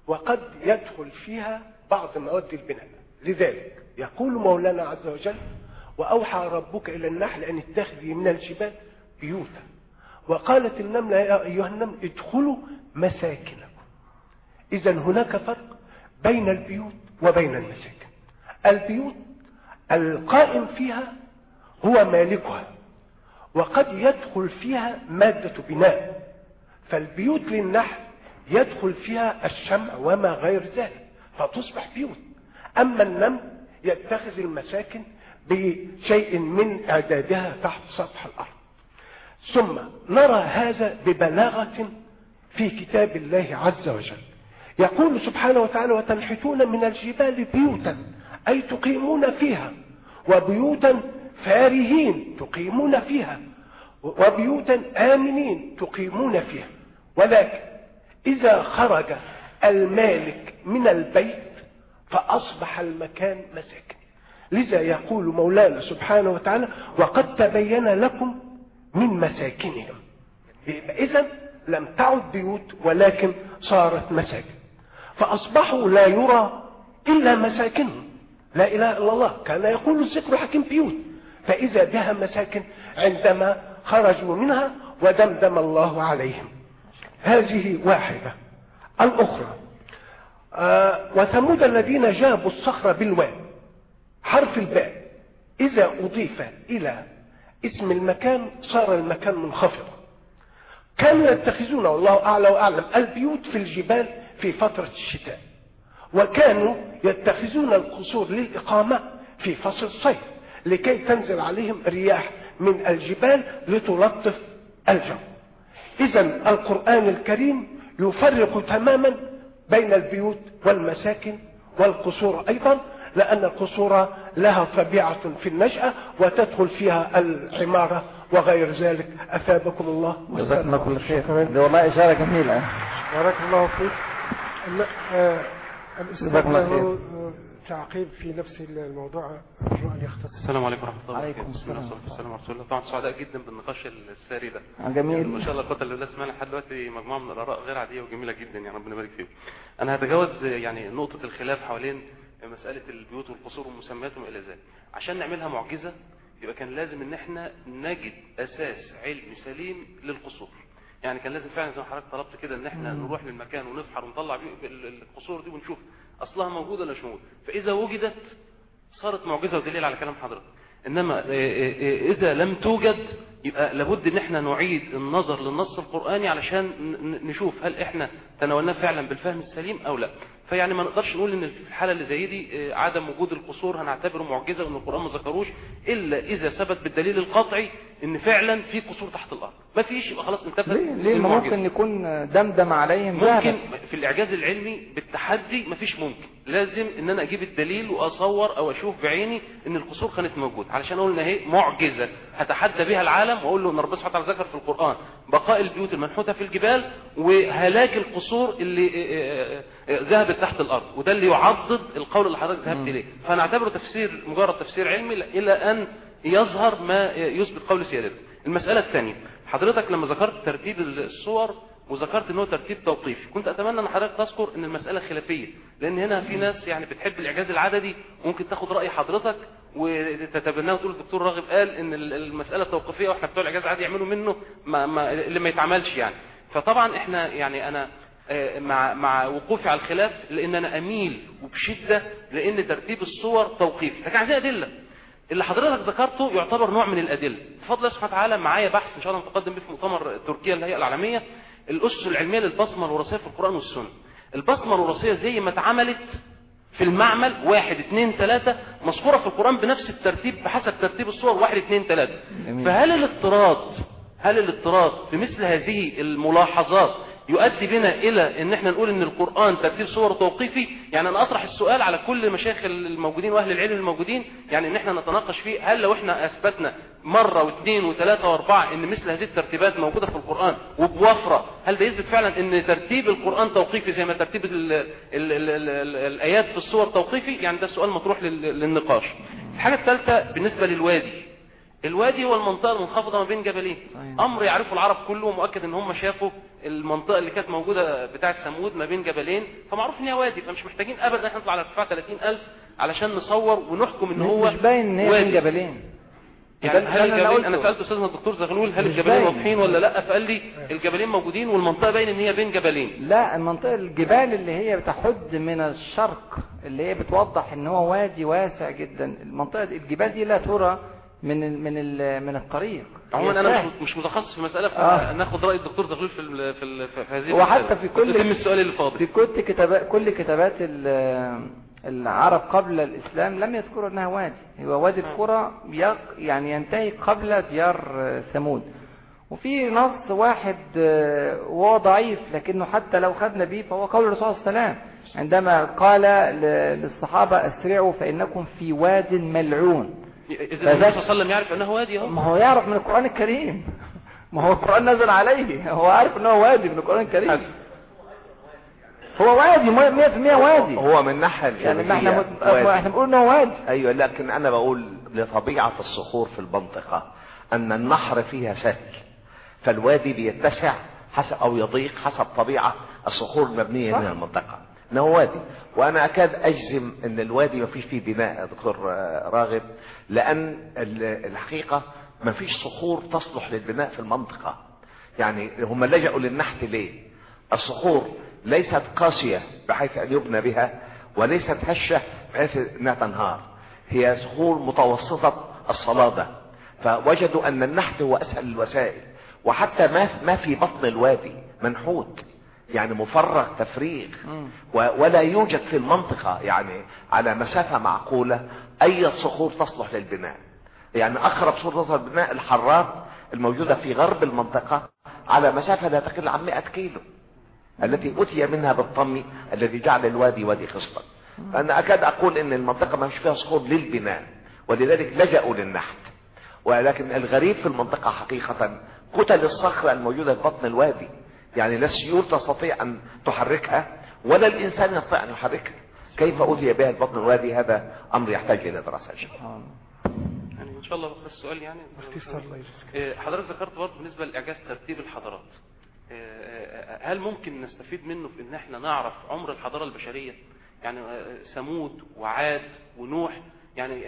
H: وقد يدخل فيها بعض مواد البناء لذلك يقول مولانا عز وجل وأوحى ربك إلى النحل أن اتخذي من الجبال بيوتا وقالت النملة يا أيها النمل ادخلوا مساكنكم إذا هناك فرق بين البيوت وبين المساكن البيوت القائم فيها هو مالكها وقد يدخل فيها مادة بناء فالبيوت للنحل يدخل فيها الشمع وما غير ذلك فتصبح بيوت أما النمل يتخذ المساكن بشيء من إعدادها تحت سطح الأرض ثم نرى هذا ببلاغة في كتاب الله عز وجل يقول سبحانه وتعالى وتنحتون من الجبال بيوتا أي تقيمون فيها وبيوتا فارهين تقيمون فيها وبيوتا آمنين تقيمون فيها ولكن إذا خرج المالك من البيت فأصبح المكان مساكن لذا يقول مولانا سبحانه وتعالى وقد تبين لكم من مساكنهم إذا لم تعد بيوت ولكن صارت مساكن فأصبحوا لا يرى إلا مساكنهم لا إله إلا الله كان يقول الذكر حكيم بيوت فإذا بها مساكن عندما خرجوا منها ودمدم الله عليهم هذه واحدة الأخرى آه وثمود الذين جابوا الصخر بالواء حرف الباء إذا أضيف إلى اسم المكان صار المكان منخفضا كانوا يتخذون والله أعلى وأعلم البيوت في الجبال في فترة الشتاء وكانوا يتخذون القصور للإقامة في فصل الصيف لكي تنزل عليهم رياح من الجبال لتلطف الجو إذا القرآن الكريم يفرق تماما بين البيوت والمساكن والقصور أيضا لأن القصور لها طبيعة في النشأة وتدخل فيها العمارة وغير ذلك أثابكم
C: الله جزاكم الله كل خير والله إشارة جميلة
J: بارك الله فيك آه، جزاكم الله خير تعقيب في نفس الموضوع أرجو
K: أن يختصر السلام عليكم ورحمة الله وبركاته عليكم السلام ورحمة الله وبركاته طبعا سعداء جدا بالنقاش الساري ده آه، جميل يعني ما شاء الله الفترة اللي لسه لحد دلوقتي مجموعة من الآراء غير عادية وجميلة جدا يعني ربنا يبارك فيهم أنا هتجاوز يعني نقطة الخلاف حوالين مسألة البيوت والقصور وما إلى ذلك عشان نعملها معجزة يبقى كان لازم إن احنا نجد أساس علمي سليم للقصور يعني كان لازم فعلا زي ما حضرتك طلبت كده ان احنا نروح للمكان ونفحر ونطلع القصور دي ونشوف اصلها موجوده ولا مش موجوده فاذا وجدت صارت معجزه ودليل على كلام حضرتك انما آه، آه، آه، اذا لم توجد يبقى لابد ان احنا نعيد النظر للنص القراني علشان نشوف هل احنا تناولناه فعلا بالفهم السليم او لا فيعني ما نقدرش نقول ان في الحالة اللي زي دي آه، عدم وجود القصور هنعتبره معجزة وان القرآن ما ذكروش الا اذا ثبت بالدليل القطعي ان فعلا في قصور تحت الارض ما فيش يبقى خلاص
C: انتفى ليه, ليه ممكن يكون دمدم عليهم
K: ممكن في الاعجاز العلمي بالتحدي ما فيش ممكن لازم ان انا اجيب الدليل واصور او اشوف بعيني ان القصور كانت موجودة علشان اقول ان هي معجزة هتحدى بها العالم واقول له ان ربنا سبحانه وتعالى ذكر في القرآن بقاء البيوت المنحوتة في الجبال وهلاك القصور اللي آه، آه، ذهبت تحت الأرض وده اللي يعضد القول اللي حضرتك ذهبت إليه فأنا أعتبره تفسير مجرد تفسير علمي إلى أن يظهر ما يثبت قول سيادتك المسألة الثانية حضرتك لما ذكرت ترتيب الصور وذكرت انه ترتيب توقيفي كنت اتمنى ان حضرتك تذكر ان المساله خلافيه لان هنا في ناس يعني بتحب الاعجاز العددي وممكن تاخد راي حضرتك وتتبناه وتقول الدكتور راغب قال ان المساله توقيفيه واحنا بتوع الاعجاز العددي يعملوا منه ما, ما اللي ما يتعملش يعني فطبعا احنا يعني انا آه، مع مع وقوفي على الخلاف لان انا اميل وبشده لان ترتيب الصور توقيفي لكن عايزين ادله اللي حضرتك ذكرته يعتبر نوع من الادله بفضل الله سبحانه وتعالى معايا بحث ان شاء الله متقدم به في مؤتمر تركيا الهيئه العالميه الاسس العلميه للبصمه الوراثيه في القران والسنه البصمه الوراثيه زي ما اتعملت في المعمل واحد اثنين ثلاثة مذكورة في القرآن بنفس الترتيب بحسب ترتيب الصور واحد اثنين ثلاثة فهل الاضطراد هل الاضطراد في مثل هذه الملاحظات يؤدي بنا الى ان احنا نقول ان القرآن ترتيب صور توقيفي يعني انا اطرح السؤال على كل المشايخ الموجودين واهل العلم الموجودين يعني ان احنا نتناقش فيه هل لو احنا اثبتنا مرة واثنين وثلاثة واربعة ان مثل هذه الترتيبات موجودة في القرآن وبوفرة هل ده يثبت فعلا ان ترتيب القرآن توقيفي زي ما ترتيب الـ الـ الـ الايات في الصور توقيفي يعني ده سؤال مطروح للنقاش الحاجة الثالثة بالنسبة للوادي الوادي هو المنطقة المنخفضة ما بين جبلين أيوة. أمر يعرفه العرب كله ومؤكد ان هم شافوا المنطقة اللي كانت موجودة بتاعة ثمود ما بين جبلين فمعروف ان هي وادي فمش محتاجين أبدا احنا نطلع على ارتفاع 30000 علشان نصور ونحكم ان هو مش باين ان هي بين جبلين يعني هل الجبلين انا سالت استاذنا الدكتور زغلول هل الجبلين واضحين ولا لا فقال لي أيوة. الجبلين موجودين والمنطقه باين ان هي بين جبلين
C: لا المنطقه الجبال اللي هي بتحد من الشرق اللي هي بتوضح ان هو وادي واسع جدا المنطقه الجبال دي لا ترى من ال من من الطريق
K: عموما انا مش متخصص في مساله فناخد آه. راي الدكتور زغلول في في هذه
C: وحتى في كل
K: السؤال اللي فاضل
C: في كل كتابات كل كتابات العرب قبل الاسلام لم يذكروا انها وادي هو وادي آه. القرى يعني ينتهي قبل ديار ثمود وفي نص واحد آه، هو ضعيف لكنه حتى لو خدنا به فهو قول الرسول صلى الله عليه وسلم عندما قال للصحابه اسرعوا فانكم في واد ملعون
K: إذا النبي صلى الله عليه وسلم يعرف أنه وادي
C: ما هو يعرف من القرآن الكريم ما هو القرآن نزل عليه هو عارف أنه وادي من القرآن الكريم هو وادي 100% وادي
L: هو من الناحيه يعني احنا
C: احنا بنقول انه وادي
L: ايوه لكن انا بقول لطبيعه الصخور في المنطقه ان النحر فيها شكل فالوادي بيتسع حسب او يضيق حسب طبيعه الصخور المبنيه من المنطقه انه وادي وانا اكاد اجزم ان الوادي ما فيش فيه بناء يا دكتور آه، راغب لان الحقيقة ما فيش صخور تصلح للبناء في المنطقة يعني هم لجأوا للنحت ليه الصخور ليست قاسية بحيث ان يبنى بها وليست هشة بحيث انها تنهار هي صخور متوسطة الصلادة فوجدوا ان النحت هو اسهل الوسائل وحتى ما ما في بطن الوادي منحوت يعني مفرغ تفريغ ولا يوجد في المنطقة يعني على مسافة معقولة اي صخور تصلح للبناء يعني اقرب صخور تصلح للبناء الحرات الموجودة في غرب المنطقة على مسافة لا تقل عن 100 كيلو التي أتي منها بالطمي الذي جعل الوادي وادي خصبا فأنا أكاد أقول أن المنطقة ما فيها صخور للبناء ولذلك لجأوا للنحت ولكن الغريب في المنطقة حقيقة كتل الصخرة الموجودة في بطن الوادي يعني لا السيول تستطيع أن تحركها ولا الإنسان يستطيع أن يحركها كيف أوذي بها البطن الوادي هذا أمر يحتاج إلى دراسة إن
K: شاء الله يعني إن شاء الله بخص السؤال يعني طيب. إيه، حضرتك ذكرت برضه بالنسبة لإعجاز ترتيب الحضارات إيه، إيه، هل ممكن نستفيد منه في ان احنا نعرف عمر الحضارة البشرية يعني ثمود وعاد ونوح يعني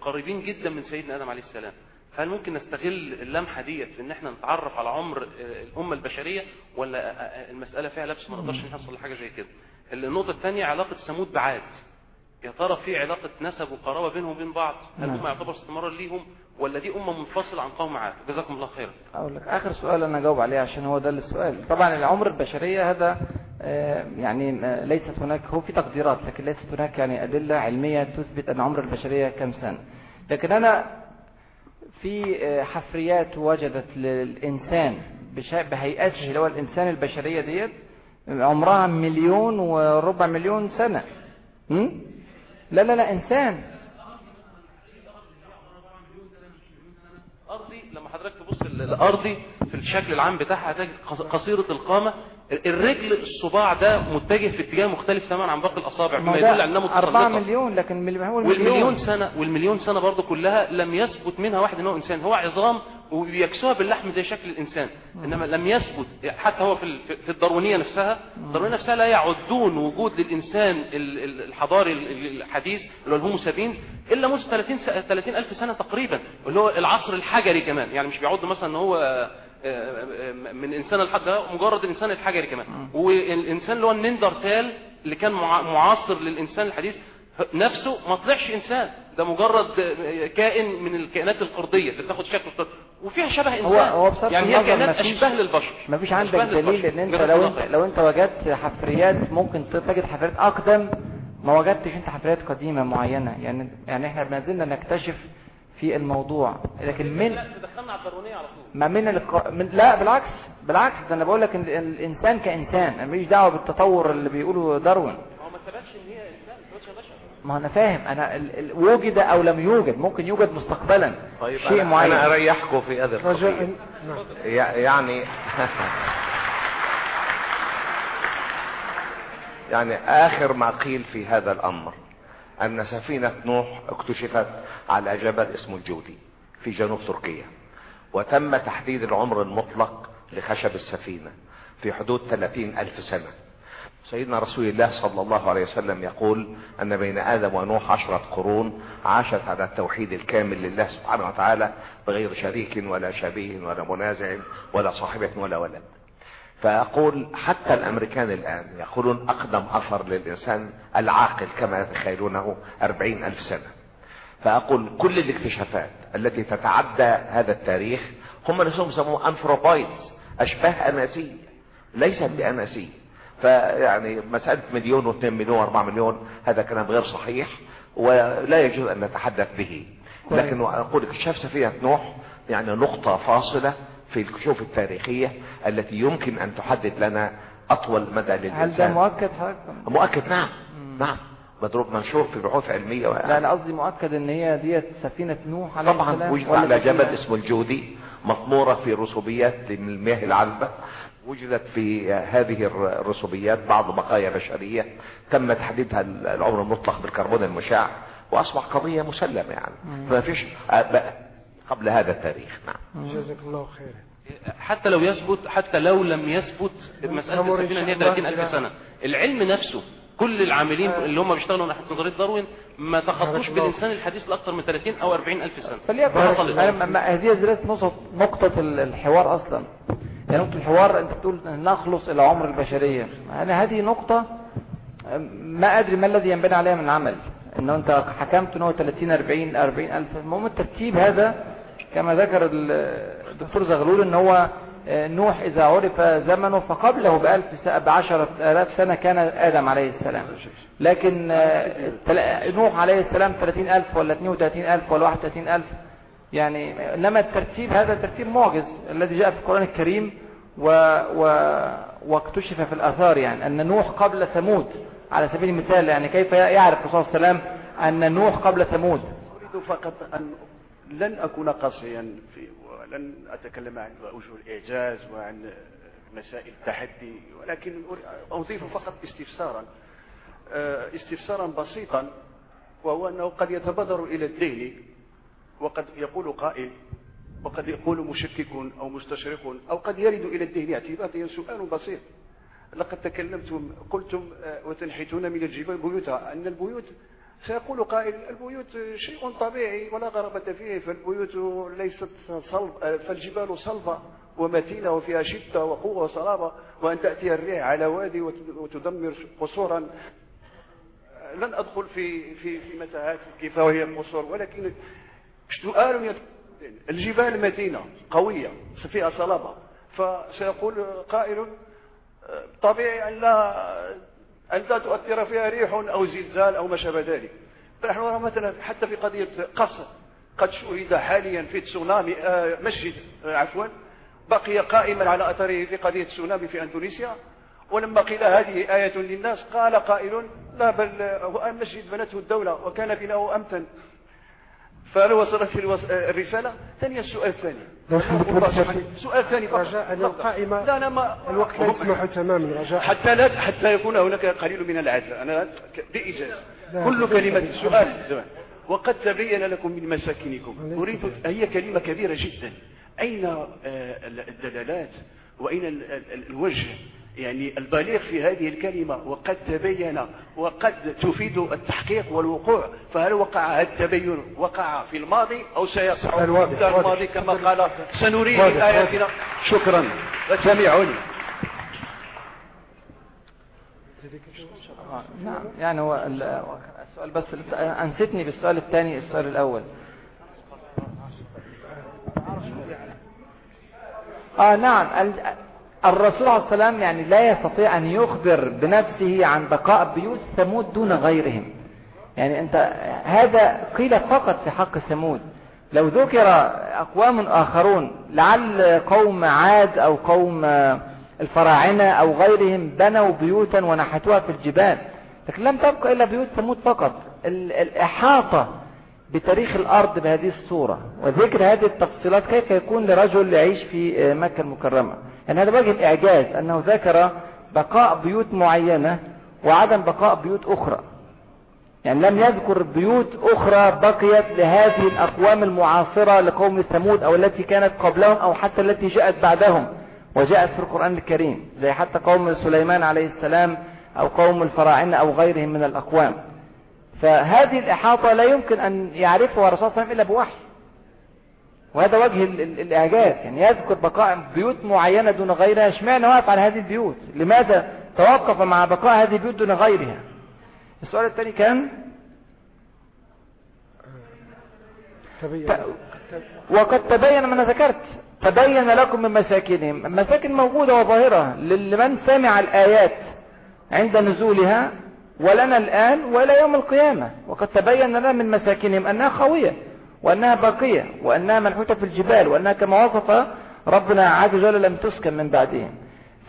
K: قريبين جدا من سيدنا ادم عليه السلام هل ممكن نستغل اللمحة ديت في ان احنا نتعرف على عمر الامة البشرية ولا المسألة فيها لبس ما نقدرش نحصل لحاجة زي كده النقطة الثانية علاقة ثمود بعاد يا ترى في علاقة نسب وقرابة بينهم وبين بعض هل نعم. هم يعتبر استمرار ليهم ولا دي أمة منفصلة عن قوم عاد جزاكم الله خيرا
C: أقول لك آخر سؤال أنا أجاوب عليه عشان هو ده السؤال طبعا العمر البشرية هذا آه، يعني آه، ليست هناك هو في تقديرات لكن ليست هناك يعني أدلة علمية تثبت أن عمر البشرية كم سنة لكن أنا في آه، حفريات وجدت للإنسان بهيئته اللي هو الإنسان البشرية ديت عمرها مليون وربع مليون سنة م? لا لا لا إنسان
K: أرضي لما حضرتك تبص الأرضي في الشكل العام بتاعها هتجد قصيرة القامة الرجل الصباع ده متجه في اتجاه مختلف تماما عن باقي الاصابع
C: بما يدل على انها متسلقه 4 مليون لكن
K: هو المليون والمليون سنه والمليون سنه برضه كلها لم يثبت منها واحد ان هو انسان هو عظام وبيكسوها باللحم زي شكل الانسان انما لم يثبت حتى هو في في الداروينيه نفسها الداروينيه نفسها لا يعدون وجود للانسان الحضاري الحديث اللي هو الهومو سابينز الا منذ 30 30 الف سنه تقريبا اللي هو العصر الحجري كمان يعني مش بيعدوا مثلا ان هو من انسان لحد مجرد الانسان الحجري كمان والانسان اللي هو النندرتال اللي كان معاصر للانسان الحديث نفسه ما طلعش انسان ده مجرد كائن من الكائنات القرديه اللي بتاخد شكل وفيها شبه انسان هو هو يعني هي كائنات اشبه للبشر
C: ما فيش عندك دليل ان انت لو انت لو انت وجدت حفريات ممكن تجد حفريات اقدم ما وجدتش انت حفريات قديمه معينه يعني يعني احنا ما زلنا نكتشف في الموضوع لكن من ما من, الق... من لا بالعكس بالعكس ده انا بقول لك ان الانسان كانسان انا ماليش دعوه بالتطور اللي بيقوله داروين هو ما ثبتش ان هي انسان ما انا فاهم انا ال... ال... وجد او لم يوجد ممكن يوجد مستقبلا طيب
L: شيء أنا معين انا اريحكم في هذا رجل يعني يعني اخر ما قيل في هذا الامر أن سفينة نوح اكتشفت على جبل اسمه الجودي في جنوب تركيا وتم تحديد العمر المطلق لخشب السفينة في حدود 30 ألف سنة سيدنا رسول الله صلى الله عليه وسلم يقول أن بين آدم ونوح عشرة قرون عاشت على التوحيد الكامل لله سبحانه وتعالى بغير شريك ولا شبيه ولا منازع ولا صاحبة ولا ولد فأقول حتى الأمريكان الآن يقولون أقدم أثر للإنسان العاقل كما يتخيلونه أربعين ألف سنة فأقول كل الاكتشافات التي تتعدى هذا التاريخ هم نفسهم يسموه أنثروبويدز أشباه أناسية ليست بأناسية فيعني مسألة مليون واثنين مليون واربع مليون هذا كلام غير صحيح ولا يجوز أن نتحدث به لكن أقول اكتشاف سفينة نوح يعني نقطة فاصلة في الكشوف التاريخية التي يمكن ان تحدد لنا اطول مدى للانسان هل ده
C: مؤكد حضرتك
L: مؤكد نعم نعم مضروب منشور في بحوث علمية و...
C: لا انا قصدي مؤكد ان هي ديت سفينة نوح
L: على طبعا وجد على جبل اسمه الجودي مطمورة في رسوبيات للمياه العذبة وجدت في هذه الرسوبيات بعض بقايا بشرية تم تحديدها العمر المطلق بالكربون المشع واصبح قضية مسلمة يعني فما فيش آه، قبل هذا التاريخ نعم جزاك الله
K: خيرا حتى لو يثبت حتى لو لم يثبت مسألة السفينة هي 30 ألف سنة العلم نفسه كل العاملين آه. اللي هم بيشتغلوا ناحية نظرية داروين ما تخطوش بالإنسان الحديث لأكثر من 30 أو 40 ألف سنة
C: فليكن هذه دراسة نقطة الحوار أصلا يعني نقطة الحوار أنت بتقول نخلص إلى عمر البشرية أنا هذه نقطة ما أدري ما الذي ينبني عليها من عمل ان انت حكمت ان هو 30 40 40 الف المهم الترتيب هذا كما ذكر الدكتور زغلول ان هو آه، نوح إذا عرف زمنه فقبله بألف بعشرة آلاف سنة كان آدم عليه السلام لكن آه، نوح عليه السلام ثلاثين ألف ولا وثلاثين ألف ولا وثلاثين ألف يعني إنما الترتيب هذا ترتيب معجز الذي جاء في القرآن الكريم و و واكتشف في الأثار يعني أن نوح قبل ثمود على سبيل المثال يعني كيف يعرف الرسول صلى الله عليه وسلم أن نوح قبل ثمود أريد فقط
H: أن لن أكون قاسيا في ولن أتكلم عن وجه الإعجاز وعن مسائل التحدي ولكن أضيف فقط استفسارا آه، استفسارا بسيطا وهو أنه قد يتبادر إلى الذهن وقد يقول قائل وقد يقول مشكك أو مستشرق أو قد يرد إلى الذهن اعتباطيا سؤال بسيط لقد تكلمتم قلتم آه، وتنحتون من الجبال بيوتها أن البيوت سيقول قائل البيوت شيء طبيعي ولا غرابة فيه فالبيوت ليست صلب فالجبال صلبة ومتينة وفيها شدة وقوة وصلابة وأن تأتي الريح على وادي وتدمر قصورا لن أدخل في في في متاهات كيف وهي القصور ولكن سؤال الجبال متينة قوية فيها صلابة فسيقول قائل طبيعي أن لا أن لا تؤثر فيها ريح أو زلزال أو ما شابه ذلك فنحن نرى مثلا حتى في قضية قصر قد شهد حاليا في تسونامي آه، مسجد آه، عفوا بقي قائما على أثره في قضية تسونامي في أندونيسيا ولما قيل هذه آية للناس قال قائل لا بل آه، هو مسجد بنته الدولة وكان بناؤه أمتن فهل وصلت آه، الرسالة ثاني السؤال الثاني سؤال ثاني رجاء القائمة لا أنا ما الوقت لا يسمح تماما رجاء حتى لا حتى يكون هناك قليل من العزاء أنا بايجاز كل كلمة سؤال زمان وقد تبين لكم من مساكنكم أريد هي كلمة كبيرة جدا أين آه، الدلالات وأين الوجه يعني البليغ في هذه الكلمة وقد تبين وقد تفيد التحقيق والوقوع فهل وقع هذا التبين وقع في الماضي أو سيقع
C: في الماضي
H: كما قال سنريه آياتنا
L: شكرا سمعوني
C: نعم يعني هو السؤال بس أنستني بالسؤال الثاني السؤال الأول آه نعم الرسول عليه السلام يعني لا يستطيع أن يخبر بنفسه عن بقاء بيوت ثمود دون غيرهم يعني أنت هذا قيل فقط في حق ثمود لو ذكر أقوام آخرون لعل قوم عاد أو قوم الفراعنة أو غيرهم بنوا بيوتا ونحتوها في الجبال لكن لم تبقى إلا بيوت ثمود فقط الإحاطة بتاريخ الأرض بهذه الصورة وذكر هذه التفصيلات كيف يكون لرجل يعيش في آه، مكة المكرمة يعني هذا وجه الإعجاز أنه ذكر بقاء بيوت معينة وعدم بقاء بيوت أخرى يعني لم يذكر بيوت أخرى بقيت لهذه الأقوام المعاصرة لقوم ثمود أو التي كانت قبلهم أو حتى التي جاءت بعدهم وجاءت في القرآن الكريم زي حتى قوم سليمان عليه السلام أو قوم الفراعنة أو غيرهم من الأقوام فهذه الإحاطة لا يمكن أن يعرفها الرسول صلى الله عليه وسلم إلا بوحي وهذا وجه الإعجاز يعني يذكر بقاء بيوت معينة دون غيرها اشمعنى وقف على هذه البيوت لماذا توقف مع بقاء هذه البيوت دون غيرها السؤال الثاني كان وقد تبين ما ذكرت تبين لكم من مساكنهم المساكن موجودة وظاهرة لمن سمع الآيات عند نزولها ولنا الآن وإلى يوم القيامة وقد تبين لنا من مساكنهم أنها خاوية وأنها باقية وأنها منحوتة في الجبال وأنها كما وصف ربنا عز وجل لم تسكن من بعدهم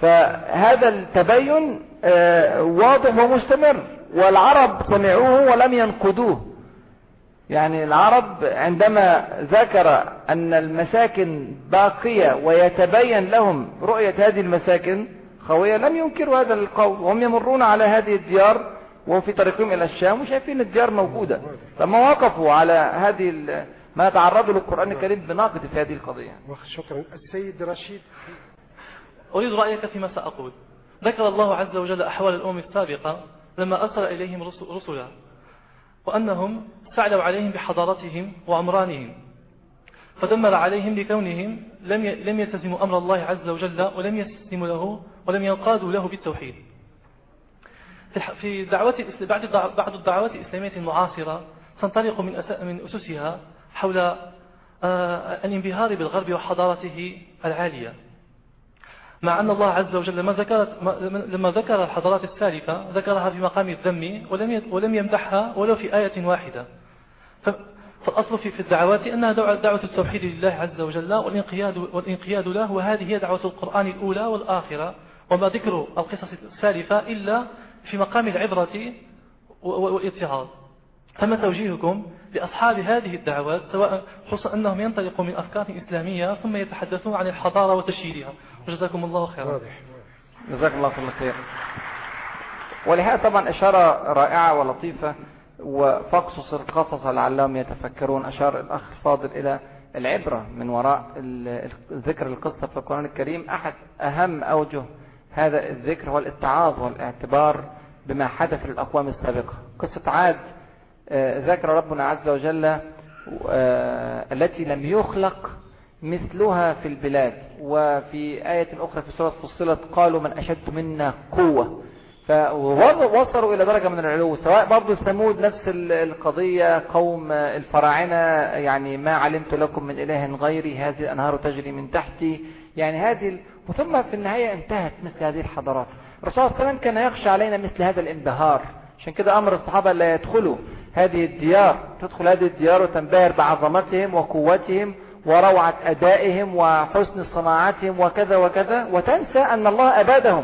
C: فهذا التبين آه، واضح ومستمر والعرب سمعوه ولم ينقدوه يعني العرب عندما ذكر أن المساكن باقية ويتبين لهم رؤية هذه المساكن خوية لم ينكروا هذا القول وهم يمرون على هذه الديار وهم في طريقهم إلى الشام وشايفين الديار موجودة لما وقفوا على هذه ما تعرضوا للقرآن الكريم بناقض في هذه القضية
J: شكرا السيد رشيد
M: أريد رأيك فيما سأقول ذكر الله عز وجل أحوال الأمم السابقة لما أرسل إليهم رسلا وأنهم سعلوا عليهم بحضارتهم وعمرانهم فدمر عليهم لكونهم لم لم يلتزموا أمر الله عز وجل ولم يستسلموا له ولم ينقادوا له بالتوحيد في دعوات بعد بعض الدعوات الإسلامية المعاصرة تنطلق من من أسسها حول آه، الانبهار بالغرب وحضارته العالية مع أن الله عز وجل لما ذكر لما ذكر الحضارات السالفة ذكرها في مقام الذم ولم ولم يمدحها ولو في آية واحدة فالأصل في الدعوات أنها دعوة التوحيد لله عز وجل والانقياد والانقياد له وهذه هي دعوة القرآن الأولى والآخرة وما ذكر القصص السالفة إلا في مقام العبرة والاتعاظ فما توجيهكم لأصحاب هذه الدعوات سواء خصوصا أنهم ينطلقوا من أفكار إسلامية ثم يتحدثون عن الحضارة وتشييدها وجزاكم الله خيرا
C: جزاكم جزاك الله كل خير ولهذا طبعا إشارة رائعة ولطيفة وفقصص القصص لعلهم يتفكرون أشار الأخ الفاضل إلى العبرة من وراء ذكر القصة في القرآن الكريم أحد أهم أوجه هذا الذكر هو الاتعاظ والاعتبار بما حدث للأقوام السابقة قصة عاد آه، ذكر ربنا عز وجل آه، التي لم يخلق مثلها في البلاد وفي آية أخرى في سورة فصلت قالوا من أشد منا قوة فوصلوا إلى درجة من العلو سواء برضو ثمود نفس القضية قوم الفراعنة يعني ما علمت لكم من إله غيري هذه الأنهار تجري من تحتي يعني هذه ثم في النهاية انتهت مثل هذه الحضارات الرسول صلى الله عليه وسلم كان يخشى علينا مثل هذا الانبهار عشان كده أمر الصحابة لا يدخلوا هذه الديار تدخل هذه الديار وتنبهر بعظمتهم وقوتهم وروعة أدائهم وحسن صناعتهم وكذا وكذا وتنسى أن الله أبادهم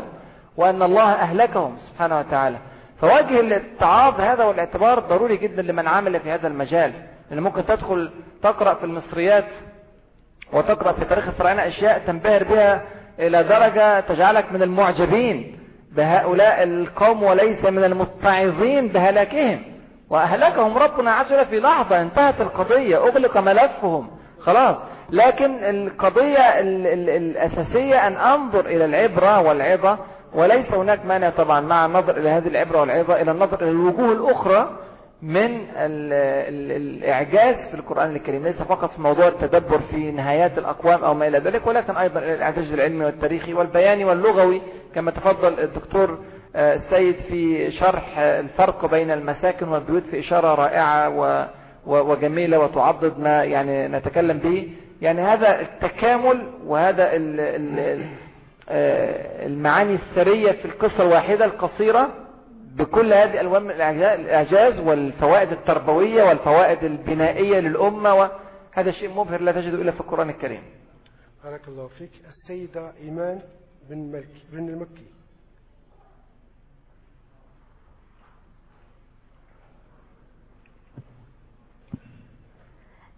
C: وأن الله أهلكهم سبحانه وتعالى فوجه الاتعاظ هذا والاعتبار ضروري جدا لمن عمل في هذا المجال لأن ممكن تدخل تقرأ في المصريات وتقرأ في تاريخ الفراعنة أشياء تنبهر بها إلى درجة تجعلك من المعجبين بهؤلاء القوم وليس من المتعظين بهلاكهم وأهلكهم ربنا عجل في لحظة انتهت القضية أغلق ملفهم خلاص لكن القضية الأساسية أن أنظر إلى العبرة والعظة وليس هناك مانع طبعا مع النظر إلى هذه العبرة والعظة إلى النظر إلى الوجوه الأخرى من الإعجاز في القرآن الكريم ليس فقط في موضوع التدبر في نهايات الأقوام أو ما إلى ذلك ولكن أيضا الإعجاز العلمي والتاريخي والبياني واللغوي كما تفضل الدكتور آه، السيد في شرح الفرق بين المساكن والبيوت في إشارة رائعة وجميلة وتعضد ما يعني نتكلم به يعني هذا التكامل وهذا آه، المعاني السرية في القصة الواحدة القصيرة بكل هذه الألوان من الإعجاز والفوائد التربوية والفوائد البنائية للأمة وهذا شيء مبهر لا تجده إلا في القرآن الكريم
J: بارك الله فيك السيدة إيمان بن, ملك بن المكي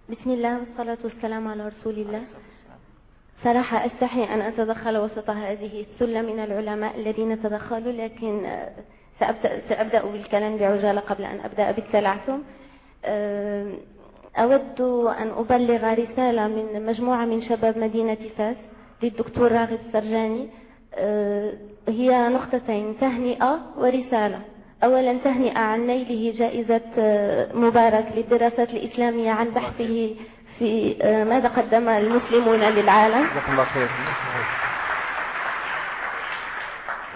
N: بسم الله والصلاة والسلام على رسول الله صراحة أستحي أن أتدخل وسط هذه السلة من العلماء الذين تدخلوا لكن سأبدأ, سأبدأ بالكلام بعجالة قبل أن أبدأ بالتلعثم أود أن أبلغ رسالة من مجموعة من شباب مدينة فاس للدكتور راغب السرجاني هي نقطتين تهنئة ورسالة أولا تهنئة عن نيله جائزة مبارك للدراسات الإسلامية عن بحثه في ماذا قدم المسلمون للعالم جزاكم الله خير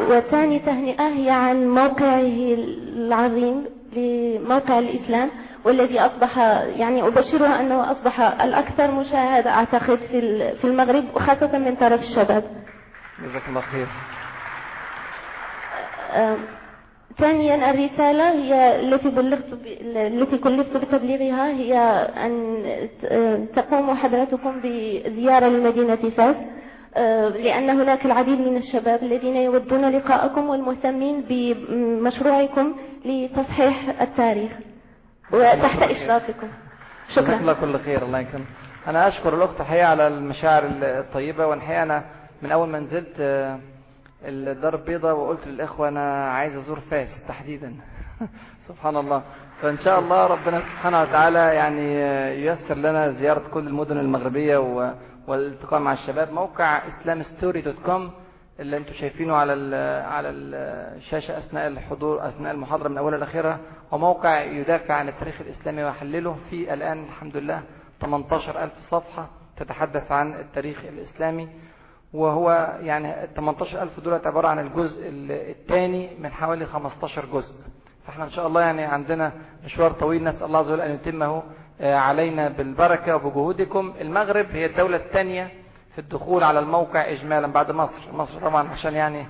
N: وثاني تهنئة هي عن موقعه العظيم لموقع الإسلام والذي أصبح يعني أبشرها أنه أصبح الأكثر مشاهدة أعتقد في في المغرب وخاصة من طرف الشباب. جزاك الله خير. ثانيا الرسالة هي التي بلغت ب... التي كلفت بتبليغها هي أن تقوم حضرتكم بزيارة لمدينة فاس آه، لأن هناك العديد من الشباب الذين يودون لقاءكم والمهتمين بمشروعكم لتصحيح التاريخ وتحت إشرافكم شكرا
C: الله كل خير الله يكرمك أنا أشكر الأخت حياة على المشاعر الطيبة والحقيقة أنا من أول ما نزلت آه، الدار البيضاء وقلت للإخوة أنا عايز أزور فاس تحديدا سبحان الله فإن شاء الله ربنا سبحانه وتعالى يعني آه، ييسر لنا زيارة كل المدن المغربية والالتقاء مع الشباب موقع كوم اللي انتم شايفينه على ال على الشاشة أثناء الحضور أثناء المحاضرة من أولها لآخرها وموقع يدافع عن التاريخ الإسلامي ويحلله في الآن الحمد لله 18000 صفحة تتحدث عن التاريخ الإسلامي وهو يعني 18000 دول عبارة عن الجزء الثاني من حوالي 15 جزء فاحنا ان شاء الله يعني عندنا مشوار طويل نسأل الله عز وجل أن يتمه علينا بالبركة وبجهودكم المغرب هي الدولة الثانية في الدخول على الموقع إجمالا بعد مصر مصر طبعا عشان يعني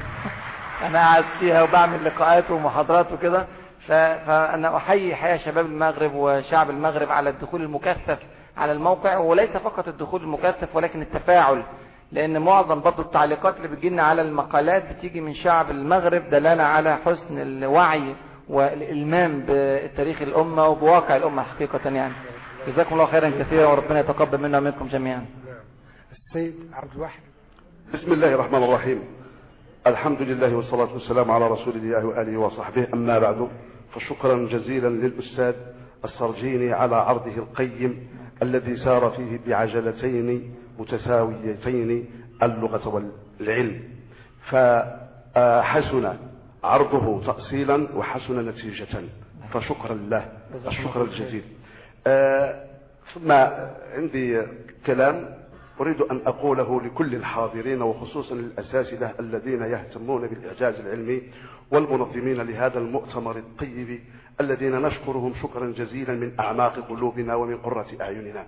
C: أنا قاعد فيها وبعمل لقاءات ومحاضرات وكده فأنا أحيي حياة شباب المغرب وشعب المغرب على الدخول المكثف على الموقع وليس فقط الدخول المكثف ولكن التفاعل لأن معظم برضو التعليقات اللي بتجينا على المقالات بتيجي من شعب المغرب دلالة على حسن الوعي والإلمام بتاريخ الأمة وبواقع الأمة حقيقة يعني جزاكم الله خيرا كثيرا وربنا يتقبل منا ومنكم جميعا
L: السيد عبد الواحد
O: بسم الله الرحمن الرحيم الحمد لله والصلاة والسلام على رسول الله وآله وصحبه أما بعد فشكرا جزيلا للأستاذ السرجيني على عرضه القيم الذي سار فيه بعجلتين متساويتين اللغة والعلم فحسن عرضه تأصيلا وحسن نتيجة فشكرا له الشكر الجزيل آه ثم عندي كلام أريد أن أقوله لكل الحاضرين وخصوصا الأساتذة الذين يهتمون بالإعجاز العلمي والمنظمين لهذا المؤتمر الطيب الذين نشكرهم شكرا جزيلا من أعماق قلوبنا ومن قرة أعيننا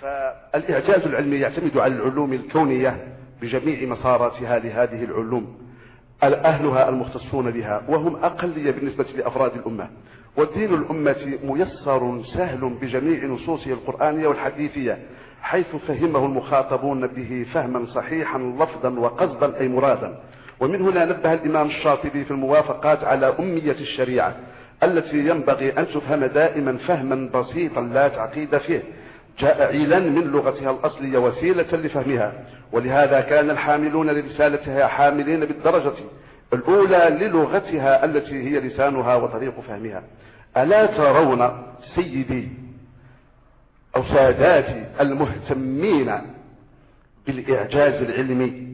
O: فالإعجاز العلمي يعتمد على العلوم الكونية بجميع مساراتها لهذه العلوم أهلها المختصون بها وهم أقلية بالنسبة لأفراد الأمة ودين الأمة ميسر سهل بجميع نصوصه القرآنية والحديثية حيث فهمه المخاطبون به فهما صحيحا لفظا وقصدا أي مرادا ومن هنا نبه الإمام الشاطبي في الموافقات على أمية الشريعة التي ينبغي أن تفهم دائما فهما بسيطا لا تعقيد فيه جاء عيلا من لغتها الأصلية وسيلة لفهمها ولهذا كان الحاملون لرسالتها حاملين بالدرجة الأولى للغتها التي هي لسانها وطريق فهمها ألا ترون سيدي أو ساداتي المهتمين بالإعجاز العلمي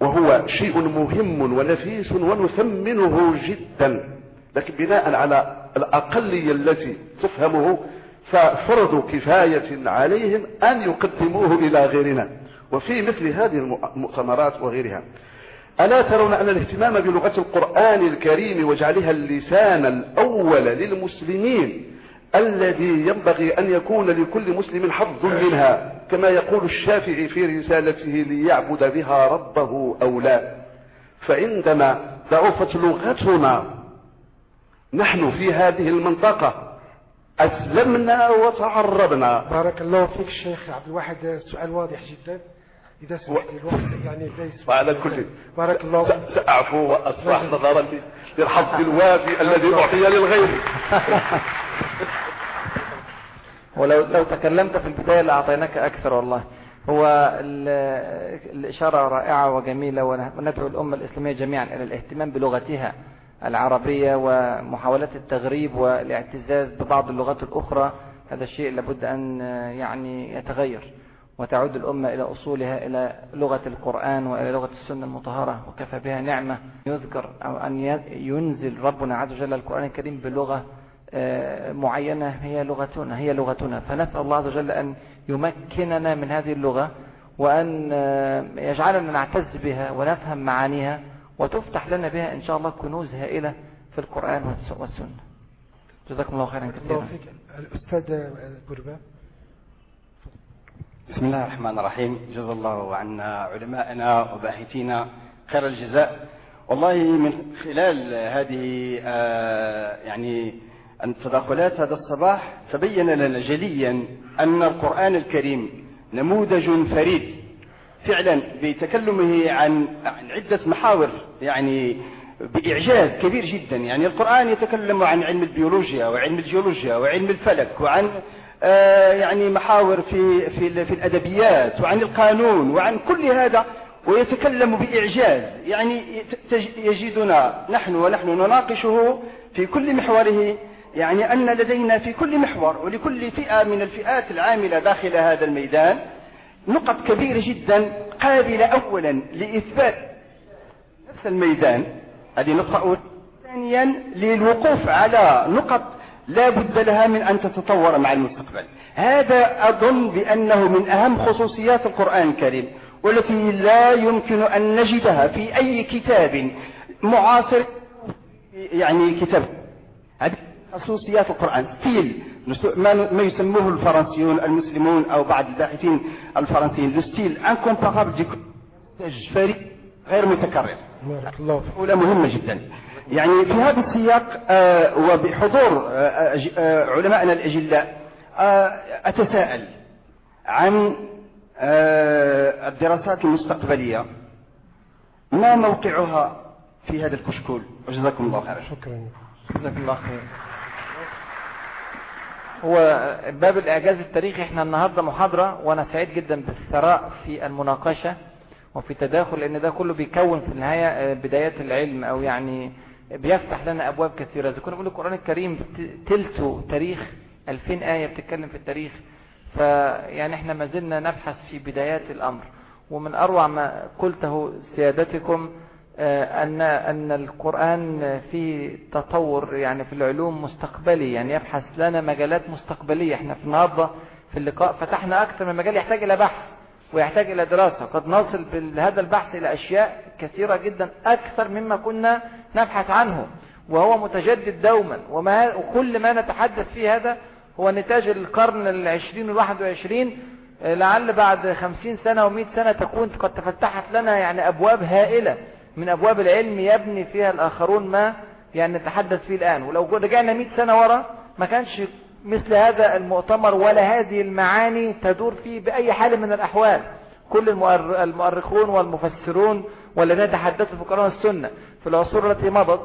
O: وهو شيء مهم ونفيس ونثمنه جدا لكن بناء على الأقلية التي تفهمه ففرض كفاية عليهم أن يقدموه إلى غيرنا وفي مثل هذه المؤتمرات وغيرها ألا ترون أن الاهتمام بلغة القرآن الكريم وجعلها اللسان الأول للمسلمين الذي ينبغي أن يكون لكل مسلم حظ منها كما يقول الشافعي في رسالته ليعبد بها ربه أو لا فعندما ضعفت لغتنا نحن في هذه المنطقة أسلمنا وتعربنا
L: بارك الله فيك شيخ عبد الواحد سؤال واضح جدا يعني إذا سمحت
O: و... الوقت يعني ليس وعلى كل بارك الله فيك سأعفو وأصبح نظرا للحظ الوافي الذي أعطي للغير
C: ولو لو تكلمت في البداية لأعطيناك أكثر والله هو الإشارة رائعة وجميلة وندعو الأمة الإسلامية جميعا إلى الاهتمام بلغتها العربية ومحاولات التغريب والاعتزاز ببعض اللغات الأخرى هذا الشيء لابد أن يعني يتغير وتعود الأمة إلى أصولها إلى لغة القرآن وإلى لغة السنة المطهرة وكفى بها نعمة يذكر أو أن ينزل ربنا عز وجل القرآن الكريم بلغة آه، معينة هي لغتنا هي لغتنا فنسأل الله عز وجل أن يمكننا من هذه اللغة وأن آه، يجعلنا نعتز بها ونفهم معانيها وتفتح لنا بها إن شاء الله كنوز هائلة في القرآن والسنة جزاكم الله خيرا كثيرا الأستاذ برباب
P: بسم الله الرحمن الرحيم جزا الله عنا علماءنا وباحثينا خير الجزاء والله من خلال هذه آه، يعني التداخلات هذا الصباح تبين لنا جليا أن القرآن الكريم نموذج فريد فعلا بتكلمه عن عدة محاور يعني بإعجاز كبير جدا يعني القرآن يتكلم عن علم البيولوجيا وعلم الجيولوجيا وعلم الفلك وعن آه، يعني محاور في, في, في الأدبيات وعن القانون وعن كل هذا ويتكلم بإعجاز يعني يجدنا نحن ونحن نناقشه في كل محوره يعني أن لدينا في كل محور ولكل فئة من الفئات العاملة داخل هذا الميدان نقط كبيرة جدا قابلة أولا لإثبات نفس الميدان هذه نقطة أولى ثانيا للوقوف على نقط لا بد لها من أن تتطور مع المستقبل هذا أظن بأنه من أهم خصوصيات القرآن الكريم والتي لا يمكن أن نجدها في أي كتاب معاصر يعني كتاب هذه خصوصيات القرآن فيل ما يسموه الفرنسيون المسلمون أو بعض الباحثين الفرنسيين لو ستيل فقط فريق غير متكرر بارك الله فيك مهمة جدا يعني في هذا السياق آه، وبحضور آه، آه، علمائنا الأجلاء أتساءل عن الدراسات المستقبلية ما موقعها في هذا الكشكول وجزاكم الله خيرا شكرا
C: جزاكم الله خيرا هو باب الإعجاز التاريخي احنا النهاردة محاضرة وأنا سعيد جدا بالثراء في المناقشة وفي التداخل لأن ده كله بيكون في النهاية بدايات العلم أو يعني بيفتح لنا أبواب كثيرة إذا كنا بنقول القرآن الكريم تلته تاريخ 2000 آية بتتكلم في التاريخ فيعني احنا ما زلنا نبحث في بدايات الأمر ومن أروع ما قلته سيادتكم آه، أن أن القرآن فيه تطور يعني في العلوم مستقبلي يعني يبحث لنا مجالات مستقبلية احنا في النهارده في اللقاء فتحنا أكثر من مجال يحتاج إلى بحث ويحتاج إلى دراسة قد نصل بهذا البحث إلى أشياء كثيرة جدا أكثر مما كنا نبحث عنه وهو متجدد دوما وما وكل ما نتحدث فيه هذا هو نتاج القرن العشرين والواحد وعشرين لعل بعد خمسين سنة ومئة سنة تكون قد تفتحت لنا يعني أبواب هائلة من أبواب العلم يبني فيها الآخرون ما يعني نتحدث فيه الآن ولو رجعنا مئة سنة ورا ما كانش مثل هذا المؤتمر ولا هذه المعاني تدور فيه بأي حال من الأحوال كل المؤرخون والمفسرون والذين تحدثوا في القرآن والسنة في العصور التي مضت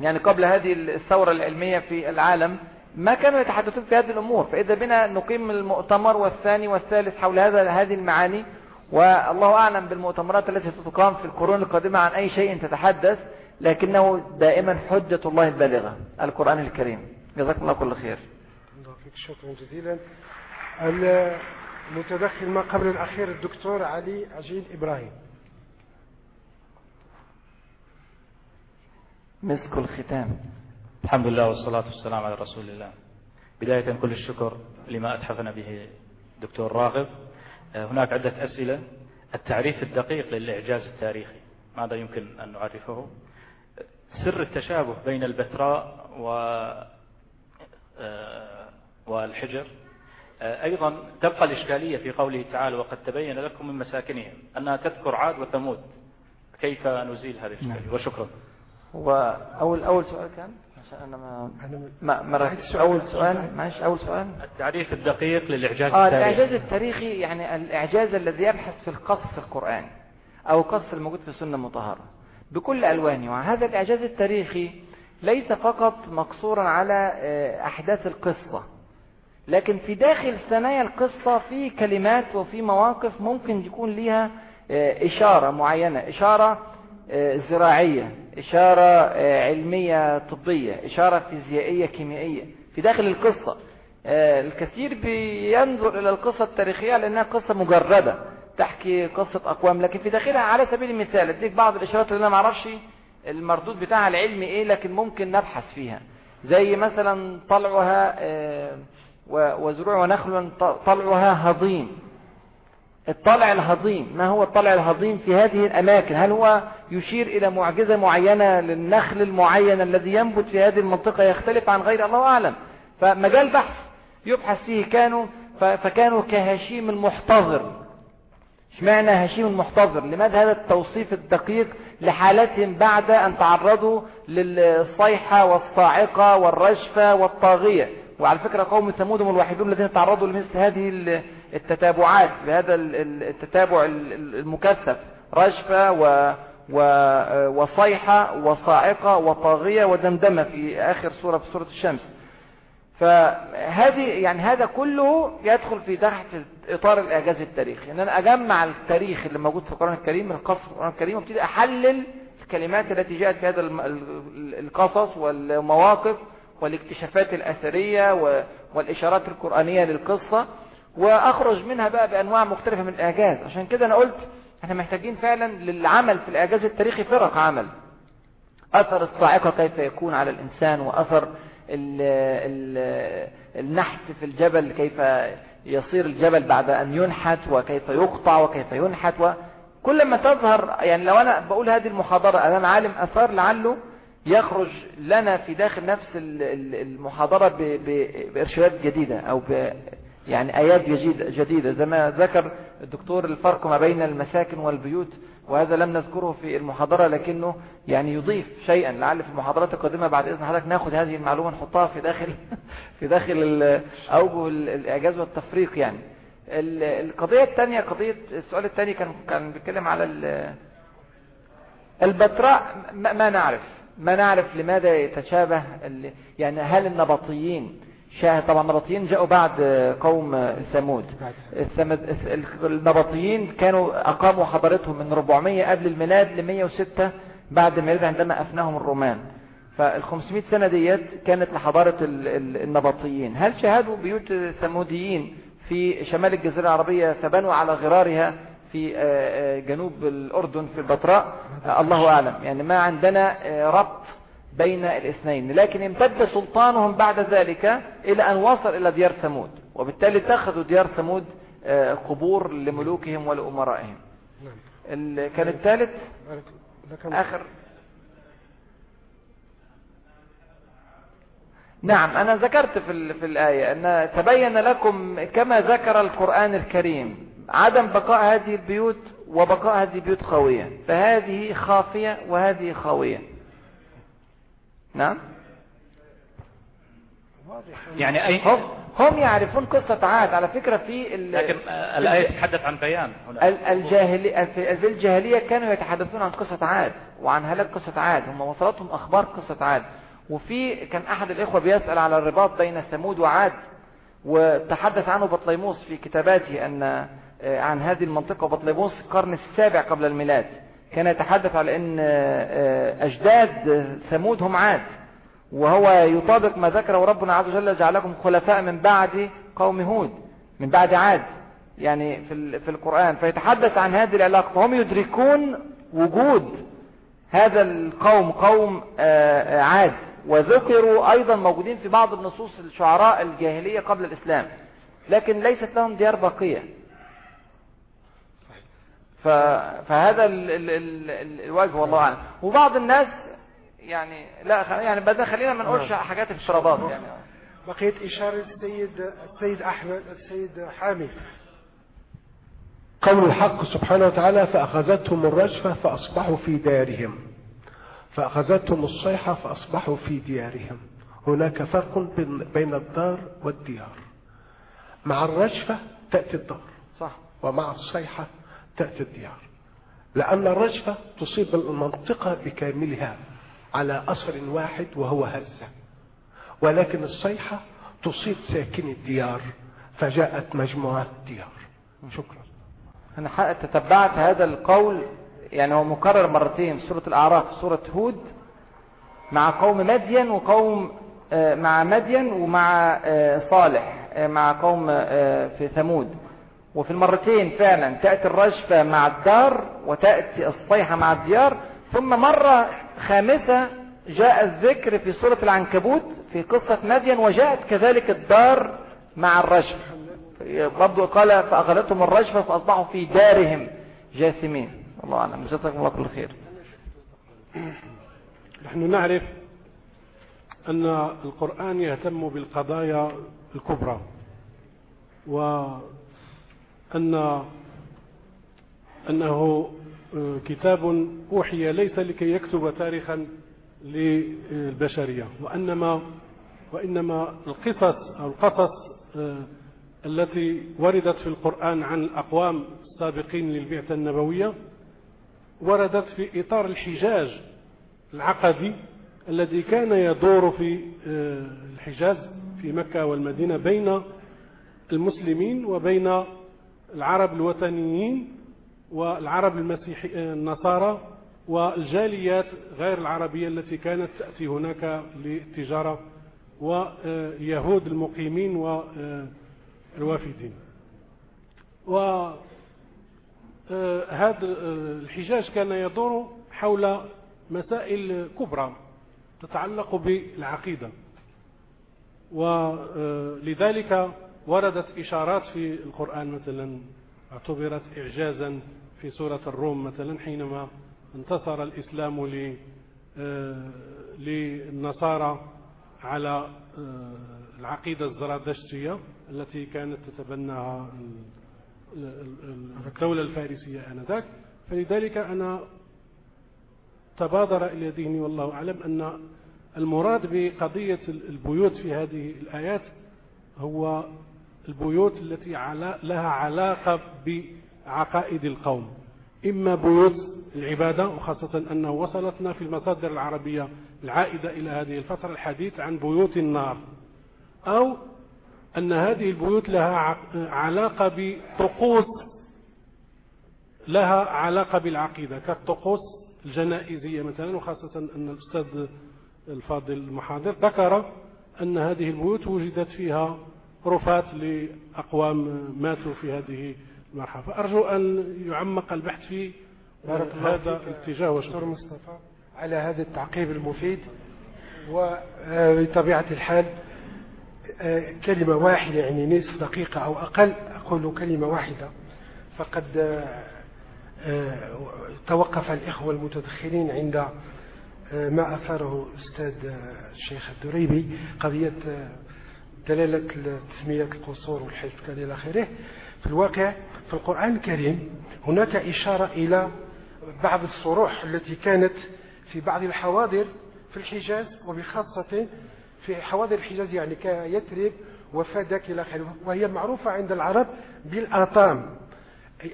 C: يعني قبل هذه الثورة العلمية في العالم ما كانوا يتحدثون في هذه الأمور فإذا بنا نقيم المؤتمر والثاني والثالث حول هذا هذه المعاني والله أعلم بالمؤتمرات التي ستقام في القرون القادمة عن أي شيء تتحدث لكنه دائما حجة الله البالغة القرآن الكريم جزاكم الله كل خير شكرا
L: جزيلا المتدخل ما قبل الأخير الدكتور علي عجيل إبراهيم
Q: مسك الختام الحمد لله والصلاة والسلام على رسول الله بداية كل الشكر لما أتحفنا به دكتور راغب آه، هناك عدة أسئلة التعريف الدقيق للإعجاز التاريخي ماذا يمكن أن نعرفه سر التشابه بين البتراء و آه، والحجر آه، أيضا تبقى الإشكالية في قوله تعالى وقد تبين لكم من مساكنهم أنها تذكر عاد وثمود كيف نزيل هذه الإشكالية نعم. وشكرا
C: هو أول أول سؤال كان عشان أنا ما ما ركزتش أول سؤال معلش أول سؤال
Q: التعريف الدقيق للإعجاز آه التاريخي
C: الإعجاز التاريخي يعني الإعجاز الذي يبحث في القص في القرآن أو قص الموجود في السنة المطهرة بكل ألوانه وهذا يعني الإعجاز التاريخي ليس فقط مقصورا على آه، أحداث القصة لكن في داخل ثنايا القصة في كلمات وفي مواقف ممكن يكون ليها آه، إشارة معينة إشارة آه، زراعية إشارة آه، علمية طبية إشارة فيزيائية كيميائية في داخل القصة آه، الكثير بينظر إلى القصة التاريخية لأنها قصة مجردة تحكي قصة أقوام لكن في داخلها على سبيل المثال أديك بعض الإشارات اللي أنا معرفش المردود بتاعها العلمي إيه لكن ممكن نبحث فيها زي مثلا طلعها وزروع ونخل طلعها هضيم الطلع الهضيم ما هو الطلع الهضيم في هذه الأماكن هل هو يشير إلى معجزة معينة للنخل المعين الذي ينبت في هذه المنطقة يختلف عن غير الله أعلم فمجال بحث يبحث فيه كانوا فكانوا كهشيم المحتضر اشمعنى هشيم المحتضر لماذا هذا التوصيف الدقيق لحالتهم بعد أن تعرضوا للصيحة والصاعقة والرجفة والطاغية وعلى فكرة قوم ثمود هم الوحيدون الذين تعرضوا لمثل هذه التتابعات بهذا التتابع المكثف رجفة و وصيحة وصاعقة وطاغية ودمدمة في آخر سورة في سورة الشمس فهذه يعني هذا كله يدخل في تحت إطار الإعجاز التاريخي إن أنا أجمع التاريخ اللي موجود في القرآن الكريم من قصص القرآن الكريم وابتدي أحلل الكلمات التي جاءت في هذا القصص والمواقف والاكتشافات الأثرية والإشارات القرآنية للقصة واخرج منها بقى بانواع مختلفة من الاعجاز عشان كده انا قلت احنا محتاجين فعلا للعمل في الاعجاز التاريخي فرق عمل اثر الصاعقة كيف يكون على الانسان واثر الـ الـ النحت في الجبل كيف يصير الجبل بعد ان ينحت وكيف يقطع وكيف ينحت وكل ما تظهر يعني لو انا بقول هذه المحاضرة انا عالم اثار لعله يخرج لنا في داخل نفس المحاضرة بإرشادات جديدة أو يعني آيات جديدة زي ما ذكر الدكتور الفرق ما بين المساكن والبيوت وهذا لم نذكره في المحاضرة لكنه يعني يضيف شيئا لعل في المحاضرات القادمة بعد إذن حضرتك ناخذ هذه المعلومة نحطها في داخل في داخل أوجه الإعجاز والتفريق يعني القضية الثانية قضية السؤال الثاني كان كان بيتكلم على البتراء ما نعرف ما نعرف لماذا يتشابه يعني هل النبطيين شاهد طبعا النبطيين جاءوا بعد آه، قوم آه، ثمود النبطيين كانوا أقاموا حضارتهم من 400 قبل الميلاد ل 106 بعد الميلاد عندما أفناهم الرومان فال 500 سنة ديت كانت لحضارة النبطيين هل شاهدوا بيوت ثموديين في شمال الجزيرة العربية فبنوا على غرارها في آه، جنوب الأردن في البتراء الله أعلم يعني ما عندنا ربط بين الاثنين لكن امتد سلطانهم بعد ذلك إلى أن وصل إلى ديار ثمود وبالتالي اتخذوا ديار ثمود آه، قبور لملوكهم ولأمرائهم كان الثالث آخر نعم أنا ذكرت في, في الآية أن تبين لكم كما ذكر القرآن الكريم عدم بقاء هذه البيوت وبقاء هذه البيوت خاوية فهذه خافية وهذه خاوية نعم يعني أي هم, هم يعرفون قصة عاد على فكرة في ال...
Q: لكن آه، الآية تتحدث عن بيان هنا.
C: الجاهلية في الجاهلية كانوا يتحدثون عن قصة عاد وعن هلاك قصة عاد هم وصلتهم أخبار قصة عاد وفي كان أحد الإخوة بيسأل على الرباط بين ثمود وعاد وتحدث عنه بطليموس في كتاباته أن آه، عن هذه المنطقة بطليموس القرن السابع قبل الميلاد كان يتحدث على ان آه، آه، اجداد ثمود هم عاد وهو يطابق ما ذكره ربنا عز وجل جعلكم خلفاء من بعد قوم هود من بعد عاد يعني في في القرآن فيتحدث عن هذه العلاقة فهم يدركون وجود هذا القوم قوم آه، عاد وذكروا أيضا موجودين في بعض النصوص الشعراء الجاهلية قبل الإسلام لكن ليست لهم ديار باقية فهذا ال ال ال الوجه والله اعلم وبعض الناس يعني لا يعني بدنا خلينا ما نقولش نعم. حاجات افتراضات يعني
L: بقيت إشارة السيد السيد أحمد السيد حامد
O: قول الحق سبحانه وتعالى فأخذتهم الرجفة فأصبحوا في دارهم فأخذتهم الصيحة فأصبحوا في ديارهم هناك فرق بين الدار والديار مع الرجفة تأتي الدار صح ومع الصيحة تأتي الديار لأن الرجفة تصيب المنطقة بكاملها على أثر واحد وهو هزة ولكن الصيحة تصيب ساكني الديار فجاءت مجموعة الديار شكرا
C: أنا تتبعت هذا القول يعني هو مكرر مرتين سورة الأعراف سورة هود مع قوم مدين وقوم آه، مع مدين ومع آه، صالح آه، مع قوم في ثمود وفي المرتين فعلا تأتي الرجفة مع الدار وتأتي الصيحة مع الديار ثم مرة خامسة جاء الذكر في سورة العنكبوت في قصة مدين وجاءت كذلك الدار مع الرجفة برضو قال فأخذتهم الرجفة فأصبحوا في دارهم جاثمين الله أعلم جزاكم الله كل خير
R: نحن نعرف أن القرآن يهتم بالقضايا الكبرى و أن أنه آه، كتاب أوحي ليس لكي يكتب تاريخا للبشرية وإنما وإنما القصص أو القصص آه، التي وردت في القرآن عن الأقوام السابقين للبعثة النبوية وردت في إطار الحجاج العقدي الذي كان يدور في آه، الحجاز في مكة والمدينة بين المسلمين وبين العرب الوثنيين والعرب المسيحي النصارى والجاليات غير العربية التي كانت تأتي هناك للتجارة ويهود المقيمين والوافدين آه، وهذا آه، آه، الحجاج كان يدور حول مسائل كبرى تتعلق بالعقيدة ولذلك وردت إشارات في القرآن مثلا اعتبرت إعجازا في سورة الروم مثلا حينما انتصر الإسلام آه، للنصارى على آه، العقيدة الزرادشتية التي كانت تتبناها الدولة الفارسية آنذاك فلذلك أنا تبادر إلى ذهني والله أعلم أن المراد بقضية البيوت في هذه الآيات هو البيوت التي لها علاقة بعقائد القوم إما بيوت العبادة وخاصة أنه وصلتنا في المصادر العربية العائدة إلى هذه الفترة الحديث عن بيوت النار أو أن هذه البيوت لها علاقة بطقوس لها علاقة بالعقيدة كالطقوس الجنائزية مثلا وخاصة أن الأستاذ الفاضل المحاضر ذكر أن هذه البيوت وجدت فيها رفات لأقوام ماتوا في هذه المرحلة فأرجو أن يعمق البحث في
L: بارك هذا
R: الاتجاه
L: دكتور مصطفى على هذا التعقيب المفيد وبطبيعة آه، الحال آه، كلمة واحدة يعني نصف دقيقة أو أقل أقول كلمة واحدة فقد آه، توقف الإخوة المتدخلين عند ما أثاره الأستاذ الشيخ الدريبي قضية دلالة تسمية القصور كذا إلى آخره في الواقع في القرآن الكريم هناك إشارة إلى بعض الصروح التي كانت في بعض الحواضر في الحجاز وبخاصة في حواضر الحجاز يعني كيثرب وفدك إلى آخره وهي معروفة عند العرب بالآطام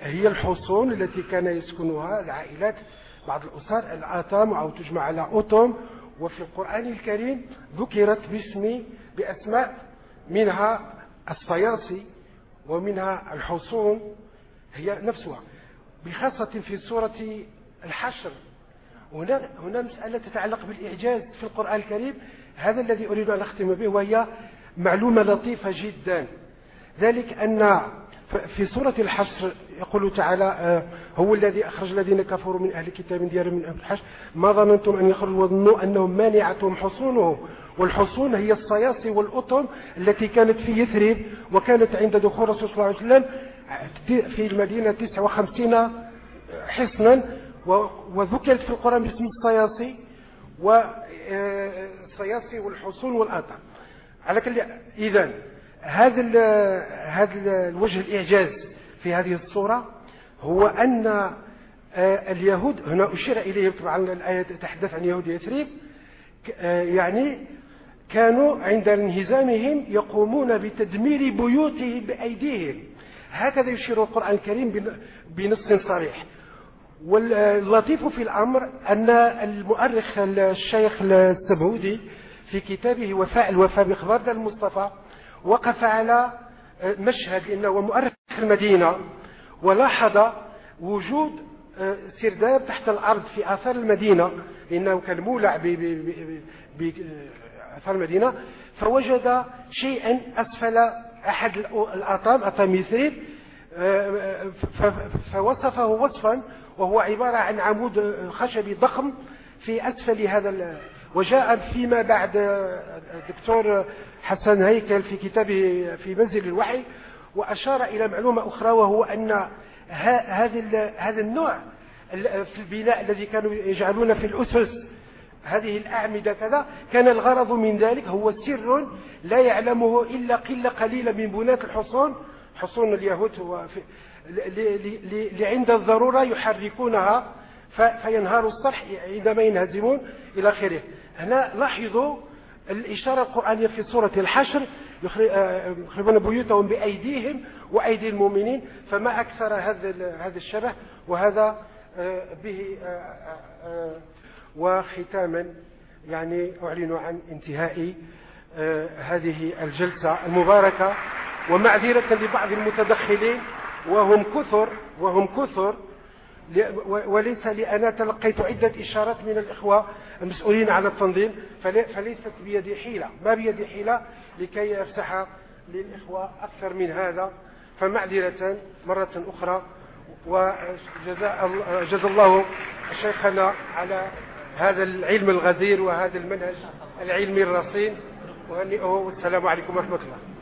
L: هي الحصون التي كان يسكنها العائلات بعض الأسر الآطام أو تجمع على أطم وفي القرآن الكريم ذكرت باسم بأسماء منها الصياصي ومنها الحصون هي نفسها بخاصة في سورة الحشر هنا هنا مسألة تتعلق بالإعجاز في القرآن الكريم هذا الذي أريد أن أختم به وهي معلومة لطيفة جدا ذلك أن في سورة الحشر يقول تعالى آه، هو الذي أخرج الذين كفروا من أهل الكتاب من ديارهم من أهل الحشر ما ظننتم أن يخرجوا وظنوا أنهم مانعتهم حصونهم والحصون هي الصياصي والأطم التي كانت في يثرب وكانت عند دخول الرسول صلى الله عليه وسلم في المدينة 59 حصنا وذكرت في القرآن باسم الصياصي والصياصي آه، والحصون والأطم على كل إذن هذا هذا الوجه الإعجاز في هذه الصورة هو أن آه، اليهود هنا أشير إليه طبعا الآية تتحدث عن يهود يثريب آه، يعني كانوا عند انهزامهم يقومون بتدمير بيوتهم بأيديهم هكذا يشير القرآن الكريم بنص صريح واللطيف في الأمر أن المؤرخ الشيخ السبعودي في كتابه وفاء الوفاء بخبر المصطفى وقف على آه، مشهد انه هو مؤرخ المدينة ولاحظ وجود آه، سرداب تحت الأرض في آثار المدينة لأنه كان مولع بآثار آه، المدينة فوجد شيئا أسفل أحد الأطام أطام يثرب فوصفه وصفا وهو عبارة عن عمود خشبي ضخم في أسفل هذا وجاء فيما بعد الدكتور حسن هيكل في كتابه في منزل الوحي وأشار إلى معلومة أخرى وهو أن هذا هذا النوع في البناء الذي كانوا يجعلون في الأسس هذه الأعمدة كذا كان الغرض من ذلك هو سر لا يعلمه إلا قلة قليلة من بناة الحصون حصون اليهود لعند الضرورة يحركونها فينهار الصرح عندما ينهزمون إلى آخره هنا لاحظوا الإشارة القرآنية في سورة الحشر آه، يخربون بيوتهم بأيديهم وأيدي المؤمنين فما أكثر هذا هذا الشبه وهذا آه، به آه، وختاما يعني أعلن عن انتهاء هذه الجلسة المباركة ومعذرة لبعض المتدخلين وهم كثر وهم كثر وليس لأنا تلقيت عدة إشارات من الإخوة المسؤولين على التنظيم فليست بيدي حيلة ما بيدي حيلة لكي أفسح للإخوة أكثر من هذا فمعذرة مرة أخرى وجزاء جزا الله شيخنا على هذا العلم الغزير وهذا المنهج العلمي الرصين وهنئه والسلام عليكم ورحمة الله